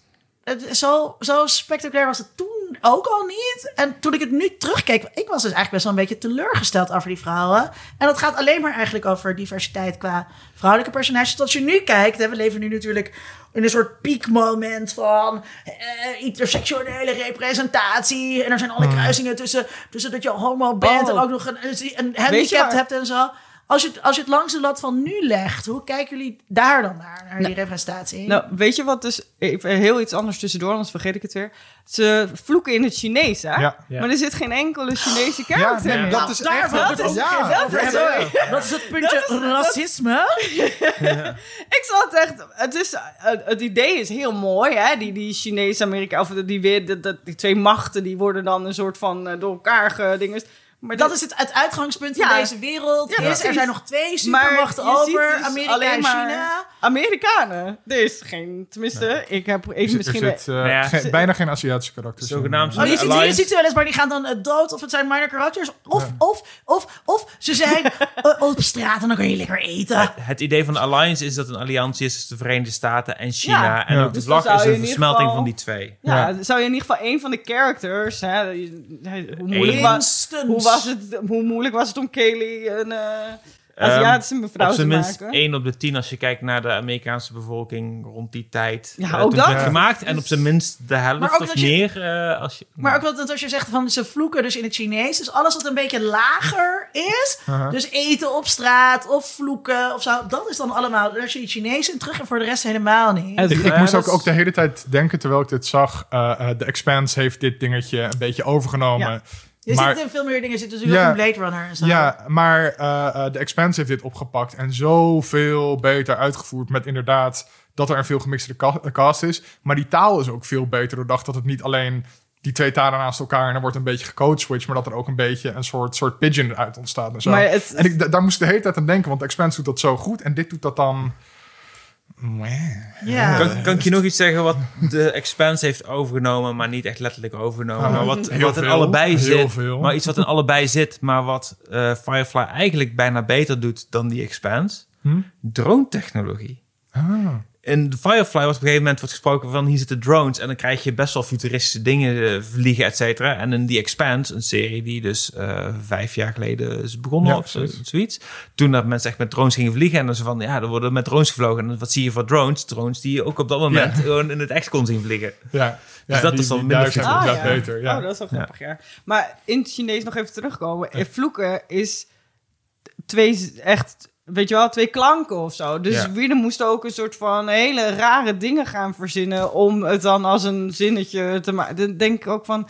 het- zo, zo spectaculair was het toen ook al niet. En toen ik het nu terugkeek, ik was dus eigenlijk best wel een beetje teleurgesteld over die vrouwen. En dat gaat alleen maar eigenlijk over diversiteit qua vrouwelijke personages. Tot als je nu kijkt, hè, we leven nu natuurlijk in een soort piekmoment van eh, interseksuele representatie. En er zijn alle kruisingen tussen, tussen dat je homo bent Oh. en ook nog een, een handicap hebt en zo. Als je, het- als je het langs de lat van nu legt, hoe kijken jullie daar dan naar, naar die Nou, representatie? Nou, weet je wat dus... Even heel iets anders tussendoor, anders vergeet ik het weer. Ze vloeken in het Chinees, hè? Ja. Ja. Maar er zit geen enkele Chinese Ja, karakter nee, in. dat is daar echt... het ja, dat is- ja. dat is het puntje racisme. Ik zat echt... Het, is, het, idee is heel mooi, hè? Die, die Chinees-Amerika... Of die, weer, dat, dat- die twee machten, die worden dan een soort van eh, door elkaar gedingest. Maar Dat dit- is het, het uitgangspunt van deze wereld. Ja, is, er zijn nog twee Maar supermachten over, dus Amerika alleen en China. Amerikanen. Er is geen... Tenminste, ik heb ik zit- misschien... zit, eh, Nou ja, bijna geen Aziatische karakters. Zogenaamd- Oh, je, ziet, je ziet ze wel eens, maar die gaan dan eh, dood. Of het zijn minor karakters. Of, of, of, of ze zijn eh, op straat en dan kan je lekker eten. Het idee van de Alliance is dat een alliantie is tussen de Verenigde Staten en China. Ja. En Ja. ook de Dus vlag is een versmelting geval- van die twee. Ja, Ja. zou je in ieder geval een van de characters... Hè, hoe, moeilijk was, hoe, was het, hoe moeilijk was het om Kelly een eh, Aziatische mevrouw Op te zijn minst maken? 1 op de 10 als je kijkt naar de Amerikaanse bevolking rond die tijd. Ja, eh, ook dat. het werd gemaakt. En op zijn minst de helft of dat je- meer. eh, als je, Maar ook wat als je zegt van ze vloeken dus in het Chinees. Dus alles wat een beetje lager is. Dus eten op straat of vloeken of zo. Dat is dan allemaal. Daar zie je Chinees in terug en voor de rest helemaal niet. Het- Ik, moest dat ook, ook de hele tijd denken, terwijl ik dit zag... The Expanse heeft dit dingetje een beetje overgenomen. Ja. Maar- ziet in veel meer dingen zitten. Dus ook in Blade Runner en zo. Ja, maar eh eh, The Expanse heeft dit opgepakt en zoveel beter uitgevoerd met inderdaad dat er een veel gemixte ka- cast is. Maar die taal is ook veel beter doordacht dat het niet alleen die twee talen naast elkaar en er wordt een beetje gecode switch, maar dat er ook een beetje een soort, soort pigeon eruit ontstaat en zo. Maar het- en ik, da- daar moest ik de hele tijd aan denken, want The Expanse doet dat zo goed en dit doet dat dan... Ja. Kan, kan ik je nog iets zeggen wat de Expanse heeft overgenomen, maar niet echt letterlijk overgenomen? Ah, maar wat, heel wat in allebei Heel zit. veel. Maar iets wat in allebei zit, maar wat eh, Firefly eigenlijk bijna beter doet dan die Expanse. Hm? Drone technologie. Ah. In de Firefly was op een gegeven moment wordt gesproken van hier zitten drones en dan krijg je best wel futuristische dingen eh, vliegen, et cetera. En in The Expanse, een serie die dus eh, vijf jaar geleden is begonnen Ja, of zoiets. Toen dat mensen echt met drones gingen vliegen en dan zo van ja, er worden met drones gevlogen. En wat zie je voor drones? Drones die je ook op dat moment Ja. gewoon in het echt kon zien vliegen. Ja, Dus dat is dan minder zijn Ah, ja. beter. Ja. Oh, dat is wel grappig, ja. Maar in het Chinees nog even terugkomen. Vloeken is twee echt, weet je wel, twee klanken of zo. Dus Ja. Moest ook een soort van hele rare dingen gaan verzinnen om het dan als een zinnetje te maken. Dan denk ik ook van,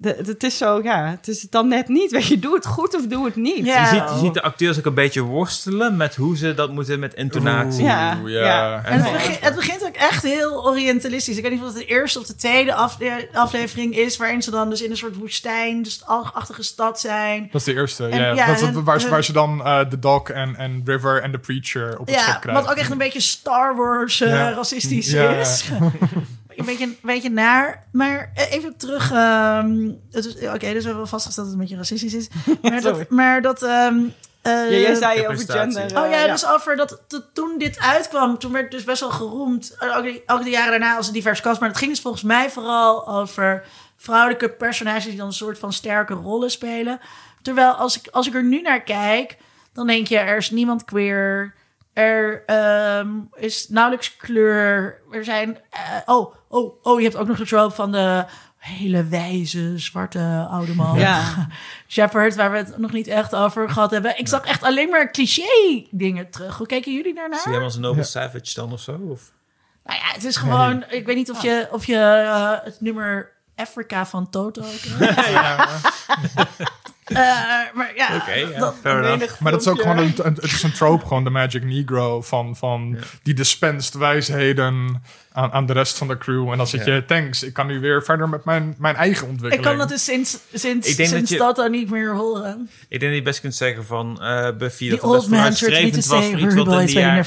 de- het is zo, ja, het is het dan net niet. Weet je, doe het goed of doe het niet. Ja. Je, ziet, je ziet de acteurs ook een beetje worstelen met hoe ze dat moeten met intonatie. Ja. Oeh, ja. En het, begint, het begint ook echt heel orientalistisch. Ik weet niet of het de eerste of de tweede afle- aflevering is... waarin ze dan dus in een soort woestijn, dus achtige stad zijn. Dat is de eerste. En ja. ja, dat is waar, ze- en- waar ze dan eh, de Doc en, en River en de Preacher op het schip krijgen. wat ook echt een beetje Star Wars eh, Ja. racistisch Ja. is. een, beetje, een beetje naar. Maar eh, even terug. ehm, het is- Oké, dus we hebben wel vastgesteld dat het een beetje racistisch is. Maar dat... Maar dat ehm, eh, Ja, jij zei over gender. Oh eh, ja, dus over dat, dat toen dit uitkwam, toen werd het dus best wel geroemd. eh, Ook, de- ook de jaren daarna als een divers cast. Maar het ging dus volgens mij vooral over vrouwelijke personages die dan een soort van sterke rollen spelen. Terwijl als ik, als ik er nu naar kijk, dan denk je er is niemand queer. Er ehm, is nauwelijks kleur. Er zijn. eh, oh, oh, oh, je hebt ook nog de trope van de hele wijze zwarte oude man. Ja. Shepard, waar we het nog niet echt over gehad hebben. Ik zag echt alleen maar cliché dingen terug. Hoe keken jullie daarnaar? Zie je hem als een Noble Savage dan of zo? Of? Nou ja, het is gewoon... Ik weet niet of je, of je eh, het nummer Africa van Toto kent. Eh, maar ja, Oké, ja, menig Maar dat is ook gewoon een, een- het is een trope, gewoon de Magic Negro van, van die dispenst wijsheden aan, aan de rest van de crew. En dan zit Ja. je, thanks, ik kan nu weer verder met mijn, mijn eigen ik ontwikkeling. kan dat dus sinds, sinds, Ik denk sinds dat je- Toto niet meer horen. Ik denk dat je best kunt zeggen van eh, Buffy dat het old best man was say, voor iets Ruby wat in jaren...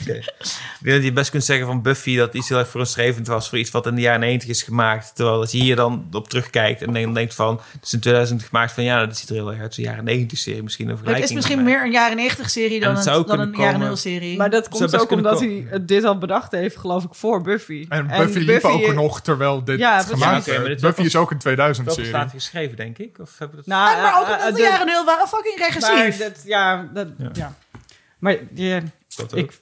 Ik denk dat je best kunt zeggen van Buffy dat iets heel erg vooruitstrevend was voor iets wat in de jaren 90 is gemaakt. Terwijl als je hier dan op terugkijkt en dan denkt van, het is in 2000 gemaakt van ja, dat ziet er heel erg uit als een jaren 90 serie misschien. Een Het vergelijking is misschien meer een jaren 90 serie dan het een, dan een jaren komen- 0 serie. Maar dat komt ook omdat hij dit al bedacht heeft, geloof ik, voor Buffy. En Buffy liep ook nog terwijl dit Ja, gemaakt werd. is Buffy is ook een 2000 Welke serie. staat geschreven, denk ik? Of heb ik dat... Nou, maar ook eh, omdat eh, de de- jaren 0 waren fucking Maar regressief. dat, ja, dat, Ja. ja. Maar ja, dat ook? ik,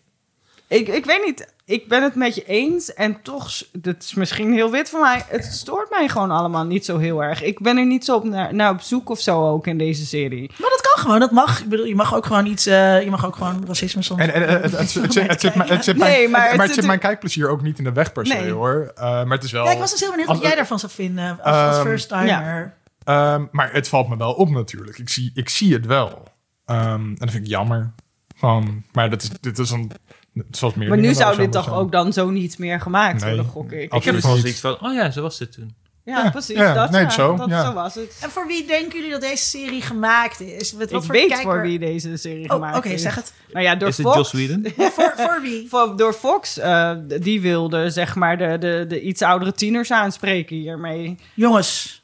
Ik, ik weet niet, ik ben het met je eens. En toch, dit is misschien heel wit van mij. Het stoort mij gewoon allemaal niet zo heel erg. Ik ben er niet zo op naar, naar op zoek of zo ook in deze serie. Maar dat kan gewoon, dat mag. Ik bedoel, je mag ook gewoon iets, eh, je mag ook gewoon racisme soms. En, en, en het, het, zit- het zit mijn- het zit mijn- Nee, maar maar het- zit mijn kijkplezier ook niet in de weg per se Nee. hoor. Eh, maar het is wel. ja, ik was dus heel benieuwd Als- wat jij daarvan zou vinden als, als Ehm, first timer. Ehm, maar het valt me wel op natuurlijk. Ik zie, ik zie het wel. Ehm, en dat vind ik jammer. Gewoon, maar dat is, dit is een. Zoals meer Maar nu wel zou dit toch zijn. ook dan zo niet meer gemaakt Nee, worden, gok ik. Ik heb niet. zoiets van, oh ja, zo was het toen. Ja, Ja, precies. ja, dat, nee, ja, zo, dat, ja. zo was het. En voor wie denken jullie dat deze serie gemaakt is? Met wat ik voor weet kijker? voor wie deze serie Oh, gemaakt oké, is. zeg het. Nou ja, door Is het Fox. Joss Whedon? voor, voor wie? Voor- door Fox, eh, die wilde zeg maar de, de, de iets oudere tieners aanspreken hiermee. Jongens,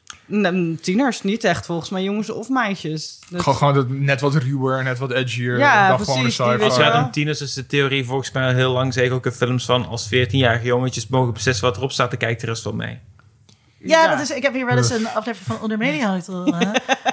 tieners niet echt, volgens mij jongens of meisjes. Dus- Gewoon, gewoon dat net wat ruwer, net wat edgier. Ja, dan precies, gewoon een weet sci-fi. Als tieners is de theorie volgens mij al heel lang zeker ook in films van als 14-jarige jongetjes mogen beslissen wat erop staat, dan kijkt de rest wel mee. ja, Ja. Dat is, ik heb hier wel eens een aflevering van Onder Media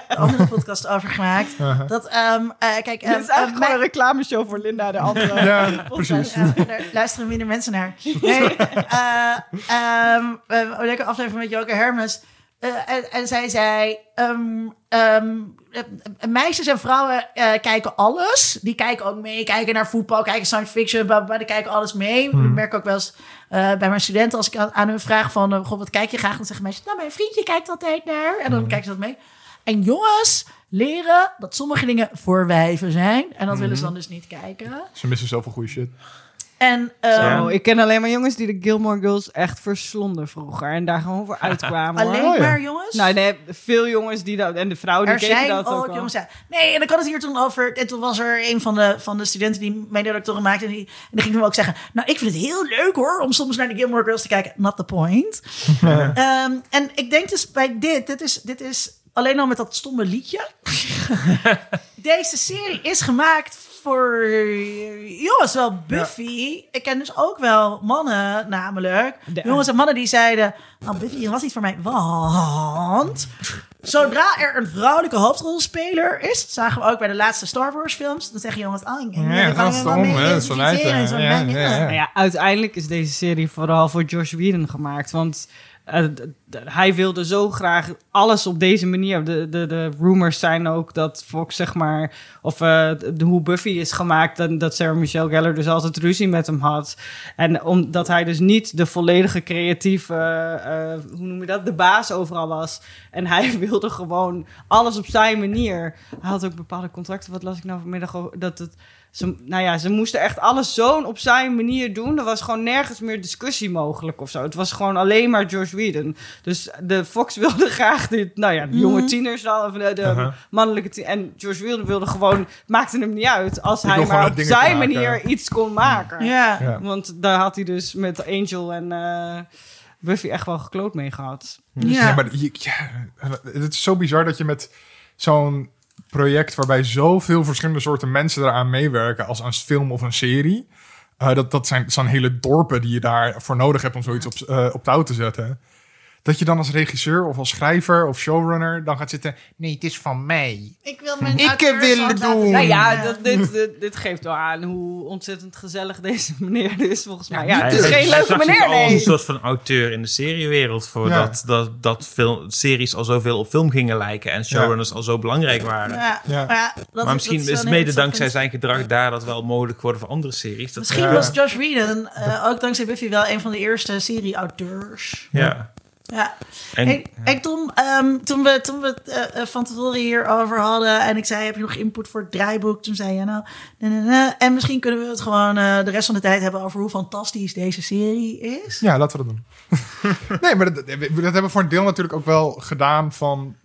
een andere podcast over gemaakt. Uh-huh. Dat, ehm, eh, kijk, Dit ehm, is eigenlijk eh, gewoon een reclameshow voor Linda, de andere. Ja, precies. Ja, daar luisteren minder mensen naar. Nee, eh, ehm, we hebben een leuke aflevering met Joke Hermes. Eh, en, en zij zei... ehm, ehm, eh, meisjes en vrouwen eh, kijken alles. Die kijken ook mee, kijken naar voetbal, kijken science fiction, bla, die kijken alles mee. Hmm. Ik merk ook wel eens eh, bij mijn studenten, als ik aan, aan hun vraag van... goh, wat kijk je graag? Dan zeggen meisjes, nou, mijn vriendje kijkt altijd naar. En dan kijken ze dat mee. En jongens leren dat sommige dingen voor wijven zijn. En dat willen ze dan dus niet kijken. Ze missen zoveel goede shit. En ehm, Ja. Oh, ik ken alleen maar jongens die de Gilmore Girls echt verslonden vroeger. En daar gewoon voor uitkwamen. alleen Oh, ja. maar jongens. Nou, nee, veel jongens die dat... En de vrouwen die er keken zijn dat ook ook jongens. Ja. Nee, en ik had het hier toen over. En toen was er een van de, van de studenten die mediadoctoren maakte. En die, en die ging toen ook zeggen. Nou, ik vind het heel leuk hoor. Om soms naar de Gilmore Girls te kijken. Not the point. Ehm, en ik denk dus bij dit. Dit is, dit is alleen al met dat stomme liedje. Deze serie is gemaakt voor jongens, wel Buffy. Ik ken dus ook wel mannen, namelijk. De- jongens en mannen die zeiden... Nou, Buffy was niet voor mij, want... Zodra er een vrouwelijke hoofdrolspeler is... zagen we ook bij de laatste Star Wars films... dan zeggen jongens... Ah, ik, Ja, dat is stom, hè, zo lijkt het. Ja, ja, ja. Ja, uiteindelijk is deze serie vooral voor Josh Whedon gemaakt. Want eh, hij wilde zo graag alles op deze manier. De, de, de rumors zijn ook dat Fox, zeg maar, of eh, de, hoe Buffy is gemaakt, en dat Sarah Michelle Gellar dus altijd ruzie met hem had. En omdat hij dus niet de volledige creatieve, eh, hoe noem je dat, de baas overal was. En hij wilde gewoon alles op zijn manier. Hij had ook bepaalde contracten, wat las ik nou vanmiddag, dat het ze, nou ja, ze moesten echt alles zo op zijn manier doen. Er was gewoon nergens meer discussie mogelijk of zo. Het was gewoon alleen maar George Whedon. Dus de Fox wilde graag dit, nou ja, de jonge tieners dan, of de, de mannelijke tien- En George Whedon wilde gewoon, het maakte hem niet uit als Ik hij maar op zijn maken. manier iets kon maken. Ja. Ja. Want daar had hij dus met Angel en eh, Buffy echt wel gekloot mee gehad. Ja. Ja, maar je- ja, het is zo bizar dat je met zo'n project waarbij zoveel verschillende soorten mensen eraan meewerken als een film of een serie. eh, dat, dat zijn, zijn hele dorpen die je daarvoor nodig hebt om zoiets op, eh, op touw te zetten. Dat je dan als regisseur of als schrijver of showrunner dan gaat zitten. Nee, het is van mij. Ik wil mijn Ik auteurs wil wat het laten doen. Nou ja, Ja. dat, dit, dit, dit geeft wel aan hoe ontzettend gezellig deze meneer is, volgens mij. Ja, het is geen leuke meneer, als een nee. soort van auteur in de seriewereld. Voordat dat, dat film, series al zoveel op film gingen lijken. En showrunners al zo belangrijk waren. Ja, Ja. maar, ja, dat maar misschien dat is een mede dankzij zijn gedrag daar dat wel mogelijk worden voor andere series. Dat Misschien Ja. was Josh Whedon, eh, ook dankzij Buffy, wel een van de eerste serie-auteurs. Ja. Ja. En, Hey, hey, Tom, ehm, toen we, toen we het eh, eh, van tevoren hierover hadden en ik zei, heb je nog input voor het draaiboek? Toen zei je nou, nee, nee, nee. en misschien kunnen we het gewoon eh, de rest van de tijd hebben over hoe fantastisch deze serie is. Ja, laten we dat doen. nee, maar dat, dat hebben we voor een deel natuurlijk ook wel gedaan van...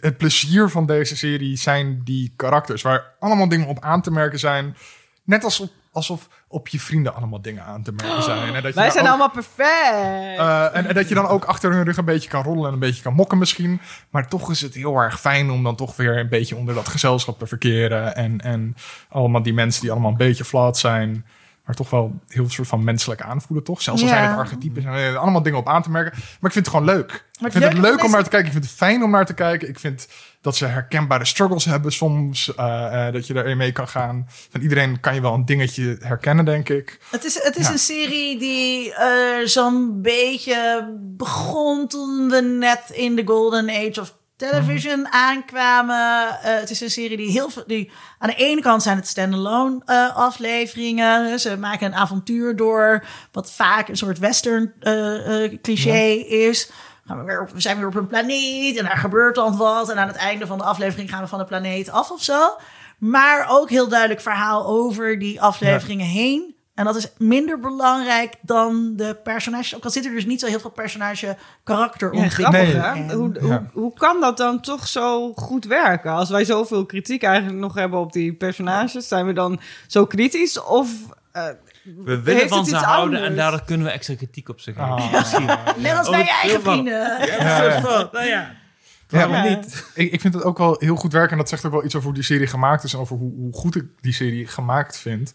Het plezier van deze serie zijn die karakters... waar allemaal dingen op aan te merken zijn. Net alsof, alsof op je vrienden allemaal dingen aan te merken zijn. En dat je Wij zijn ook, allemaal perfect. eh, en, en dat je dan ook achter hun rug een beetje kan rollen... en een beetje kan mokken misschien. Maar toch is het heel erg fijn om dan toch weer... een beetje onder dat gezelschap te verkeren. En, en allemaal die mensen die allemaal een beetje flat zijn... maar toch wel heel soort van menselijk aanvoelen, toch? Zelfs al Ja. zijn het archetypes en eh, allemaal dingen op aan te merken. Maar ik vind het gewoon leuk. ik vind het leuk om naar te kijken. Ik vind het fijn om naar te kijken. Ik vind dat ze herkenbare struggles hebben soms. eh, eh, dat je daarin mee kan gaan. Van iedereen kan je wel een dingetje herkennen, denk ik. Het is, het is Ja. een serie die eh, zo'n beetje begon toen we net in de golden age of television Mhm. aankwamen. Eh, het is een serie die heel veel... Die, aan de ene kant zijn het standalone eh, afleveringen. Ze maken een avontuur door, wat vaak een soort western eh, cliché is. Gaan we, weer op, we zijn weer op een planeet en daar gebeurt dan wat. En aan het einde van de aflevering gaan we van de planeet af of zo. Maar ook heel duidelijk verhaal over die afleveringen heen. En dat is minder belangrijk dan de personages. Ook al zit er dus niet zo heel veel personage Ja, karakterontwikkeling grappig Nee. hè? in. Hoe, Ja. hoe, hoe kan dat dan toch zo goed werken? Als wij zoveel kritiek eigenlijk nog hebben op die personages, zijn we dan zo kritisch? Of eh, We willen Heeft van ze iets houden en daardoor kunnen we extra kritiek op ze geven. Ah. Misschien. Net als Oh, bij je eigen vrienden. Ja, ja. Nou ja, Ja. niet? Ik, ik vind het ook wel heel goed werken. En dat zegt ook wel iets over hoe die serie gemaakt is. En over hoe, hoe goed ik die serie gemaakt vind.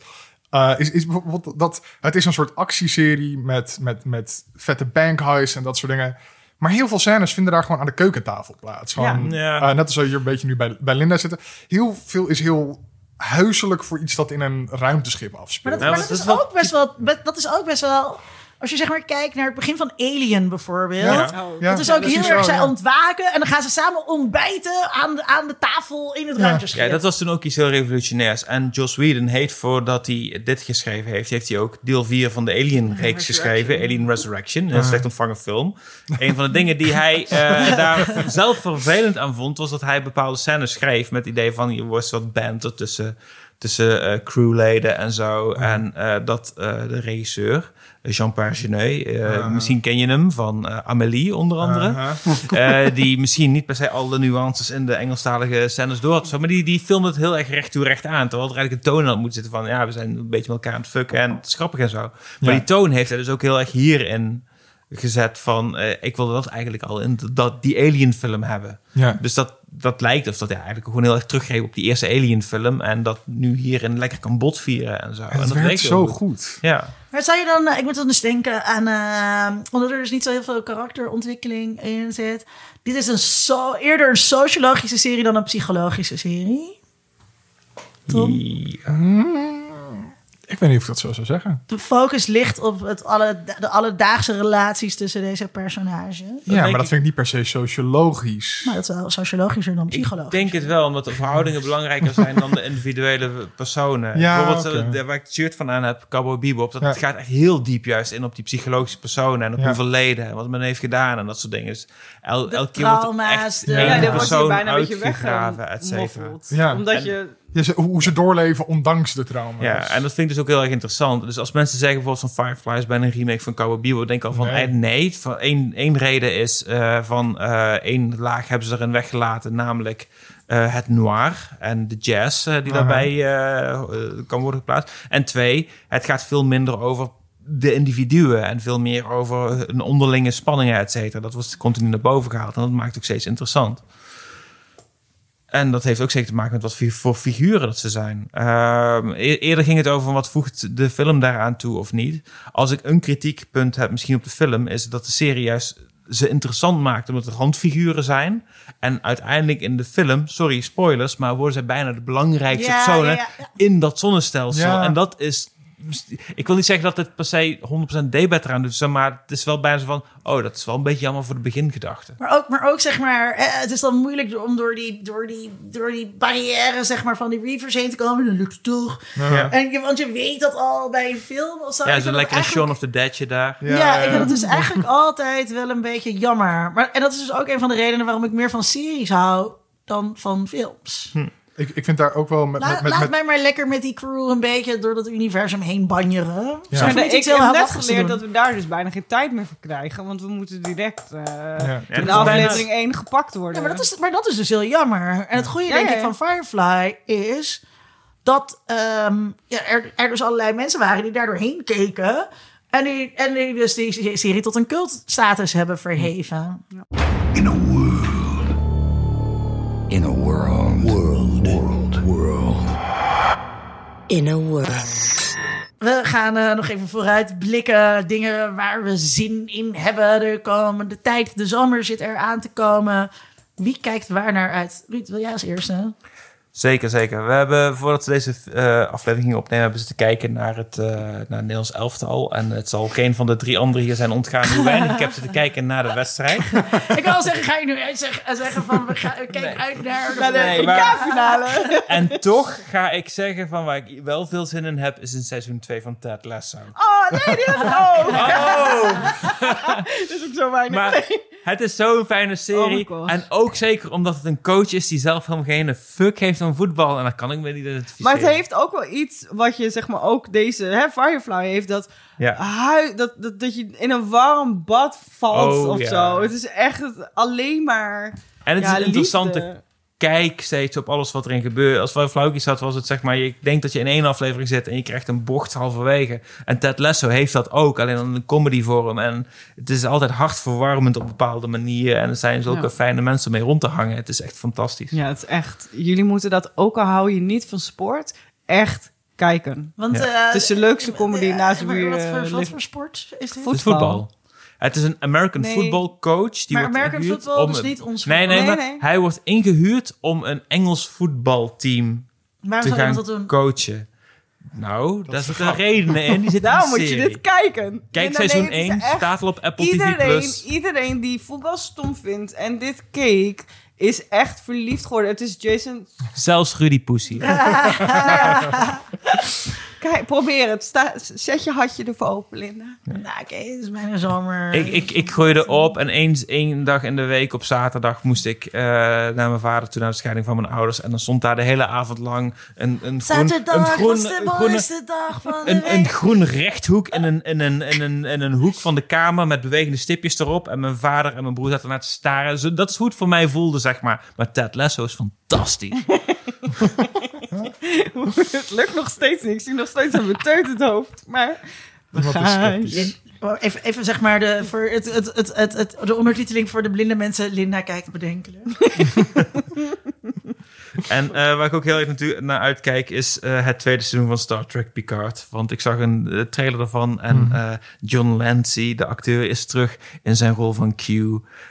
Uh, is, is bijvoorbeeld dat het is een soort actieserie met, met, met vette bank heists en dat soort dingen. Maar heel veel scènes vinden daar gewoon aan de keukentafel plaats. Gewoon, Ja. Ja. uh, net als we hier een beetje nu bij, bij Linda zitten. Heel veel is heel huiselijk voor iets dat in een ruimteschip Maar afspeelt. dat, maar dat is ook best wel. Dat is ook best wel. Als je zeg maar kijkt naar het begin van Alien bijvoorbeeld. Ja. oh, Ja. Dat is ook heel erg, zij ontwaken en dan gaan ze samen ontbijten aan de, aan de tafel in het Ja. ruimteschip. Ja, dat was toen ook iets heel revolutionairs. En Joss Whedon heeft, voordat hij dit geschreven heeft, heeft hij ook deel 4 van de Alien-reeks geschreven. Alien Resurrection. Een slecht ontvangen film. Een van de dingen die hij eh, daar zelf vervelend aan vond, was dat hij bepaalde scènes schreef met het idee van, je wordt wat banter tussen, tussen eh, crewleden en zo. En eh, dat eh, de regisseur, Jean-Pierre Genet, eh, misschien ken je hem van eh, Amélie onder andere. Eh, die misschien niet per se alle nuances in de Engelstalige scènes door had. Maar die, die filmde het heel erg recht toe recht aan. Terwijl er eigenlijk een toon aan moet zitten van... ja, we zijn een beetje met elkaar aan het fucken en het is grappig en zo. Maar Ja. die toon heeft hij dus ook heel erg hierin gezet van... eh, ik wilde dat eigenlijk al in dat, die Alien film hebben. Ja. Dus dat, dat lijkt of dat hij eigenlijk gewoon heel erg teruggreep op die eerste Alien film... en dat nu hierin lekker kan botvieren en zo. en Het dat werkt zo goed. Ja. Maar zou je dan, eh, ik moet dan dus denken aan, eh, omdat er dus niet zo heel veel karakterontwikkeling in zit. Dit is een so, eerder een sociologische serie dan een psychologische serie. Tom? Ik weet niet of ik dat zo zou zeggen. De focus ligt op het alle, de alledaagse relaties tussen deze personages. ja, maar dat ik- vind ik niet per se sociologisch. Maar dat is wel sociologischer dan psychologisch. Ik denk het wel, omdat de verhoudingen belangrijker zijn dan de individuele personen. Ja, Bijvoorbeeld, eh, de- waar ik het shirt van aan heb, Cowboy Bebop, dat Ja. gaat echt heel diep juist in op die psychologische personen en op Ja. hoeveel leden en wat men heeft gedaan en dat soort dingen. Dus el, elke keer wordt er echt de- Ja, dan wordt je bijna een beetje uitgegraven, et cetera. Ja. Omdat En- je... Ja, ze- hoe ze doorleven ondanks de trauma. Ja, en dat vind ik dus ook heel erg interessant. Dus als mensen zeggen bijvoorbeeld van Firefly is bijna een remake van Cowboy Bebop, denk ik al van Nee. nee. nee. Van één, één reden is eh, van eh, één laag hebben ze erin weggelaten, namelijk eh, het noir en de jazz eh, die daarbij eh, eh, kan worden geplaatst. En twee, het gaat veel minder over de individuen en veel meer over een onderlinge spanningen, et cetera. Dat was continu naar boven gehaald en dat maakt het ook steeds interessant. En dat heeft ook zeker te maken met wat voor figuren dat ze zijn. Ehm, e- eerder ging het over wat voegt de film daaraan toe of niet. Als ik een kritiekpunt heb misschien op de film... is dat de serie juist ze interessant maakt omdat er randfiguren zijn. En uiteindelijk in de film, sorry spoilers... maar worden zij bijna de belangrijkste Ja, personen ja, ja, ja. in dat zonnestelsel. Ja. En dat is... Ik wil niet zeggen dat het per se 100% debet eraan doet... maar het is wel bijna zo van... oh, dat is wel een beetje jammer voor de begingedachte. Maar ook, maar ook zeg maar, eh, het is dan moeilijk om door die, door die, door die barrière zeg maar, van die reavers heen te komen. Dan lukt het toch. Ja. En je, want je weet dat al bij een film. Of zo. Ja, vind zo dat lekker een eigenlijk- Shaun of the Deadje daar. Ja, ik vind het dus eigenlijk altijd wel een beetje jammer. Maar, en dat is dus ook een van de redenen waarom ik meer van series hou dan van films. Ik, ik vind daar ook wel met... Laat, met, met, laat mij maar lekker met die crew een beetje door dat universum heen banjeren. Ja. Zo ik heb net geleerd dat we daar dus bijna geen tijd meer voor krijgen. Want we moeten direct eh, Ja. Ja, in de aflevering bijna- 1 gepakt worden. Ja, maar dat, is, maar dat is dus heel jammer. En het goede, Ja, denk ja, ik, ja. van Firefly is dat ehm, ja, er, er dus allerlei mensen waren die daar doorheen keken. En die, en die dus die serie tot een cultstatus hebben verheven. In world. World. We gaan eh, nog even vooruit blikken. Dingen waar we zin in hebben de komende tijd. De zomer zit er aan te komen. Wie kijkt waar naar uit? Ruud, wil jij als eerste? Zeker, zeker. We hebben, voordat we deze eh, aflevering gingen opnemen, hebben ze te kijken naar het, eh, naar het Nederlands elftal. En het zal geen van de drie anderen hier zijn ontgaan hoe weinig ik heb zitten kijken naar de wedstrijd. Ik wil zeggen, ga je nu uitzeggen, zeggen van we gaan kijk uit naar de, Nee, maar- EK-finale. En toch ga ik zeggen van waar ik wel veel zin in heb, is in seizoen 2 van Ted Lasso. Oh, nee, dit is oh. Oh! Dit is ook zo weinig. Maar het is zo'n fijne Oh serie. en ook zeker omdat het een coach is die zelf helemaal geen fuck heeft van voetbal. En dat kan ik me niet identificeren. Maar het heeft ook wel iets wat je, zeg maar, ook deze hè, Firefly heeft. Dat, Ja. hui, dat, dat, dat je in een warm bad valt Oh, of ja. zo. Het is echt alleen maar. En het ja, is een interessante. Kijk steeds op alles wat erin gebeurt. Als we flauwkies had, was het zeg maar... Je denkt dat je in één aflevering zit en je krijgt een bocht halverwege. En Ted Lasso heeft dat ook, alleen dan een comedy vorm. En het is altijd hartverwarmend op bepaalde manieren. En er zijn zulke Ja. fijne mensen mee rond te hangen. Het is echt fantastisch. Ja, het is echt. Jullie moeten dat, ook al hou je niet van sport, echt kijken. Want, Ja. eh, Het is de leukste comedy eh, naast wie, Wat eh, voor, wat ligt. voor sport is dit? Voet- Het is voetbal. Het is een American Nee. football coach. Die maar wordt American ingehuurd football om is een- niet ons Nee, nee, maar nee. hij wordt ingehuurd om een Engels voetbalteam Waarom te zou gaan dat doen? coachen. Nou, daar is zitten een grap. redenen in. Die Daarom de moet je dit kijken. Kijk, seizoen weten ze 1 echt- staat al op Apple TV+. Iedereen, iedereen die voetbal stom vindt en dit keek, is echt verliefd geworden. Het is Jason. Zelfs Rudy Pussy. Kijk, probeer het. Sta, zet je hartje ervoor open, Linda. Nou, oké, het is bijna zomer. Ik, ik, ik gooide op en eens één dag in de week op zaterdag moest ik eh, naar mijn vader toe naar de scheiding van mijn ouders. En dan stond daar de hele avond lang een, een groen, Zaterdag een groen, was de mooiste dag van de een, groen rechthoek in een, in, een, in, een, in een hoek van de kamer met bewegende stipjes erop. En mijn vader en mijn broer zaten naar te staren. Dat is hoe het voor mij voelde, zeg maar. Maar Ted Lasso is fantastisch. het lukt nog steeds niet. Ik zie nog steeds een beteuterd hoofd. Maar we gaan. Oh, Even, even zeg maar de, voor het, het, het, het, het, de ondertiteling voor de blinde mensen. Linda kijkt bedenkelijk. En eh, waar ik ook heel erg natuurlijk naar uitkijk is eh, het tweede seizoen van Star Trek Picard. Want ik zag een eh, trailer ervan en eh, John Lancy, de acteur, is terug in zijn rol van Q.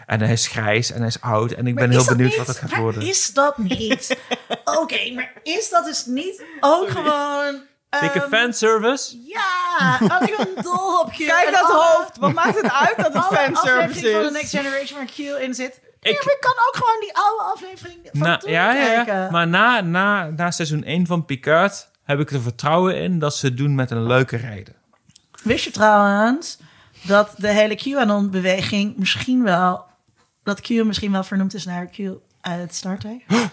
En hij is grijs en hij is oud en ik ben heel is benieuwd niet- wat het gaat maar worden. Is dat niet? Oké, maar is dat dus niet ook gewoon... Dikke ehm, fanservice. Ja, oh, ik ben dol op Q. Kijk dat alle- hoofd. Wat maakt het uit dat het Alle fanservice afleveringen van de is? Next Generation waar Q in zit. Ik- Ik, ik kan ook gewoon die oude aflevering van Na, toen ja, kijken. ja. Maar na, na, na seizoen 1 van Picard heb ik er vertrouwen in dat ze het doen met een leuke reden. Wist je trouwens dat de hele QAnon-beweging misschien wel... dat Q misschien wel vernoemd is naar Q uit Star Trek?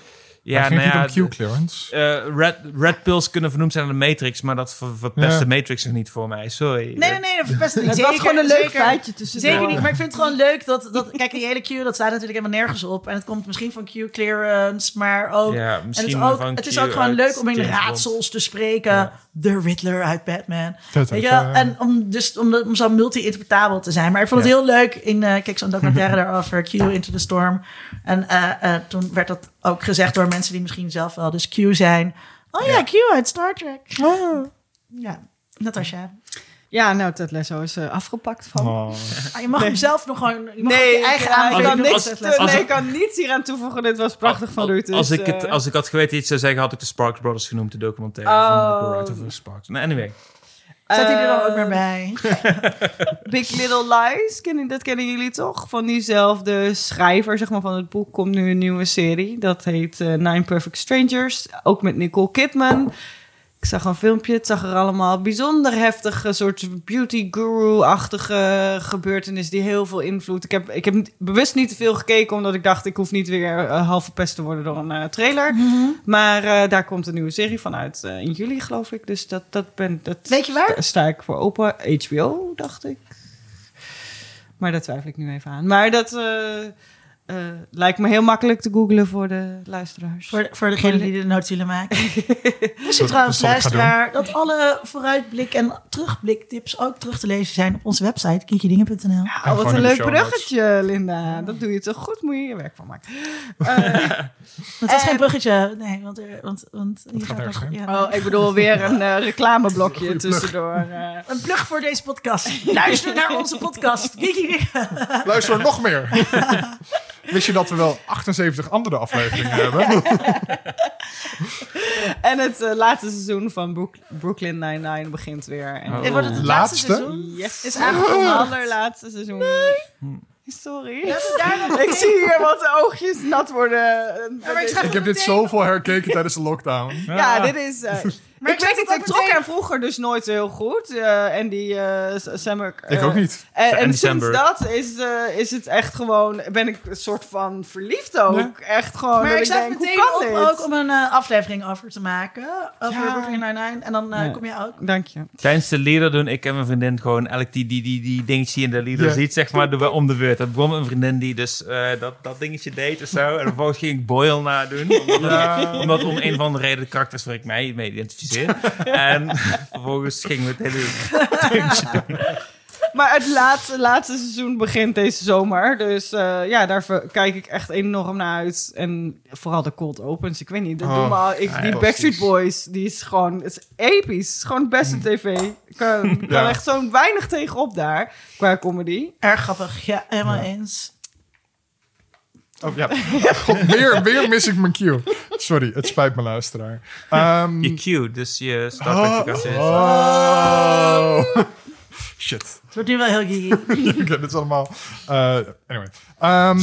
Ja, ging nou het ja, om Q-clearance. eh, red, red pills kunnen vernoemd zijn aan de Matrix, maar dat ver, verpest Ja. de Matrix nog niet voor mij. Sorry. Nee, nee, nee, dat verpest het niet. Het was Zeker, gewoon een leuk zeker. feitje tussendoor. Zeker niet, maar ik vind het gewoon leuk dat, dat... Kijk, die hele Q, dat staat natuurlijk helemaal nergens op. En het komt misschien van Q-clearance, maar ook... Ja, en het misschien is ook, van het is ook gewoon leuk om in raadsels te spreken. Ja. De Riddler uit Batman. Dat Weet ook, je wel? ja. En om, dus, om, de- om zo multi-interpretabel te zijn. Maar ik vond het heel leuk. In, eh kijk, zo'n documentaire daarover, Q Into the Storm. En eh, eh, toen werd dat ook gezegd door mensen die misschien zelf wel dus Q zijn. Oh ja, Ja. Q uit Star Trek. Ja, Natasja. Ja, nou, Ted Lasso is eh, afgepakt van. Oh. Ah, je mag hem zelf nog gewoon... Je mag ook Nee, je ik, eigen ja, ik aanvulling kan niks, te-. Als nee, ik- kan niets hier aan toevoegen. Dit was prachtig van Ruud. Dus, als, ik het, eh, als ik had geweten iets zou zeggen, had ik de Sparks Brothers genoemd, de documentaire Oh. van de Writer of Sparks. Nou, anyway. Zet hij er dan ook eh, maar bij. Big Little Lies, kennen, dat kennen jullie toch? Van diezelfde schrijver zeg maar, van het boek komt nu een nieuwe serie. Dat heet eh, Nine Perfect Strangers. Ook met Nicole Kidman. Ik zag een filmpje. Het zag er allemaal bijzonder heftige, soort beauty guru-achtige gebeurtenis die heel veel invloed. Ik heb, ik heb bewust niet te veel gekeken, omdat ik dacht ik hoef niet weer eh, half verpest te worden door een eh, trailer. Maar eh, daar komt een nieuwe serie van uit in juli, geloof ik. Dus dat, dat ben dat Weet je waar? sta- sta ik voor open. HBO, dacht ik. Maar daar twijfel ik nu even aan. Maar dat. Eh, lijkt me heel makkelijk te googlen voor de luisteraars. Voor, voor degene die de notes willen maken. Dat- trouwens, luisteraar, dat alle vooruitblik- en terugbliktips ook terug te lezen zijn op onze website, kiekjedingen.nl. Oh, wat een leuk bruggetje, Linda. Dat doe je toch goed, moet je je werk van maken. Eh, Dat is geen En- bruggetje, nee, want, er, want, want gaat ja. oh, ik bedoel weer een eh, reclameblokje tussendoor. eh. Een plug voor deze podcast. Luister naar onze podcast. Kiekjedingen. Luister nog meer. Wist je dat we wel 78 andere afleveringen hebben? En het eh, laatste seizoen van Brook- Brooklyn Nine-Nine begint weer. En Oh. Dit wordt het Laatste? laatste seizoen. Yes. Is Het aangekondigd. allerlaatste seizoen. Sorry. Ik zie hier wat oogjes nat worden. Ik heb dit zoveel herkeken tijdens de lockdown. Ja, dit is... eh, Maar ik weet het ik trok meteen. hem vroeger dus nooit heel goed. eh, en die eh Sammer... Ik ook niet. En, En en sinds dat is, eh, is het echt gewoon... Ben ik een soort van verliefd ook. Ja. Echt gewoon... Maar ik denk, meteen op ook om een eh, aflevering over te maken. Over Ja. Brooklyn Nine-Nine. En dan eh, Ja. kom je ook. Dank je. Tijdens de leader doen ik en mijn vriendin gewoon elk die, die, die, die dingetje in de leader Ja. ziet, zeg maar, doen we om de beurt. Dat begon een vriendin die dus eh, dat, dat dingetje deed of zo. En vervolgens ging ik Boyle nadoen. Omdat, Ja. omdat om een of andere reden de karakters waar ik mij mee identificeer. En vervolgens gingen we het hele dingetje doen. Maar het laatste, laatste seizoen begint deze zomer. Dus eh, ja, daar kijk ik echt enorm naar uit. En vooral de cold opens. Ik weet niet, dat Oh, doen we al. Ik, ja, die ja, Backstreet. Boys, die is gewoon... Het is episch. Het is gewoon het beste tv. Ik kan, ik kan Ja. echt zo'n weinig tegenop daar, qua comedy. Erg grappig. Ja, helemaal eens. Oh, ja. God, weer, weer mis ik mijn cue. Sorry, het spijt me, luisteraar. Ehm, Je cue, dus je Star oh, Trek vakantie. oh. Shit. Het wordt nu wel heel geeky. Oké, dit is allemaal... eh, anyway. Ehm,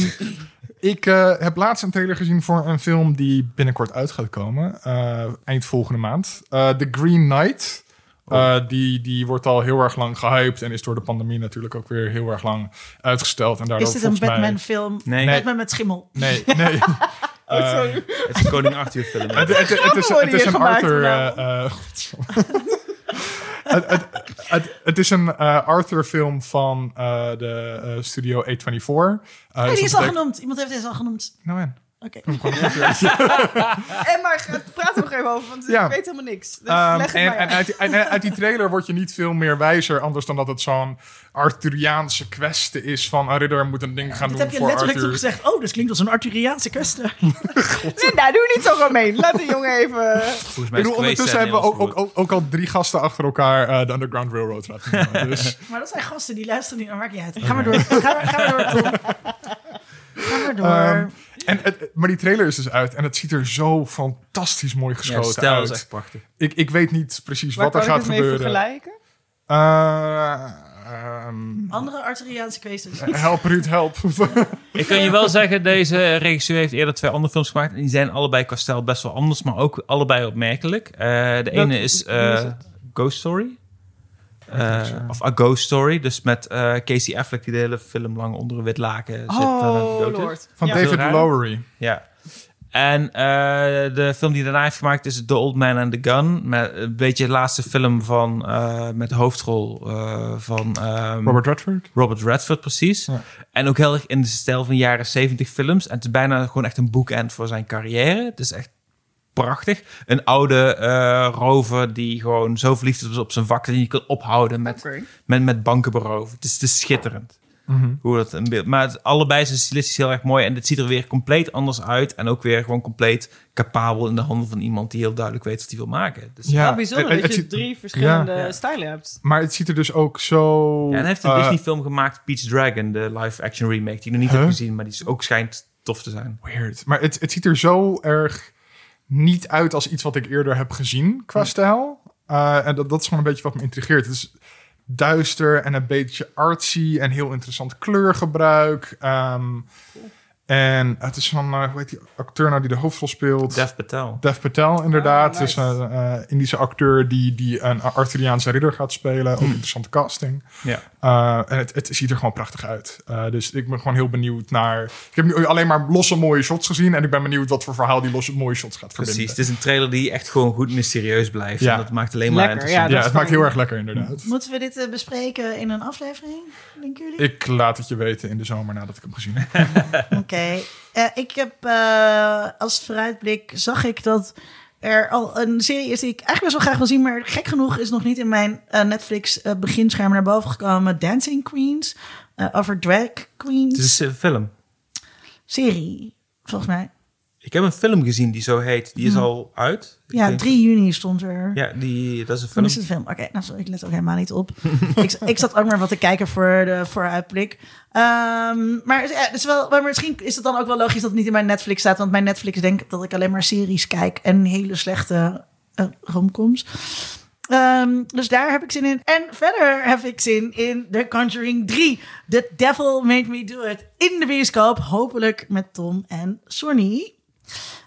ik eh, heb laatst een trailer gezien voor een film die binnenkort uit gaat komen. eh, eind volgende maand. Eh, The Green Knight. Eh, die, die wordt al heel erg lang gehyped en is door de pandemie natuurlijk ook weer heel erg lang uitgesteld. En daardoor Is dit een mij- Batman-film? Nee, Nee. Batman met schimmel. Nee, nee. Oh, sorry. het is een Koning Arthur film. Het, het, het, het is, het is een Arthur. eh, eh, het, het, het, het is een eh, Arthur-film van eh, de eh, studio A24. Uh, Nee, die is al genoemd. Iemand heeft deze al genoemd. Nou en? Oké. En maar praat er nog even over, want Ja. ik weet helemaal niks. Dus Ehm, leg het en maar en uit. die- en uit die trailer word je niet veel meer wijzer, anders dan dat het zo'n Arthuriaanse kwestie is van een ridder moet een ding gaan doen heb je voor letterlijk toen Arthur. gezegd. Oh, dus klinkt als een Arthuriaanse kwestie. Linda, doe niet zo gemeen. Laat de jongen even... Ik bedoel, ondertussen eh, hebben we ook, ook, ook, ook al drie gasten achter elkaar eh, de Underground Railroad laten. Dus Maar dat zijn gasten die luisteren niet. Niet uit. Ga maar door. Ga maar, door, Tom. Ga maar door. Ehm, en het, maar die trailer is dus uit en het ziet er zo fantastisch mooi Ja, geschoten stijl uit. is echt prachtig. Ik, ik weet niet precies Waar wat er kan ik gaat het mee gebeuren. vergelijken? Eh, ehm, Andere Arthuriaanse kwesties. help Ruud, help. Ik kan je wel zeggen, deze regisseur heeft eerder twee andere films gemaakt. En die zijn allebei qua stijl best wel anders, maar ook allebei opmerkelijk. Eh, de ene is, is eh? Ghost Story. Eh, of A Ghost Story. Dus met eh, Casey Affleck die de hele film lang onder een wit laken zit. Oh, lord. Van Ja. David. Lowery. Ja. En eh, de film die daarna heeft gemaakt is The Old Man and the Gun. Met een beetje de laatste film van, eh, met de hoofdrol eh, van ehm, Robert Redford. Robert Redford, precies. Ja. En ook heel erg in de stijl van jaren 70 films. En het is bijna gewoon echt een boekend voor zijn carrière. Het is echt prachtig. Een oude eh, rover die gewoon zo verliefd is op zijn vak... dat hij niet kan ophouden met, met, met banken beroven. Het is, het is schitterend. Mhm. Hoe dat een beeld. Maar het, allebei zijn stilistisch heel erg mooi. En het ziet er weer compleet anders uit. En ook weer gewoon compleet capabel in de handen van iemand die heel duidelijk weet wat hij wil maken. Dus, Ja, Wel bijzonder het- dat je ziet- drie verschillende Ja. stijlen hebt. Maar het ziet er dus ook zo... Ja, en hij heeft een eh, Disney-film gemaakt, Peach Dragon, de live-action remake, die ik nog niet Huh? heb gezien, maar die is ook schijnt tof te zijn. Weird. Maar het, het ziet er zo erg niet uit als iets wat ik eerder heb gezien qua stijl. Uh, en dat, dat is gewoon een beetje wat me intrigeert. Het is duister en een beetje artsy en heel interessant kleurgebruik. Ehm, en het is van, eh, hoe heet die acteur nou die de hoofdrol speelt? Dev Patel. Dev Patel, inderdaad. Oh, nice. Dus een eh, Indische acteur die, die een Arthuriaanse ridder gaat spelen. Ook interessante casting. Ja. Uh, en het, het ziet er gewoon prachtig uit. Uh, dus ik ben gewoon heel benieuwd naar... Ik heb nu alleen maar losse mooie shots gezien... en ik ben benieuwd wat voor verhaal die losse mooie shots gaat Precies, verbinden. het is een trailer die echt gewoon goed mysterieus blijft. Ja. En dat maakt alleen maar Lekker, interessant. ja, ja, dat het maakt heel erg lekker inderdaad. Moeten we dit eh, bespreken in een aflevering, denken jullie? Ik laat het je weten in de zomer nadat ik hem gezien heb. Oké. Oké, eh, ik heb eh, als vooruitblik zag ik dat er al een serie is die ik eigenlijk best wel graag wil zien, maar gek genoeg is nog niet in mijn eh, Netflix beginscherm naar boven gekomen. Dancing Queens, over drag queens. Het is een film. serie, volgens mij. Ik heb een film gezien die zo heet. Die is Hmm. al uit. Ik Ja, denk- 3 juni stond er. Ja, die, dat is een film. is het film. Oké, nou sorry, ik let ook helemaal niet op. ik, ik zat ook maar wat te kijken voor de vooruitblik. Ehm, maar ja, is wel, maar misschien is het dan ook wel logisch dat het niet in mijn Netflix staat. Want mijn Netflix denkt dat ik alleen maar series kijk en hele slechte eh, romcoms. Ehm, dus daar heb ik zin in. En verder heb ik zin in The Conjuring 3. The Devil Made Me Do It. In de bioscoop. Hopelijk met Tom en Sonny.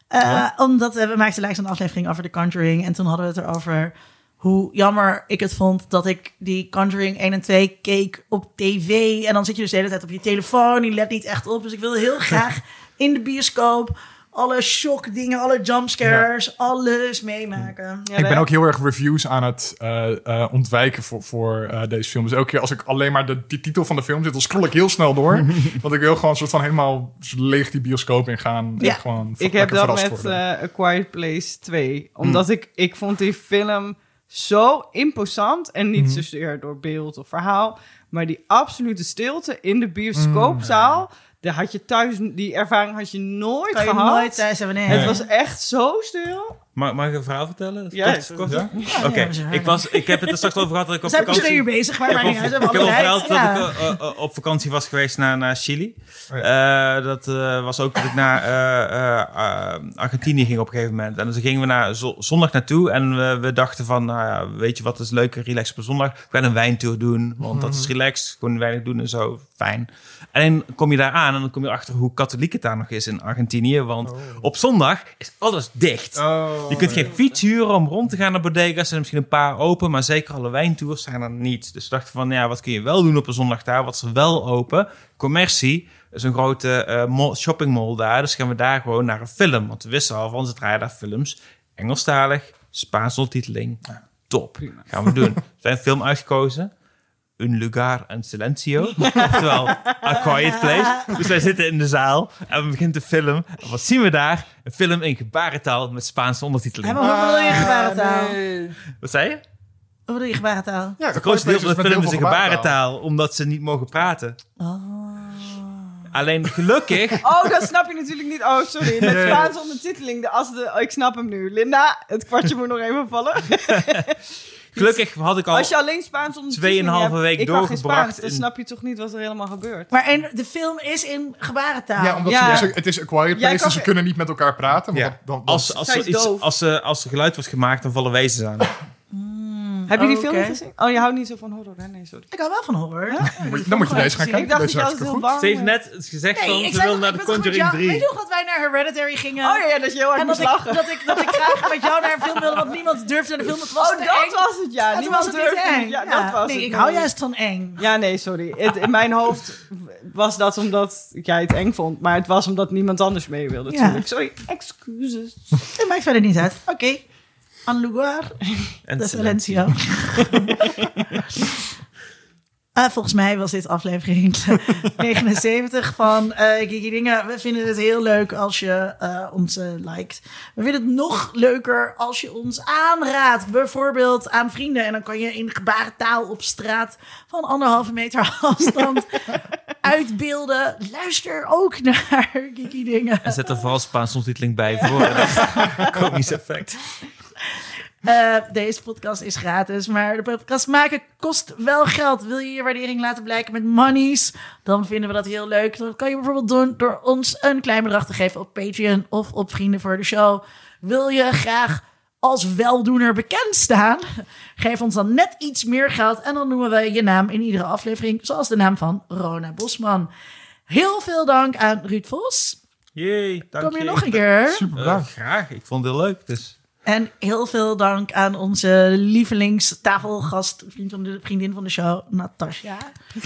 Eh, Omdat eh, we maakten lijst een aflevering over The Conjuring. En toen hadden we het erover hoe jammer ik het vond dat ik die Conjuring 1 en 2 keek op tv. En dan zit je dus de hele tijd op je telefoon. Die let niet echt op. Dus ik wilde heel graag in de bioscoop alle shock dingen, alle jumpscares, alles meemaken. Ja, ik ben ook heel erg reviews aan het eh, eh, ontwijken voor, voor eh, deze film. Dus elke keer als ik alleen maar de, die titel van de film zit, dan scroll ik heel snel door. want ik wil gewoon een soort van helemaal leeg die bioscoop ingaan. Ja. En gewoon Ik heb dat met eh, A Quiet Place 2. Omdat ik, ik vond die film zo imposant. En niet zozeer door beeld of verhaal. Maar die absolute stilte in de bioscoopzaal. Daar had je thuis, die ervaring had je nooit Kan je gehad. nooit thuis hebben. Nee. Het was echt zo stil. Mag, mag ik een verhaal vertellen? Ja, Kort- kort? Ja? Oké, ja, ik, was, ik heb het er straks over gehad dat ik op zijn pas twee uur vakantie... bezig, maar niet uit. ik heb al verteld dat ik eh, eh, op vakantie was geweest naar, naar Chili. Oh Eh, dat eh, was ook dat ik naar eh, eh, eh, Argentinië ging op een gegeven moment. En dus gingen we naar zo- zondag naartoe. En we, we dachten van, nou ja, weet je wat is leuk en relaxed op zondag? We gaan een wijntour doen, want dat is relaxed. Gewoon weinig doen en zo, fijn. En dan kom je daar aan en dan kom je achter hoe katholiek het daar nog is in Argentinië. Want op zondag is alles dicht. Oh, Je kunt geen fiets huren om rond te gaan naar bodega's. Er zijn misschien een paar open, maar zeker alle wijntours zijn er niet. Dus we dachten van, ja, wat kun je wel doen op een zondag daar? Wat is er wel open? Commercie is een grote eh, mall- shoppingmall daar. Dus gaan we daar gewoon naar een film. Want we wisten al van, ze draaien daar films. Engelstalig, Spaans ondertiteling. Top, gaan we doen. We zijn een film uitgekozen. Un lugar en silencio. Oftewel, A Quiet Place. Dus wij zitten in de zaal en we beginnen de film. En wat zien we daar? Een film in gebarentaal met Spaanse ondertiteling. Ja, maar wat bedoel je gebarentaal? Wat zei je? Wat bedoel je gebarentaal? Ja, Het grootste deel van de film is in gebarentaal, omdat ze niet mogen praten. Oh. Alleen gelukkig, Oh, dat snap je natuurlijk niet. Oh, sorry. Met Spaanse ondertiteling. De, als de, oh, ik snap hem nu. Linda, het kwartje moet nog even vallen. gelukkig had ik al... Als je alleen Spaans ondertiteling Tweeënhalve week ik kan geen doorgebracht Spaans, dan in- snap je toch niet wat er helemaal gebeurt. Maar en de film is in gebarentaal. Ja, omdat Ja. Ze, dus- het is a quiet Jij place, kan dus ze ge- kunnen niet met elkaar praten. Want Ja. dat- dan, dan- Als, als, Zij er is iets, doof. als, er, als er geluid wordt gemaakt, dan vallen wezens aan. Heb je die Oh, film gezien? Oh, je houdt niet zo van horror, hè? Nee, sorry. Ik hou wel van horror. dan moet je deze gaan kijken. Ik dacht Deze dat je altijd hartstikke heel bang Ze heeft net gezegd Nee, van, ze wil naar de Conjuring jou- Weet 3. je nog dat wij naar Hereditary gingen? Oh ja, ja, dat is heel hard En dat ik, dat, ik, dat ik graag met jou naar een film wilde, want niemand durfde naar de film. Het was Oh, dat eng. was het, ja. Niemand was het durfde eng. Ja, dat was nee, het. ik hou juist van eng. Ja, nee, sorry. Het, in mijn hoofd was dat omdat jij het eng vond. Maar het was omdat niemand anders mee wilde, natuurlijk. Sorry, excuses. Dat maakt verder niet uit. Oké. An lugar En de Silencio. Ah, volgens mij was dit aflevering 79 van Kiki Dingen. We vinden het heel leuk als je eh, ons eh, liked. We vinden het nog leuker als je ons aanraadt. Bijvoorbeeld aan vrienden. En dan kan je in gebarentaal op straat van anderhalve meter afstand uitbeelden. Luister ook naar Kiki Dingen. En zet er vooral Spaans ondertiteling bij voor. Komisch effect. Eh, deze podcast is gratis, maar de podcast maken kost wel geld. Wil je je waardering laten blijken met monies? Dan vinden we dat heel leuk. Dat kan je bijvoorbeeld doen door ons een klein bedrag te geven op Patreon of op Vrienden voor de Show. Wil je graag als weldoener bekend staan? Geef ons dan net iets meer geld en dan noemen we je naam in iedere aflevering, zoals de naam van Rona Bosman. Heel veel dank aan Ruud Vos. Jee, dank Kom je nog een keer? Super Eh, graag, ik vond het heel leuk. Dus. En heel veel dank aan onze lievelingstafelgast, vriend van de, vriendin van de show, Natasja.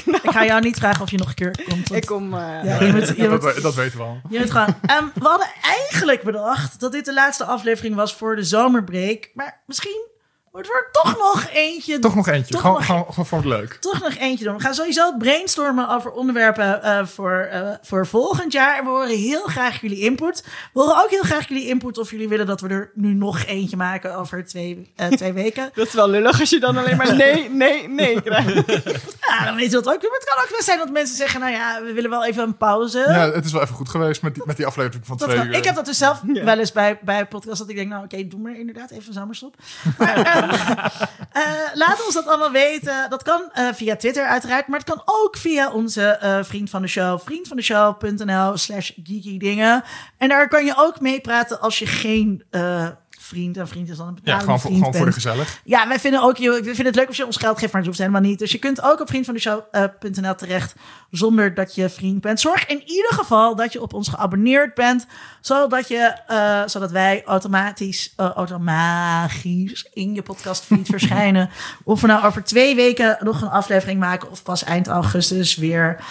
Ik ga jou niet vragen of je nog een keer komt. want Ik kom... eh, ja, je, moet, je, moet, Dat, dat weten we al. je moet gewoon... Ehm, we hadden eigenlijk bedacht dat dit de laatste aflevering was voor de zomerbreak. Maar misschien wordt er toch nog eentje. Toch nog eentje. Toch gewoon, nog- gewoon, gewoon voor het leuk. toch nog eentje doen. We gaan sowieso brainstormen over onderwerpen eh, voor, eh, voor volgend jaar. En we horen heel graag jullie input. We horen ook heel graag jullie input of jullie willen dat we er nu nog eentje maken over twee, eh, twee weken. Dat is wel lullig als je dan alleen maar nee, nee, nee krijgt. Ja, dan weten we dat ook. Maar het kan ook wel zijn dat mensen zeggen, nou ja, we willen wel even een pauze. Ja, het is wel even goed geweest met die, met die aflevering van Dat twee uur. Ik heb dat dus zelf Ja. wel eens bij, bij podcasts dat ik denk, nou oké, doe maar inderdaad even een zomerstop. Maar, laat ons dat allemaal weten. Dat kan eh, via Twitter uiteraard, maar het kan ook via onze eh, vriend van de show, vriendvandeshow.nl slash geeky. En daar kan je ook meepraten als je geen eh, vriend, een vriend is dan een Ja, betalende gewoon, voor, vriend gewoon voor de gezellig. Ja, wij vinden ook, we vinden het leuk als je ons geld geeft, maar dat hoeft helemaal niet. Dus je kunt ook op vriendvandeshow.nl terecht zonder dat je vriend bent. Zorg in ieder geval dat je op ons geabonneerd bent, zodat, je, eh, zodat wij automatisch, eh, automatisch in je podcastfeed verschijnen. Of we nou over twee weken nog een aflevering maken of pas eind augustus weer.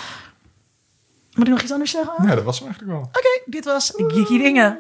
Moet ik nog iets anders zeggen? Ja, dat was hem eigenlijk wel. Oké, dit was Geeky Dingen.